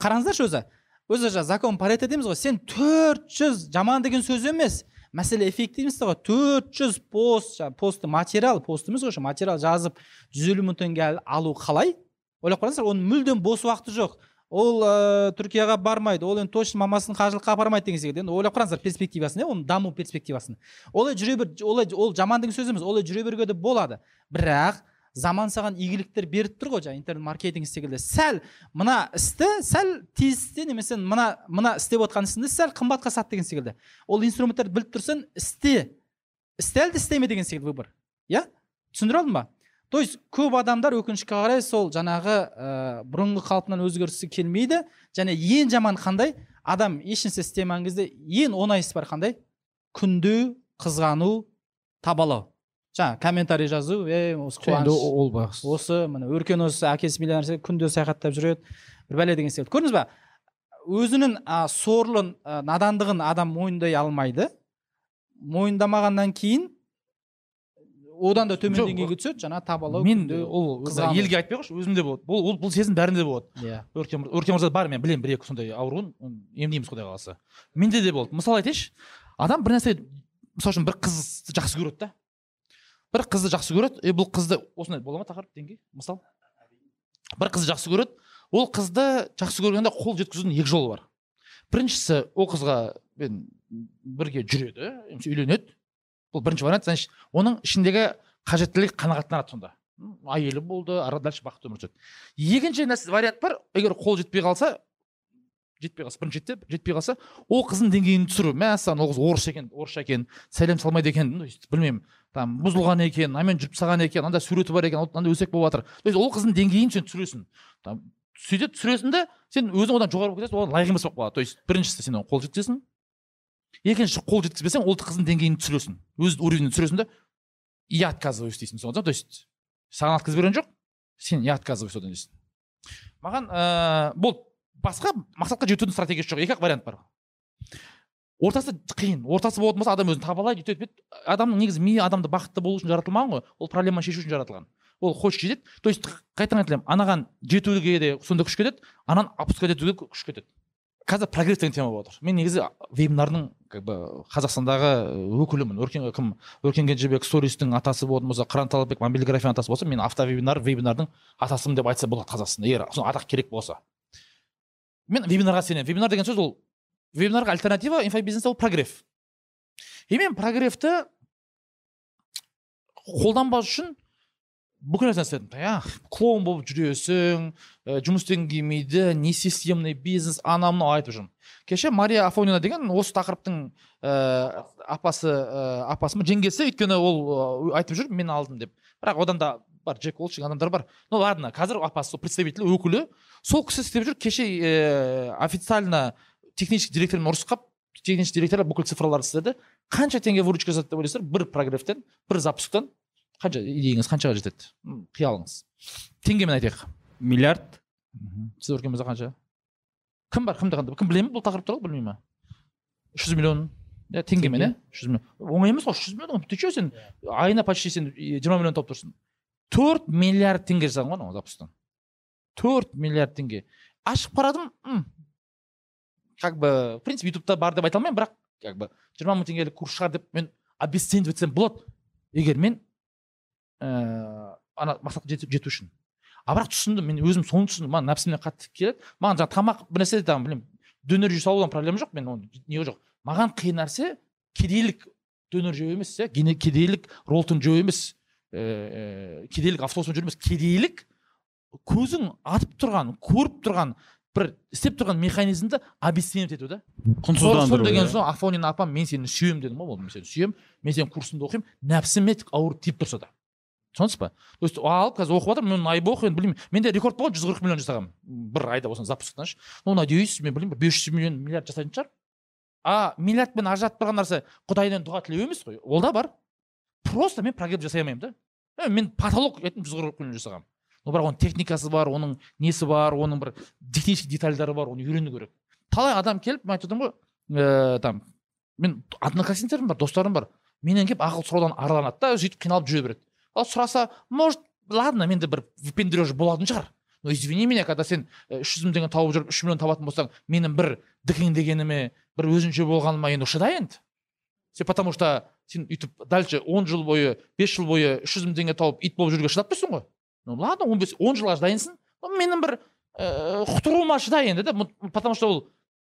Қараңыздаршы өзі. Өзі жаңағы закон парето дейміз ғой. Сен төрт жүз жаман деген сөз емес. Мәселе эффективностьта ғой төрт жүз пост жаңағы постты материал пост емес ғой материал жазып жүз елу мың теңге ал- алу қалай? Ойлап қараңыздар оның мүлдем бос уақыты жоқ. Ол ә, түркияға бармайды ол енді точно мамасын қажылыққа апармайды деген секілді енді ойлап қараңыздар перспективасын иә оның даму перспективасын. Олай жүре бер олай ол жаман деген сөз емес олай жүре беруге де болады. Бірақ заман саған игіліктер беріп тұр ғой жаңағы интернет маркетинг секілді сәл мына істі сәл тиісті немесе мына мына істеп отқан ісіңді сәл қымбатқа сат деген секілді. Ол инструменттерді біліп тұрсаң істе. Істе әлде істеме деген секілді выбор. Иә? Түсіндіре алдым ба? То есть көп адамдар өкінішке қарай сол жаңағы ә, бұрынғы қалпынан өзгерісі келмейді және ең жаман қандай? Адам ешнәрсе істемеген кезде ең оңай іс бар қандай? Күндеу қызғану табалау. Жаңағы комментарий жазу е осы енді қуаныш. ол бас осы міне өркен осы әкесі миллионер күнде саяхаттап жүреді. Бір бәле деген секілді көрдіңіз ба? Өзінің а, сорлын а, надандығын адам мойындай алмайды. Мойындамағаннан кейін одан да төмен деңгейге түседі жаңағы табалау мен ол елге айтпай қойшы өзімде болады. Бұл ол- бұл сезім бәрінде болады. Иә. Өркен өркен мырза бар мен білемін бір екі сондай ауруын емдейміз құдай қаласа. Менде де болды. Мысалы айтайыншы адам бір нәрсе мысалы үшін бір қызды жақсы көреді да. Бір қызды жақсы көреді. И бұл қызды осындай бола ма тақырып деңгей? Мысал. Бір қызды жақсы көреді. Ол қызды жақсы көргенде қол жеткізудің екі жолы бар. Біріншісі ол қызға мен бірге жүреді үйленеді. Бұл бірінші вариант. Значит оның ішіндегі қажеттілігі қанағаттанады сонда. Әйелі болды ары дальше бақытты өмір сүреді. Екінші нәрсе вариант бар егер қол жетпей қалса жетпей қалса бірінші жетті жетпей қалса ол қыздың деңгейін түсіру. Мәссаған ол қыз орыс екен орысша екен сәлем салмайды екен білмеймін. Там бұзылған екен мынамен жүріп тастаған екен анда суреті бар екен анда өсек болып жатыр. То есть ол қыздың деңгейін сен түсіресің. Там сөйтіп түсіресің да сен өзің одан жоғары болып кетесің оған лайық емес болып қалады. То есть біріншісі сен оған қол жеткізесің. Екінші қол жеткізбесең ол қыздың деңгейін түсіресің. Өз уровенін түсіресің да я отказываюсь дейсің содан то есть саған отказ берген жоқ сен я отказываюсь содан дейсің. Маған ыыы болды басқа мақсатқа жетудің стратегиясы жоқ. Екі ақ вариант бар. Ортасы қиын ортасы болатын болса адам өзін табалайды өйтеді бүйтеді. Адамның негізі миы адамды бақытты болу үшін жаратылмаған ғой. Ол проблеманы шешу үшін жаратылған. Ол хочет жетеді. То есть қайтадан айтамын анаған жетуге де сонда күш кетеді ананы опускать етуге күш кетеді. Қазір прогресс деген тема болып жатыр мен негізі вебинардың как бы қазақстандағы өкілімін өркен кім өркен кенжебек стористің атасы болатын болса қыран талапбек мобильграфияның атасы болса мен автовебинар вебинардың атасымын деп айтса болады қазақстанда. Егер сол атақ керек болса. Мен вебинарға сенемін. Вебинар деген сөз ол вебинарға альтернатива инфобизнесте ол прогрев. И мен прогревті қолданбас үшін бүкіл нәрсені істедім. Клоун болып жүресің ә, жұмыс істегің келмейді несистемный бизнес анау мынау айтып жүрмін. Кеше мария афонина деген осы тақырыптың ә, апасы ә, апасы ма жеңгесі өйткені ол айтып жүр мен алдым деп. Бірақ одан да бар джек уолш деген адамдар бар. Ну ладно қазір апасы представитель өкілі. Сол кісі істеп жүр. Кеше ә, официально технический директормен ұрысқап технический директор бүкіл цифрларды істеді. Қанша теңге выручка жасады деп ойлайсыздар? бір прогревтен бір запусктан қанша идеяңыз қаншаға жетеді? Қиялыңыз. Теңгемен айтайық. Миллиард? Сіз өркен мырза қанша? Кім бар кімді қандай кім біле ме бұл тақырып туралы білмей ма үш жүз миллион. Иә теңгемен иә үш жүз миллион. Оңай емес қой үш жүз миллион ты че сен айына почти сен жиырма миллион тауып тұрсың? Төрт миллиард теңге жасаған ғой анау запустан. Төрт миллиард теңге. Ашып қарадым как бы в принципе ютубта бар деп айта алмаймын бірақ как бы. Жиырма мың теңгелік курс шығар деп мен обесценивать етсем болады егер мен ыыы ана мақсатқа жету, жету үшін а бірақ түсіндім мен өзім соны түсіндім. Маған нәпсімнен қатты келеді. Маған жаңағы тамақ бір нәрсе там білмеймін дөнер жей салудан проблема жоқ мен оны не жоқ. Маған қиын нәрсе кедейлік дөнер жеу емес иә кедейлік роллтон жеу емес ә, кедейлік автобуспен жүру емес кедейлік көзің атып тұрған көріп тұрған бір істеп тұрған механизмді обесценивать ету да. Құнсыздандыру деген иә. соң афонин апам мен сені сүйемін дедім ғой мен сені сүйемін мен сенің курсыңда оқимын нәпсіме ауырып тиіп тұрса да түсінесіз ба? То есть алып қазір оқып жатырмын мен айбох енді білмеймін. Менде рекорд болған жүз қырық миллион жасағанмын бір айда осыны запускtan ше. Ну надеюсь мен білмеймін бес жүз миллион миллиард жасайтын шығар. А миллиардпен ажыратып тұрған нәрсе құдайдан дұға тілеу емес қой. Ол да бар. Просто мен прогресс жасай алмаймын да. Мен потолок айттым жүз қырық миллион жасағанмын но бірақ оның техникасы бар оның несі бар оның бір технический детальдары бар оны үйрену керек. Талай адам келіп мен айтып ғой ыыы там мен одноклассниктерім бар достарым бар. Менен келіп ақыл сұраудан арланады да сөйтіп қиналып жүре береді. Ал сұраса может ладно менде бір выпендреж болатын шығар. Но извини меня когда сен э, үш жүз мың теңге тауып жүріп үш миллион табатын болсаң менің бір дікеңдегеніме бір өзінше болғаныма енді шыдай енді. Сен потому что сен өйтіп дальше он жыл бойы бес жыл бойы үш жүз мың теңге тауып ит болып жүруге шыдап тұрсың ғой. Ну ладно он бес он жылға шыдайынсың менің бір ііі құтыруыма шыдай енді да потому что ол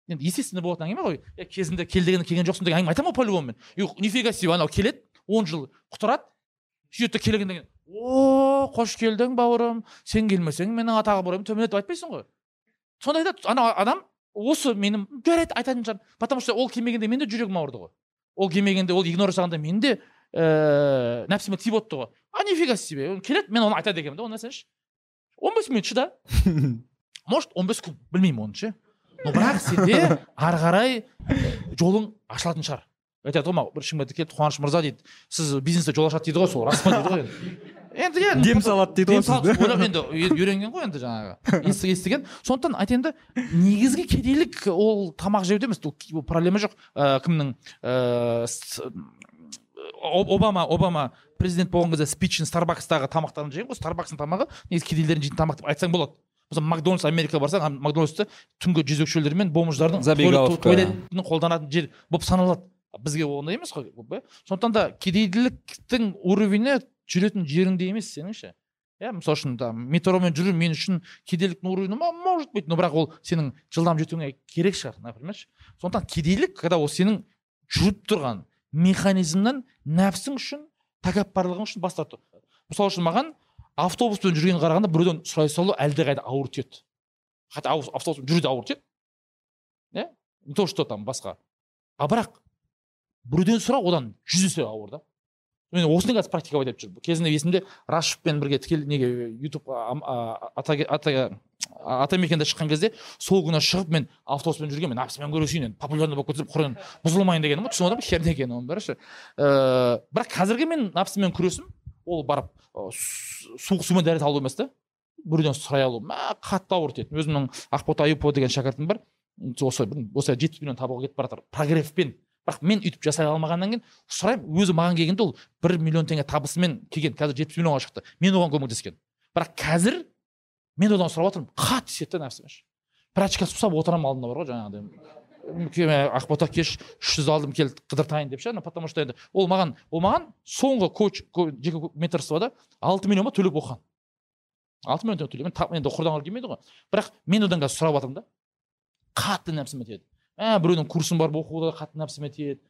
енді естественно болатын әңгіме ғой. Е кезінде кел дегенде келген жоқсың деген әңгіме айтамын ғой по любому мен нифига себе анау келеді он жыл құтырады. Сөйтеді да келгеннен кейін о қош келдің бауырым сен келмесең менің атағы төмендеді деп айтпайсың ғой сонда айтады ана адам осы менің жарайды айтатын шығар. Потому что ол келмегенде менің де жүрегім ауырды ғой. Ол келмегенде ол игнор жасағанда мен де нәпсіме тиіп отты ғой а нифига себе келеді мен оны айтады екенмін да ол нәрсені ше он бес минут шыда может он бес күн білмеймін оны ше но бірақ сенде ары қарай э, жолың ашылатын шығар айтады ғой мынау бір шымкентте келді қуаныш мырза дейді сіз бизнесте жол ашады дейді ғой сол рас па дейді ғой енді енді иә дем салады дейді ғой сізді ойлап енді үй- үйренген ғой енді жаңағы естіген сондықтан айтайын да негізгі кедейлік ол тамақ жеуде емес проблема жоқ ә, кімнің ә, обама обама президент болған кезде спичін старбакстағы тамақтарын жеген ғой. Старбакстың тамағы негізі кедейлердің жейтін тамақ деп айтсаң болады. Мысалы макдональдс америкаға барсаң макдональдсты түнгі жезөкшелер мен бомждардың туалетін қолданатын жер болып саналады. Бізге ондай емес қой иә. Сондықтан да кедейліктің уровені жүретін жеріңде емес сенің ше иә мысалы үшін там метромен жүру мен үшін кедейліктің уровені ма может быть но бірақ ол сенің жылдам жетуіңе керек шығар например. Сондықтан кедейлік когда ол сенің жүріп тұрған механизмнан нәпсің үшін тәкаппарлығың үшін бас тарту мысалы үшін маған автобуспен жүргенге қарағанда біреуден сұрай салу әлдеқайда ауыр тиеді. Хотя автобуспен жүру де ауыр тиеді. Иә? Не то что там басқа. А бірақ біреуден сұрау одан жүз есе ауыр да. Мен осыны қазір практиковать етіп жүрмін. Кезінде есімде рашевпен бірге тікелей неге ютуб ата ата атамекенде шыққан кезде сол күні шығып мен автобуспен жүрген мен нәпсімен көресейін енді популярный болып кетсем құран бұзылмайын дегенім ғой түсініп отырмын херня екенін оның бәрі ше. Ыыы бірақ қазіргі мен нәпсімен күресім ол барып суық сумен дәрет алу емес та біреуден сұрай алу мә қатты ауыр тиеді өзімнің ақбота аюпова деген шәкіртім бар. Осы бір- осы жетпіс миллион табуға кетіп бара жатыр. Прогревпен. Бірақ мен өйтіп жасай алмағаннан кейін сұраймын өзі маған келгенде ол бір миллион теңге табысымен келген қазір жетпіс миллионға шықты. Мен оған көмектескен. Бірақ қазір мен одан сұрап жатырмын қатты тиеді да нәпсіме ше прачкасы ұстап отырамын алдында бар ғой жаңағыдай. Кеме ақбота кеш үш жүз алдым кел қыдыртайын деп ше потому что енді ол маған ол маған соңғы коуч ко- жеке менторствода алты миллион ба төлеп оқыған. Алты миллион теңге төлеп енді құрдан келмейді ғой. Бірақ мен одан қазір сұрап жатырмын да қатты нәпсіме тиеді. Ә біреудің курсын барып оқуда қатты нәпсіме тиеді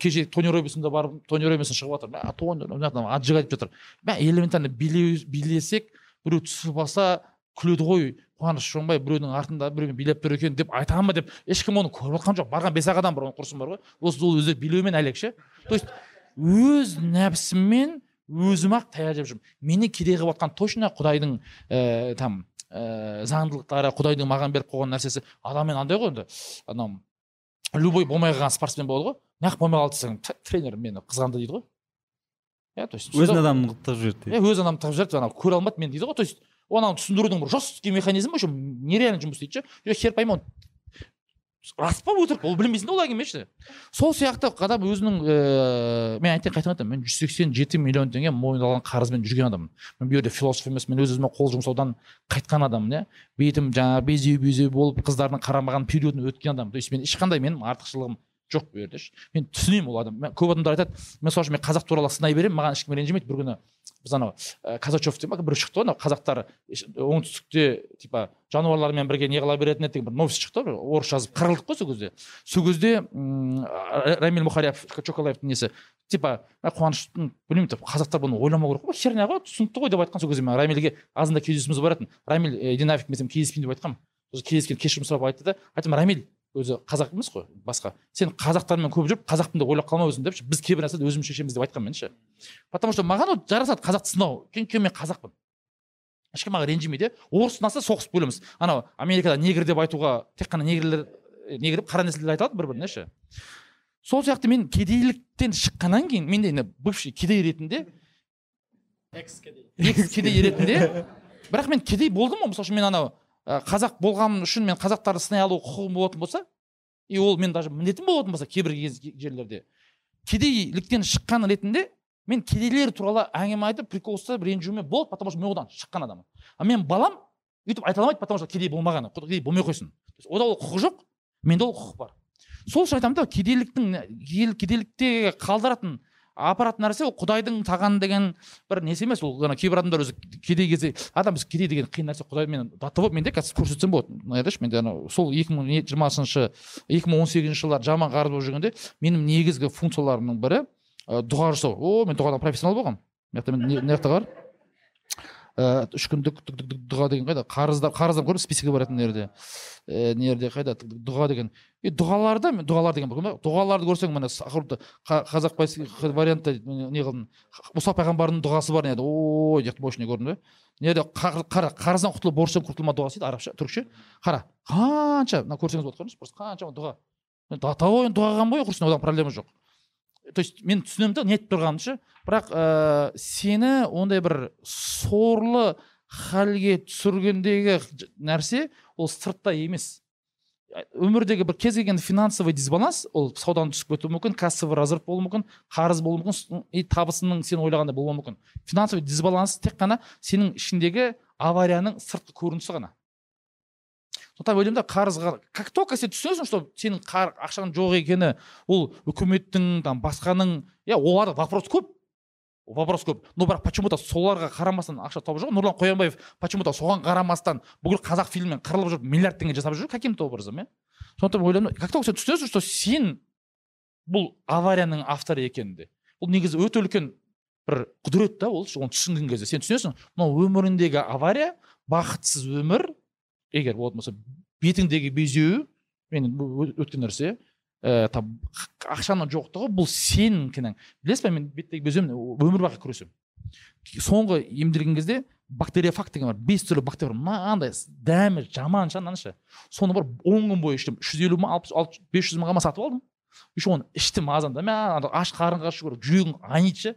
кеше тони робинсонда барып тони робинсон шығып жатыр мә отжигать етіп жатыр. Мә элементарно билесек біреу түсіп алса күледі ғой. Қуаныш шоңбай біреудің артында біреумен билеп тұр екен деп айтамын ба деп. Ешкім оны көріп жатқан жоқ. Барған бес ақ адам бар оның курсын бар ғой. Осы ол өзі билеумен әлек ше то есть өз нәпсіммен өзім ақ таяқ жеп жүрмін. Мені кедей қылып жатқан точно құдайдың ііі там ііі заңдылықтары құдайдың маған беріп қойған нәрсесі. Адаммен андай ғой енді анау любой болмай қалған спортсмен болады ғой. Неғып болмай қалды десең «Т- тренер мені қызғанды дейді ғой. Иә то есть өзін адамын тығып жіберді иә өз адамды тығып жіберді анау көре алмады мені дейді ғой. То есть оны түсіндірудің бір жесткий механизмі еще нереально жұмыс істейді ше. Е хер пойми рас па өтірік ол білмейсің да ол әңгіме ше. Сол сияқты адам өзінің ііі мен айтайын қайтадан айтамын мен жүз сексен жеті миллион теңге мойындалған қарызбен жүрген адаммын. Мен бұл жерде философ емес мен өз өзіме қол жұмсаудан қайтқан адаммын иә. Бетім жаңағы безеу безеу болып қыздардың қарамаған периодын өткен адаммын то есть мен ешқандай менің артықшылығым жоқ бұл жерде мен түсінемін ол адам мен көп адамдар айтады мен мысалы үшін мен қазақ туралы сынай беремін маған ешкім ренжімейді бір күні біз анау ә, казачев деп ма біреу шықты ғой анау қазақтар оңтүстікте типа жануарлармен бірге не қыла беретін еді деген бір новость шықты ғой бір орысша жазып қырылдық қой сол кезде. Сол кезде рамиль чоколаевтың несі типа «Ә, қуаныштың білмеймін қазақтар бұны ойламау керек қой херня ғой түсінікті ғой деп айтқан сол кезде мен рамильге азында кездесуіміз баратын. Рамиль «Е, иди нафиг мен кездеспеймін деп айтқанмын сосын кездескен кешірім сұрап айтты да айттым рамиль өзі қазақ емес қой басқа. Сен қазақтармен көп жүріп қазақпын деп ойлап қалма өзің депші біз кейбір нәрселерді өзіміз шешеміз деп айтқанмын мен ше. Потому что маған ол жарасады қазақты сынау өйткені мен қазақпын. Ешкім маған ренжімейді. Орыс ұнаса соғысып өлеміз анау америкада негр деп айтуға тек қана негрлер э, негр деп қара нәсілдер айта алады бір біріне ше. Сол сияқты мен кедейліктен шыққаннан кейін мен де енді бывший кедей ретінде экс кедей ретінде. Бірақ мен кедей болдым ғой. Мысалы үшін мен анау қазақ болғаным үшін мен қазақтарды сынай алу құқығым болатын болса и ол мен даже міндетім болатын болса кейбір жерлерде. Кедейліктен шыққан ретінде мен кедейлер туралы әңгіме айтып прикол ұстап ренжуіме болады потому что мен одан шыққан адаммын. А менің балам өйтіп айта алмайды потому что кедей болмағаны кедей болмай қойсын. Ода ол құқық жоқ менде ол құқық бар. Сол үшін айтамын да кедейліктің кедейл- кедейлікте қалдыратын апаратын нәрсе ол құдайдың тағаны деген бір несі емес ол ана кейбір адамдар өзі кедей кезде адам біз кедей деген қиын нәрсе құдай мен даты болып менде қазір көрсетсем болады жердеші менде анау сол екі мың жиырмасыншы екі мың он сегізінші жылдары жаман қарыз болып жүргенде менің негізгі функцияларымның бірі ә, дұға жасау о мен дұғадан профессионал болғанмын мына жақта мен мына бар ә, үш күндік дұға деген қайда? Қарыздар қарыздан көріп списокке баратын мына жерде ә, не жерде қайда дұға деген. И дұғаларда мен дұғалар деген бар дұғаларды көрсең міне қазақ вариантта не қылдым мұса пайғамбардың дұғасы бар не еді? Ой деп мощный көрдің бе не еді қар- қара қарыздан құтылып борыштан құтылма дұғасы дейді арабша түрікше. Қара қанша? мына көрсеңіз болады көрдіңіз просто қаншама дұға. Да енді дұға қылған ғой құрсын одан проблема жоқ. То есть мен түсінемін да не айтып ше бірақ ә, сені ондай бір сорлы халге түсіргендегі нәрсе ол сыртта емес. Өмірдегі бір кез келген финансовый дисбаланс ол саудадан түсіп кетуі мүмкін кассовый разрыв болуы мүмкін қарыз болуы мүмкін и табысының сен ойлағандай болуы мүмкін. Финансовый дисбаланс тек қана сенің ішіндегі аварияның сыртқы көрінісі ғана. Сондықтан ойлаймын да қарызға как только сен түсінесің что сенің қар, ақшаң жоқ екені ол үкіметтің там басқаның иә оларда вопрос көп. Вопрос көп. Но бірақ почему то соларға қарамастан ақша тауып жүр ғой. Нұрлан қоянбаев почему то соған қарамастан бүкіл қазақ фильмімен қырылып жүріп миллиард теңге жасап жүр каким то образом иә. Сондықтан ойлаймын как только сен түсінесің что сен бұл аварияның авторы екенінде бұл негізі өте үлкен бір құдірет та ол оны түсінген кезде. Сен түсінесің мынау өміріндегі авария бақытсыз өмір егер болатын болса бетіңдегі безеу мен өткен нәрсе ә, там ақшаның жоқтығы бұл сенің кінәң. Білесіз ба мен беттегі безеумен өмір бақи күресемін соңғы емделген кезде бактериофаг деген бар бес түрлі бактерия бар. Мынандай дәмі жаман ананы ше. Соны бар он күн бойы іштім. Үш жүз елу ма алпыс бес жүз мыңға ма сатып алдым. Еще оны іштім азанда. Мә аш қарынға шүкір жүрегің айниды ше.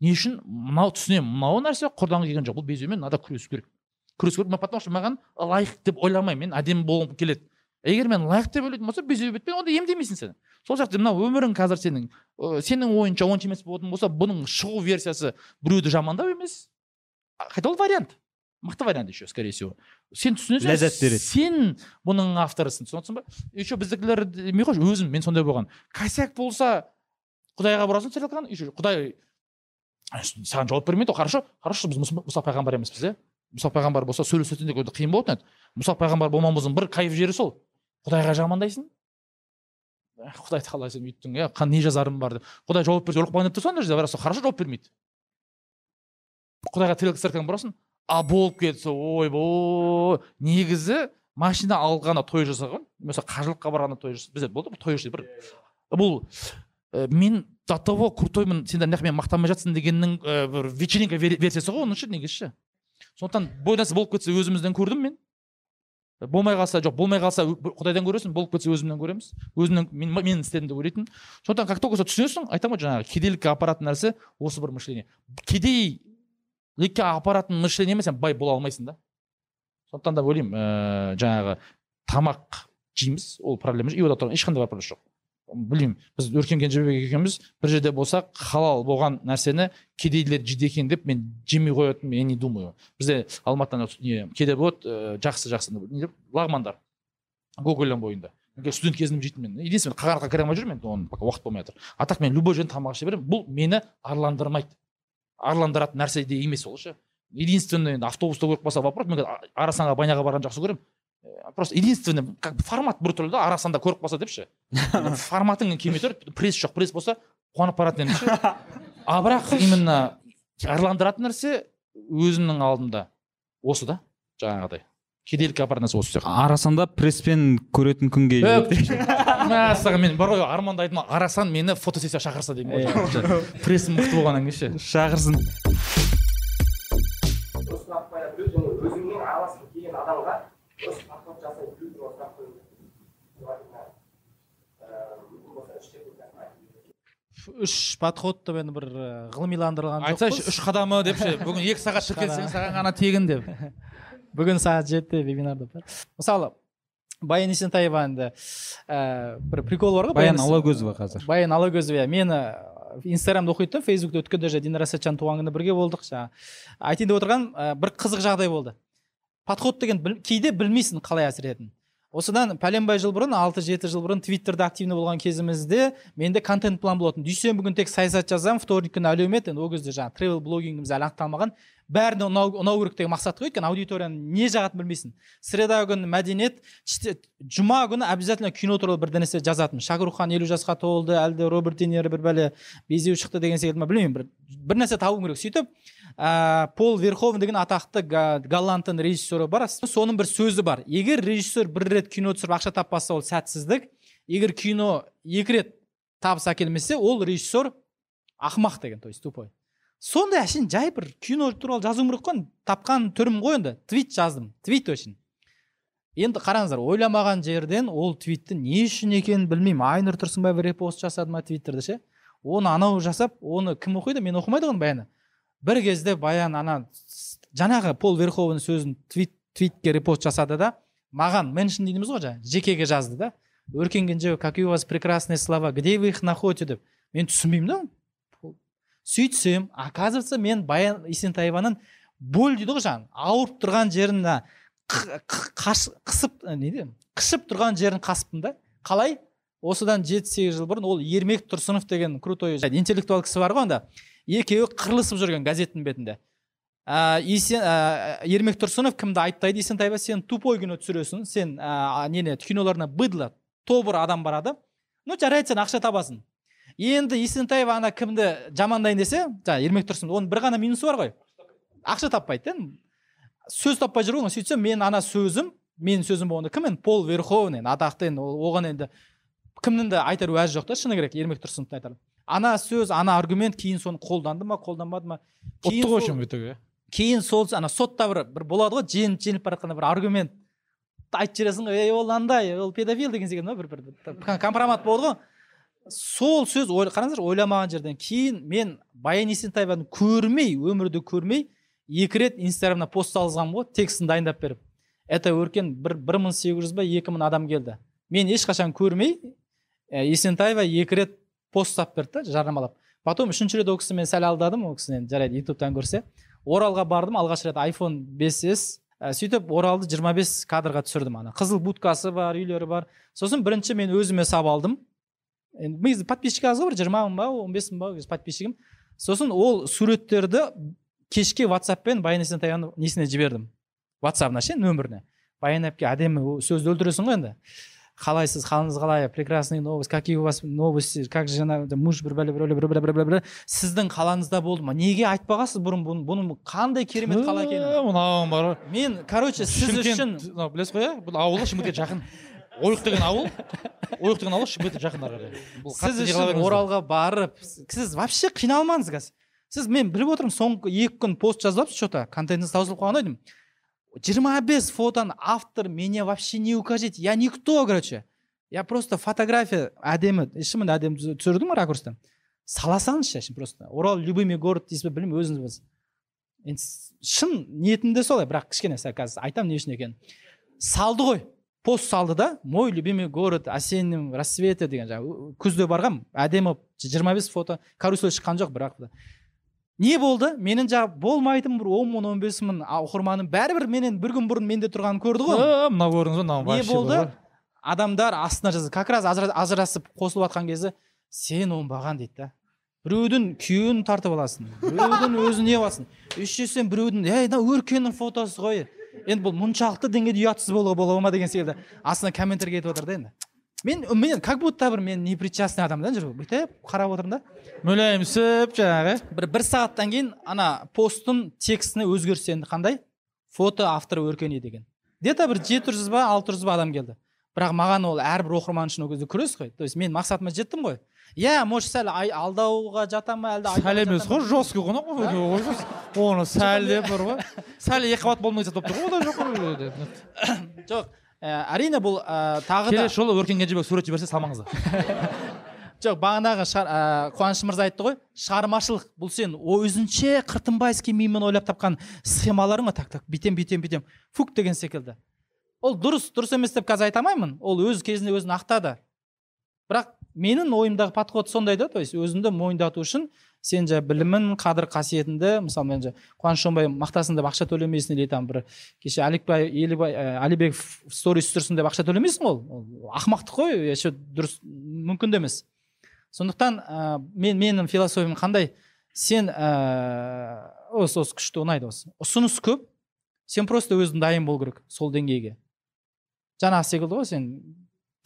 Не үшін? Мынау түсінемін. Мынау нәрсе құрдан келген жоқ. Бұл безеумен надо күресу керек. Күресу керек потому что маған лайық деп ойламаймын мен әдемі болғым келеді егер мен лайық деп ойлайтын болсам безеу бетпен онда емдемейсің сен. Сол сияқты мынау өмірің қазір сенің ә, сенің ойынша онша емес болатын болса бұның шығу версиясы біреуді жамандау емес. Ол вариант. Мықты вариант еще скорее всего. Сен түсінесің Ләззат береді. сен бұның авторысың түсінесің ба? Еще біздікілер демей қойшы өзім мен сондай болған. Косяк болса құдайға бұрасың еще құдай «А, саған жауап бермейді ғой хорошо хорошо біз мұса пайғамбар емеспіз иә? Мұса пайғамбар болса сөйлесетін де қиын болатын еді. Мұса пайғамбар болмауымыздың бір кайф жері сол. Құдайға жамандайсың «Ә, құдайды қалай сен үйттің иә не жазарым бар деп. Құдай жауап берсе өліп қалған деп тұрса ана жерде бірақ сол хорошо жауап бермейді. Құдайға тарелка бұрасың а болып кетсе ойбой негізі машина алғанда той жасаған немесе қажылыққа барғанда той жасаған бізде болды той жасайды бір. Бұл ә, мен до того крутоймын сендер неғып мен мақтанбай жатсың дегеннің ә, бір вечеринка вер- версиясы ғой оның ше негізі ше? Сондықтан бұл нәрсе болып кетсе өзімізден көрдім мен. Болмай қалса жоқ болмай қалса құдайдан көресің болып кетсе өзімнен көреміз. Өзімнен мен, менің істедім деп ойлайтын сондықтан как только сол түсінесің айтамын ғой жаңағы кедейлікке апаратын нәрсе осы бір мышление. Кедейлікке апаратын мышление емес сен бай бола алмайсың да. Сондықтан да ойлаймын ыыы жаңағы тамақ жейміз ол проблема жоқ. И ода тұрған ешқандай вопрос жоқ. Білмеймін. Біз өркен кенжебек екеуміз бір жерде болсақ халал болған нәрсені кедейлер жейді екен деп мен жемей қоятын я не думаю. Бізде алматыда не кейде болады ыыы жақсы жақсы. Не деп лагмандар гоголян бойында. Студент кезімде жейтінмін мен. Единственный қағанатқа кіре алмай жүрмін енді оны пока уақыт болмай жатыр. А так мен любой жерден тамақ іше беремін. Бұл мені арландырмайды. Арландыратын нәрсе де емес ол ше. Единственный енді автобуста көріп қалса вопрос мен арасанға баняға барғанды жақсы көремін. Просто единственный как бы формат біртүрлі да арасанда көріп қалса депші. *laughs* Форматың келмей тұр пресс жоқ пресс болса қуанып баратын едім ше. А бірақ именно арландыратын нәрсе өзімнің алдымда осы да жаңағыдай. Кедейлікке апаратын нәрсе осы сияқты. Арасанда пресспен көретін күнге *laughs* мәссаған мен бар ғой арманда айттым арасан мені фотосессия шақырса деймін ғой прессім мықты болғаннан кейін ше. Шақырсын. Өзіңнің араласқың келген адамға дұрыс подход жасай білу туралы сұрақ қою үш подходты мен бір ы, ғылымиландырған айтсайшы үш қадамы деп ше *laughs* бүгін екі сағат кетсең саған ғана тегін деп. *laughs* Бүгін сағат жетіде вебинар деп па. мысалы баян есентаева енді ә, бір прикол бар ғой баян алагөзова қазір. Баян алагөзова иә. Мені инстаграмда оқиды да фейсбукта өткенде же динара сәтжан туған күні бірге болдық жаңағы айтайын деп отырған ә, бір қызық жағдай болды. Подход деген біл- кейде білмейсің қалай әсер ететінін. Осыдан пәленбай жыл бұрын алты жеті жыл бұрын твиттерде активный болған кезімізде менде контент план болатын. Дүйсенбі күні тек саясат жазамын вторник күні әлеумет енді ол кезде жаңағы тревел блогингіміз әлі анықталмаған бәріне ұнау, ұнау керек деген мақсат қой өйткені аудиторияны не жағатынын білмейсің. Среда күні мәдениет жұма күні обязательно кино туралы бір нәрсе жазатын. Шахрух елу жасқа толды әлде роберт де бір бәле безеу шықты деген секілді ма білмеймін. Бір, бір нәрсе табуым керек. Сөйтіп ә, пол верховен деген атақты голландтың режиссері бар. Соның бір сөзі бар. Егер режиссер бір рет кино түсіріп ақша таппаса ол сәтсіздік. Егер кино екі рет табыс әкелмесе ол режиссер ақымақ деген то есть тупой. Сондай әшейін жай бір кино туралы жазуым керек қой. Тапқан түрім ғой енді. Твит жаздым. Твит очень енді қараңыздар ойламаған жерден ол твитті не үшін екенін білмеймін. Айнұр тұрсынбаева репост жасады ма твиттерде ше. Оны анау жасап оны кім оқиды? Мен оқымайды ғой баяны. Бір кезде баян ана жаңағы пол верховен сөзін твит твитке репост жасады да маған меншн дейміз ғой жаңағы жекеге жазды да. Өркен кенжеева какие у вас прекрасные слова где вы их находите деп. Мен түсінбеймін да. Сөйтсем оказывается мен баян есентаеваның боль дейді ғой жаңағы ауырып тұрған жерін қысып не дейді қышып тұрған жерін қасыппын да. Қалай? Осыдан жеті сегіз жыл бұрын ол ермек тұрсынов деген крутой интеллектуал кісі бар ғой анда екеуі қырылысып жүрген газеттің бетінде. Ә, есен, ә, ермек тұрсынов кімді айыптайды есентаева сен тупой кино түсіресің сен ә, нені киноларына быдло тобыр адам барады ну жарайды сен ақша табасың. Енді есентаева ана кімді жамандайын десе жаңағы ермек тұрсын оның бір ғана минусы бар ғой. Ақша таппайды да. Сөз таппай жүр ғой сөйтсем мен ана сөзім менің сөзім болғанда кім енді? Пол верховен енді атақты енді оған енді кімнің де айтар уәжі жоқ та шыны керек ермек тұрсыновтың айтар ана сөз ана аргумент кейін соны қолданды ма қолданбады ма кейін ұтты ғой в итоге кейін сол ана сотта бір бір болады ғой жеңіп жеңіліп бара жатқанда бір аргумент айтып жібересің ғой ей ол андай ол педофил деген секілді бір бір компромат болады ғой сол сөз ой- қараңыздар ойламаған жерден кейін мен баян есентаеваны көрмей өмірде көрмей екі рет инстаграмда пост салғанмын ғой текстін дайындап беріп это өркен бір бір мың сегіз жүз ба екі мың адам келді мен ешқашан көрмей ә, есентаева екі рет пост салып берді да жарнамалап потом үшінші рет ол кісі мен сәл алдадым ол кісіні енді жарайды ютубтан көрсе. Оралға бардым алғаш рет iphone 5s ә, сөйтіп оралды 25 кадрға түсірдім ана. Қызыл будкасы бар үйлері бар. Сосын бірінші мен өзіме сап алдым. Енді негізі подписчик аз ғой бір жиырма мың ба он бес мың ба подписчигім. Сосын ол суреттерді кешке ватсаппен баян есентаеваның несіне жібердім? Ватсабына ше нөміріне. Баян әпке әдемі сөзді өлтіресің ғой енді. Қалайсыз қалыңыз қалай? Прекрасные новости. Какие у вас новости? Как жена муж бір бәле бір бір бір бір сіздің қалаңызда болды ма? Неге айтпағансыз бұрын бұны? Бұның қандай керемет қала екенін? Мынауың бар ғой мен короче сіз үшін мынау білесіз ғой иә бұл ауылы шымкентке жақын. Ойық деген ауыл. Ойық деген ауыл шымкентке жақын ары қарай сіз үшін оралға барып сіз вообще қиналмаңыз қазір. Сіз мен біліп отырмын соңғы екі күн пост жазып алыпсыз че то контентіңіз таусылып қалған ғой деймін жиырма бес фотоны автор меня вообще не укажите. Я никто короче. Я просто фотография әдемі шынымен әдемі түсірдім ракурстан сала салыңызшы просто. Орал любимый город дейсіз бе білмеймін өзіңіз білесіз енді шын ниетімде солай бірақ кішкене сәл қазір айтамын не үшін екенін. Салды ғой. Пост салды да. Мой любимый город осенним рассвете деген жаңағы күзде барғам. Әдемі жиырма бес фото карусель шыққан жоқ бірақ не болды менің жаңағы болмайтын бір он мың он бес мың оқырманым бәрібір менен бір күн бұрын менде тұрғанын көрді ғой. Мынау көрдіңіз ба мынау не болды? адамдар астына жазды как раз ажыра- ажырасып қосылып жатқан кезде сен оңбаған дейді да. Біреудің күйеуін тартып аласың біреудің *laughs* өзін не аласың үшіншіден біреудің ей мынау өркеннің фотосы ғой енді бұл мұншалықты деңгейде ұятсыз болуға бола ма деген секілді. Астына комментарий кетіп жатыр да енді. Мен мен как будто бір мен непричастный адам да жүріп бүйтіп қарап отырмын да. Мүләйімсіп жаңағы. Бір бір сағаттан кейін ана посттың текстіне өзгеріс енді қандай? Фото авторы өркени деген. Где то бір жеті жүз ба алты жүз ба адам келді. Бірақ маған ол әрбір оқырман үшін ол кезде күрес қой. То есть мен мақсатыма жеттім ғой. Иә может сәл алдауға жата ма әлде сәл емес қой жесткий ғой оны сәл деп бар ғой. *laughs* Сәл екі қабат болмай болып тұр ғой жоқ жоқ. Ә, әрине бұл ә, тағы да келесі жолы өркен кенжебек сурет жіберсе салмаңыздар. *laughs* Жоқ бағанағы шар- ә, қуаныш мырза айтты ғой шығармашылық бұл сен өзінше қыртынбайский мимен ойлап тапқан схемаларың ғой так так бүйтем бүйтем бүйтем фук деген секілді. Ол дұрыс дұрыс емес деп қазір айта алмаймын ол өз кезінде өзін ақтады. Бірақ менің ойымдағы подход сондай да то есть өзіңді мойындату үшін сен жа білімін қадір қасиетіңді мысалы мен қуаныш шонбай мақтасын деп ақша төлемейсің или там бір. Кеше аликбай елібай ә, алибеков сторис түсірсін деп ақша төлемейсің ғой ол. Ақымақтық қой еще дұрыс мүмкін де емес. Сондықтан ә, мен менің философиям қандай? Сен ә, осы осы күшті ұнайды осы. Ұсыныс көп сен просто өзің дайын болу керек сол деңгейге. Жаңағы секілді ғой сен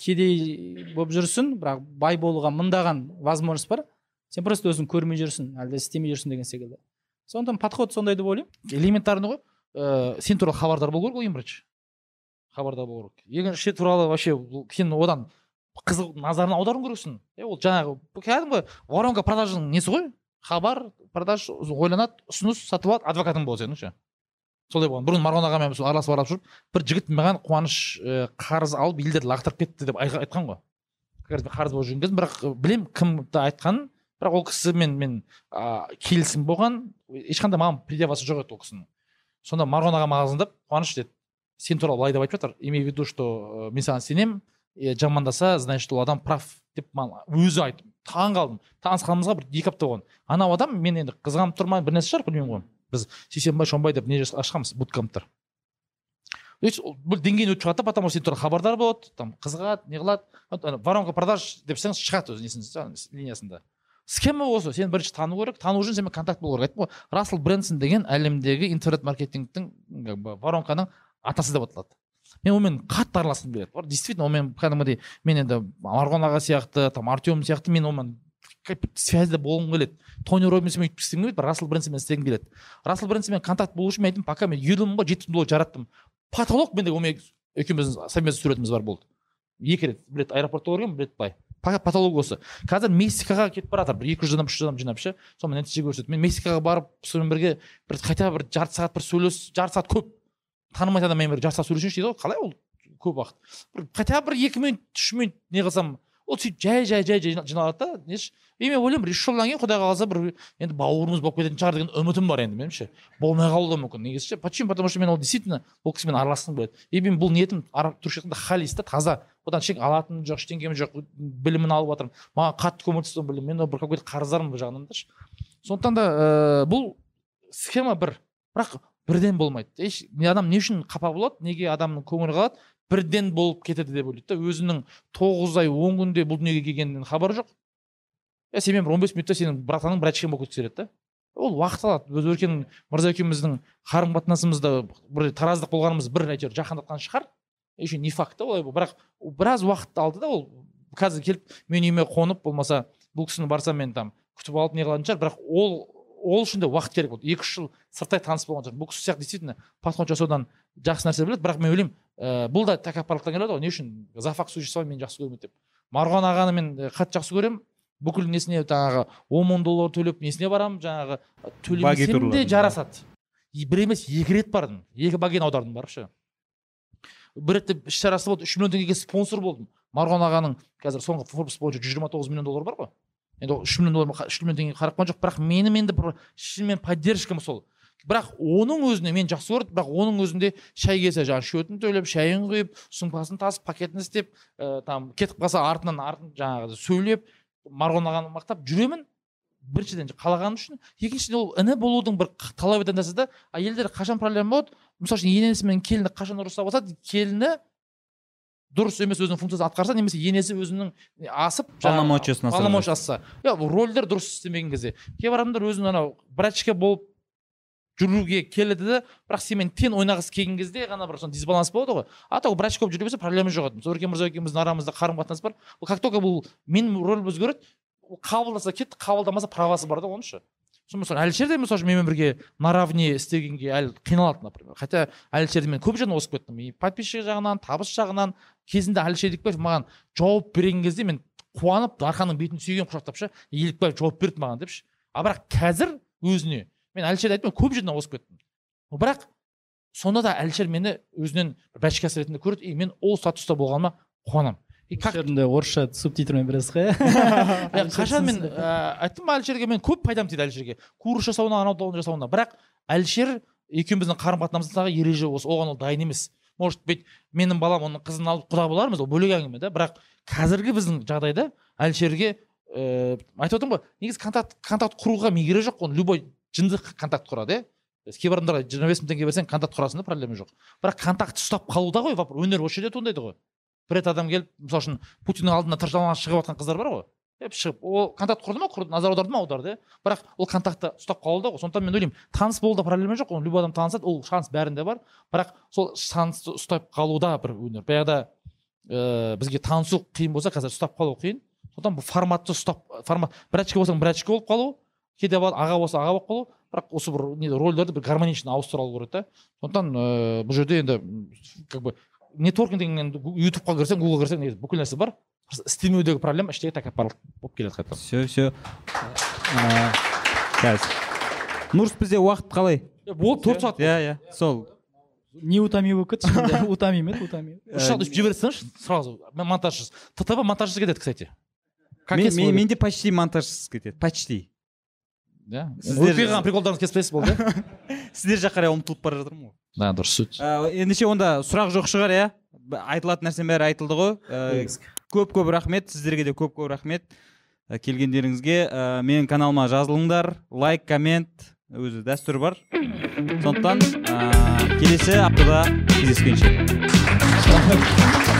кедей болып жүрсің бірақ бай болуға мыңдаған возможность бар. Сен просто өзің көрмей жүрсің әлде істемей жүрсің деген секілді. Сондықтан подход сондай деп ойлаймын. Элементарный ғой. Ыыы сен туралы хабардар болу керек ғой ең бірінші хабардар болу керек. Екінші туралы вообще сен одан қызық назарын аударуың керексің е ол жаңағы кәдімгі воронка продажаның несі ғой? Хабар продаж ойланады ұсыныс сатып алады адвокатың болады сенің ше? Солай болған. Бұрын марғұлан ағамен араласып араласып жүріп бір жігіт маған қуаныш ә, қарыз алып елдерді лақтырып кетті деп ай- айтқан ғой. Қарыз болып жүрген кезім бірақ білемін кімді айтқанын. Бірақ ол кісімен мен ә, келісім болған ешқандай маған предъявасы жоқ еді ол кісінің. Сонда марғұлан ағам маған қуаныш деді. Сен туралы былай деп айтып жатыр. Имей в виду что ә, мен саған сенемін е, жамандаса значит ол адам прав деп маған өзі айтты. Таң қалдым. Танысқанымызға бір екі апта болған. Анау адам мен енді қызғанып тұр ма бір нәрсе шығар білмеймін ғой. Біз сейсенбай шонбай деп не ашқанбыз буткамптар. То есть бұл деңгейін өтіп шығады да потому что сен туралы хабардар болады там қызығады не қылады. Воронка продаж деп шығады өзі несінде схема осы. Сен бірінші тану керек. Тану үшін сенімен контакт болу керек. Айттым ғой. Рассел брэнсон деген әлемдегі интернет маркетингтің воронканың атасы деп аталады. Мен онымен қатты араласқым келеді. Действительно онымен кәдімгідей мен енді марғұлан аға сияқты там артем сияқты мен онымен связьда болғым келеді. Тони робинсонмен өйтіп істегім келмейді рассел брэнсонмен істегім келеді. Рассел брэнсонмен контакт болу үшін мен айттым пока мен үйрендім ғой жетпіс мың доллар жараттым. Потолок менде онымен екеуміздің совместный суретіміз бар болды. Екі рет бір рет аэропортта көргенмін бір рет былай потолок осы қазір мексикаға кетіп бара жатыр бір екі жүз адам үш жүз адам жинап ше. Сонымен нәтиже көрсетеді. Мен мексикаға барып сонымен бірге бір бы бір жарты сағат бір сөйлес жарты сағат көп танымайтын адаммен бір жарты сағат сөйлесейінші дейді ғой. Қалай ол? Көп уақыт. Бір бы бір екі минут үш минут не қылсам ол сөйтіп жай жай жай жай жиналады да несі и мен ойлаймын бір үш жылдан кейін құдай қаласа бір енді бауырымыз болып кететін шығар деген үмітім бар енді меніңше болмай қалуы да мүмкін негізі ше. Почему? Потому что мен ол действительно ол кісімен араласқым келеді. И мен бұл ниетім түрікше айтқанда халист та таза. Одан ештеңе алатыным жоқ ештеңем жоқ білімін алып жатырмын маған қатты көмектесті білім. Мен бір какой то қарыздармын бұл жағынан да ше. Сондықтан да ыыы бұл схема бір. Бірақ бірден болмайды. Адам не үшін қапа болады неге адамның көңілі қалады бірден болып кетеді деп ойлайды да. Өзінің тоғыз ай он күнде бұл дүниеге келгенінен хабары жоқ. Е сенімен бір он бес минутта сенің братаның братчигің болып кеткісі келеді да ол уақыт алады. Біз өркен мырза екеуміздің қарым қатынасымызда бір тараздық болғанымыз бір әйтеуір жақындатқан шығар. Еще не факт та олай бірақ біраз уақыт алды да ол. Қазір келіп менің үйіме қонып болмаса бұл кісіні барсам мен там күтіп алып не қылатын шығар. Бірақ ол ол үшін де уақыт керек болды. Екі үш жыл сырттай таныс болған шығар. Бұл кісі сияқты действительно подход жасаудан жақсы нәрсе біледі. Бірақ мен ойлаймын ә, бұл да тәкаппарлықтан келеді ғой. Не үшін? Зафак существование мені жақсы көрмейді деп. Марғұлан ағаны мен э, қатты жақсы көремін. Бүкіл несіне жаңағы он мың доллар төлеп несіне барамын? Жаңағы төлемесем де жарасады. Бір емес екі рет бардым. Екі баген аудардым барып ше бір рет іс шарасы болды үш миллион теңгеге спонсор болдым. Марғұлан ағаның қазір соңғы форбс бойынша жүз жиырма тоғыз миллион доллар бар ғой. Енді ол үш миллион доллар үш миллион теңге қарап қалған жоқ. Бірақ менің енді бір шынымен поддержкам сол. Бірақ оның өзіне мен жақсы көрдім. Бірақ оның өзінде шай келсе жаңағы счетын төлеп шайын құйып сумкасын тасып пакетін істеп ә, там кетіп қалса артынан артын жаңағы сөйлеп марғұлан ағаны мақтап жүремін. Біріншіден қалағаным үшін. Екіншіден ол іні болудың бір талап ететін нәрсе да әйелдер қашан проблема болады? Мысалы үшін енесі мен келіні қашан ұрыса бастады келіні дұрыс емес өзінің функциясын атқарса немесе енесі өзінің асып Полномочиясын полномочия асса. Иә рольдер дұрыс істемеген кезде. Кейбір адамдар өзін анау врачка болып жүруге келеді да бірақ сенімен тең ойнағысы келген кезде ғана бір сондай дисбаланс болады ғой. А так врач болып жүре берсе проблема жоқ еді. Мысалы өркен мырза екеуміздің арамызда қарым қатынас бар. Ол как только бұл менің рөлім өзгереді ол қабылдаса кетті қабылдамаса правасы бар да оның ше сол мысалы әлішер де мысалы үшін менімен бірге наравне істегенге әлі қиналады например. Хотя әлішерді мен көп жерден озып кеттім. И подписчик жағынан табыс жағынан кезінде әлішер елікбаев маған жауап берген кезде мен қуанып дарханның бетін сүйгенмін құшақтап ше елікбаев жауап берді маған деп ше а бірақ қазір өзіне мен әлішерді айттым көп жерден озып кеттім. Бірақ сонда да әлішер мені өзінен бәшкасы ретінде көреді и мен ол статуста болғаныма қуанамын. И как орысша субтитрмен бересіз ғой Иә, *laughs* қашан мен ә, айттым ба әлішерге? мен көп пайдам тиді әлішерге. Курс жасауына анау мынау жасауына. Бірақ әлішер екеуміздің қарым қатынасымыздағы ереже осы оған ол дайын емес. Может быть менің балам оның қызын алып құда болармыз ол бөлек әңгіме да. Бірақ қазіргі біздің жағдайда әлішерге ыыы айтып отырмын ғой негізі контакт контакт құруға керегі жоқ оны любой жынды контакт құрады иә. Кейбір адамдарға жиырма бес мың теңге берсең контакт құрасың да проблема жоқ. Бірақ контактты ұстап қалуда ғой өнер осы жерде туындайды ғой. Бір рет адам келіп мысалы үшін путиннің алдына тыржалаңаш шығып жатқан қыздар бар ғой. Деп шығып ол контакт құрды ма? Құрды. Назар аударды ма? Аударды иә. Бірақ ол контактты ұстап қалуда ғой. Сондықтан мен ойлаймын таныс болуда проблема жоқ. Оны любой адам танысады ол шанс бәрінде бар. Бірақ сол шансты ұстап қалуда бір өнер. Баяғыда ыыы бізге танысу қиын болса қазір ұстап қалу қиын. Сондықтан бұл форматты ұстап формат брачка болсаң брачка болып қалу кейде аға болса аға болып қалу бірақ осы бір не рольдерді бір гармонично ауыстыра алу керек та сондықтан ыыы бұл жерде енді как бы нетворкинг деген ютубқа кірсең гуглға кірсең негізі бүкіл нәрсе бар. Просто істемеудегі проблема іштегі тәкаппарлық болып келеді қайтадан все все. Қазір нұрс бізде уақыт қалай? Болды төрт сағат иә иә. Сол. Неутомимый болып кетті еді утомим үш сағат өшіп жібере салыңызшы сразу монтажсыз. Ттп монтажсыз кетеді кстати. Менде почти монтажсыз кетеді. Почти. Иә Сіздер- өтпей қалған приколдарыңыз кеспейсіз болды? *laughs* Сіздер жаққа қарай ұмтылып бара жатырмын ғой да дұрыс сөз. Ә, ендеше онда сұрақ жоқ шығар иә? Айтылатын нәрсенің бәрі айтылды ғой. Ә, көп көп рахмет сіздерге де көп көп рахмет. Ә, келгендеріңізге менің каналыма жазылыңдар. Лайк коммент өзі дәстүр бар. Сондықтан ә, келесі аптада кездескенше. *laughs*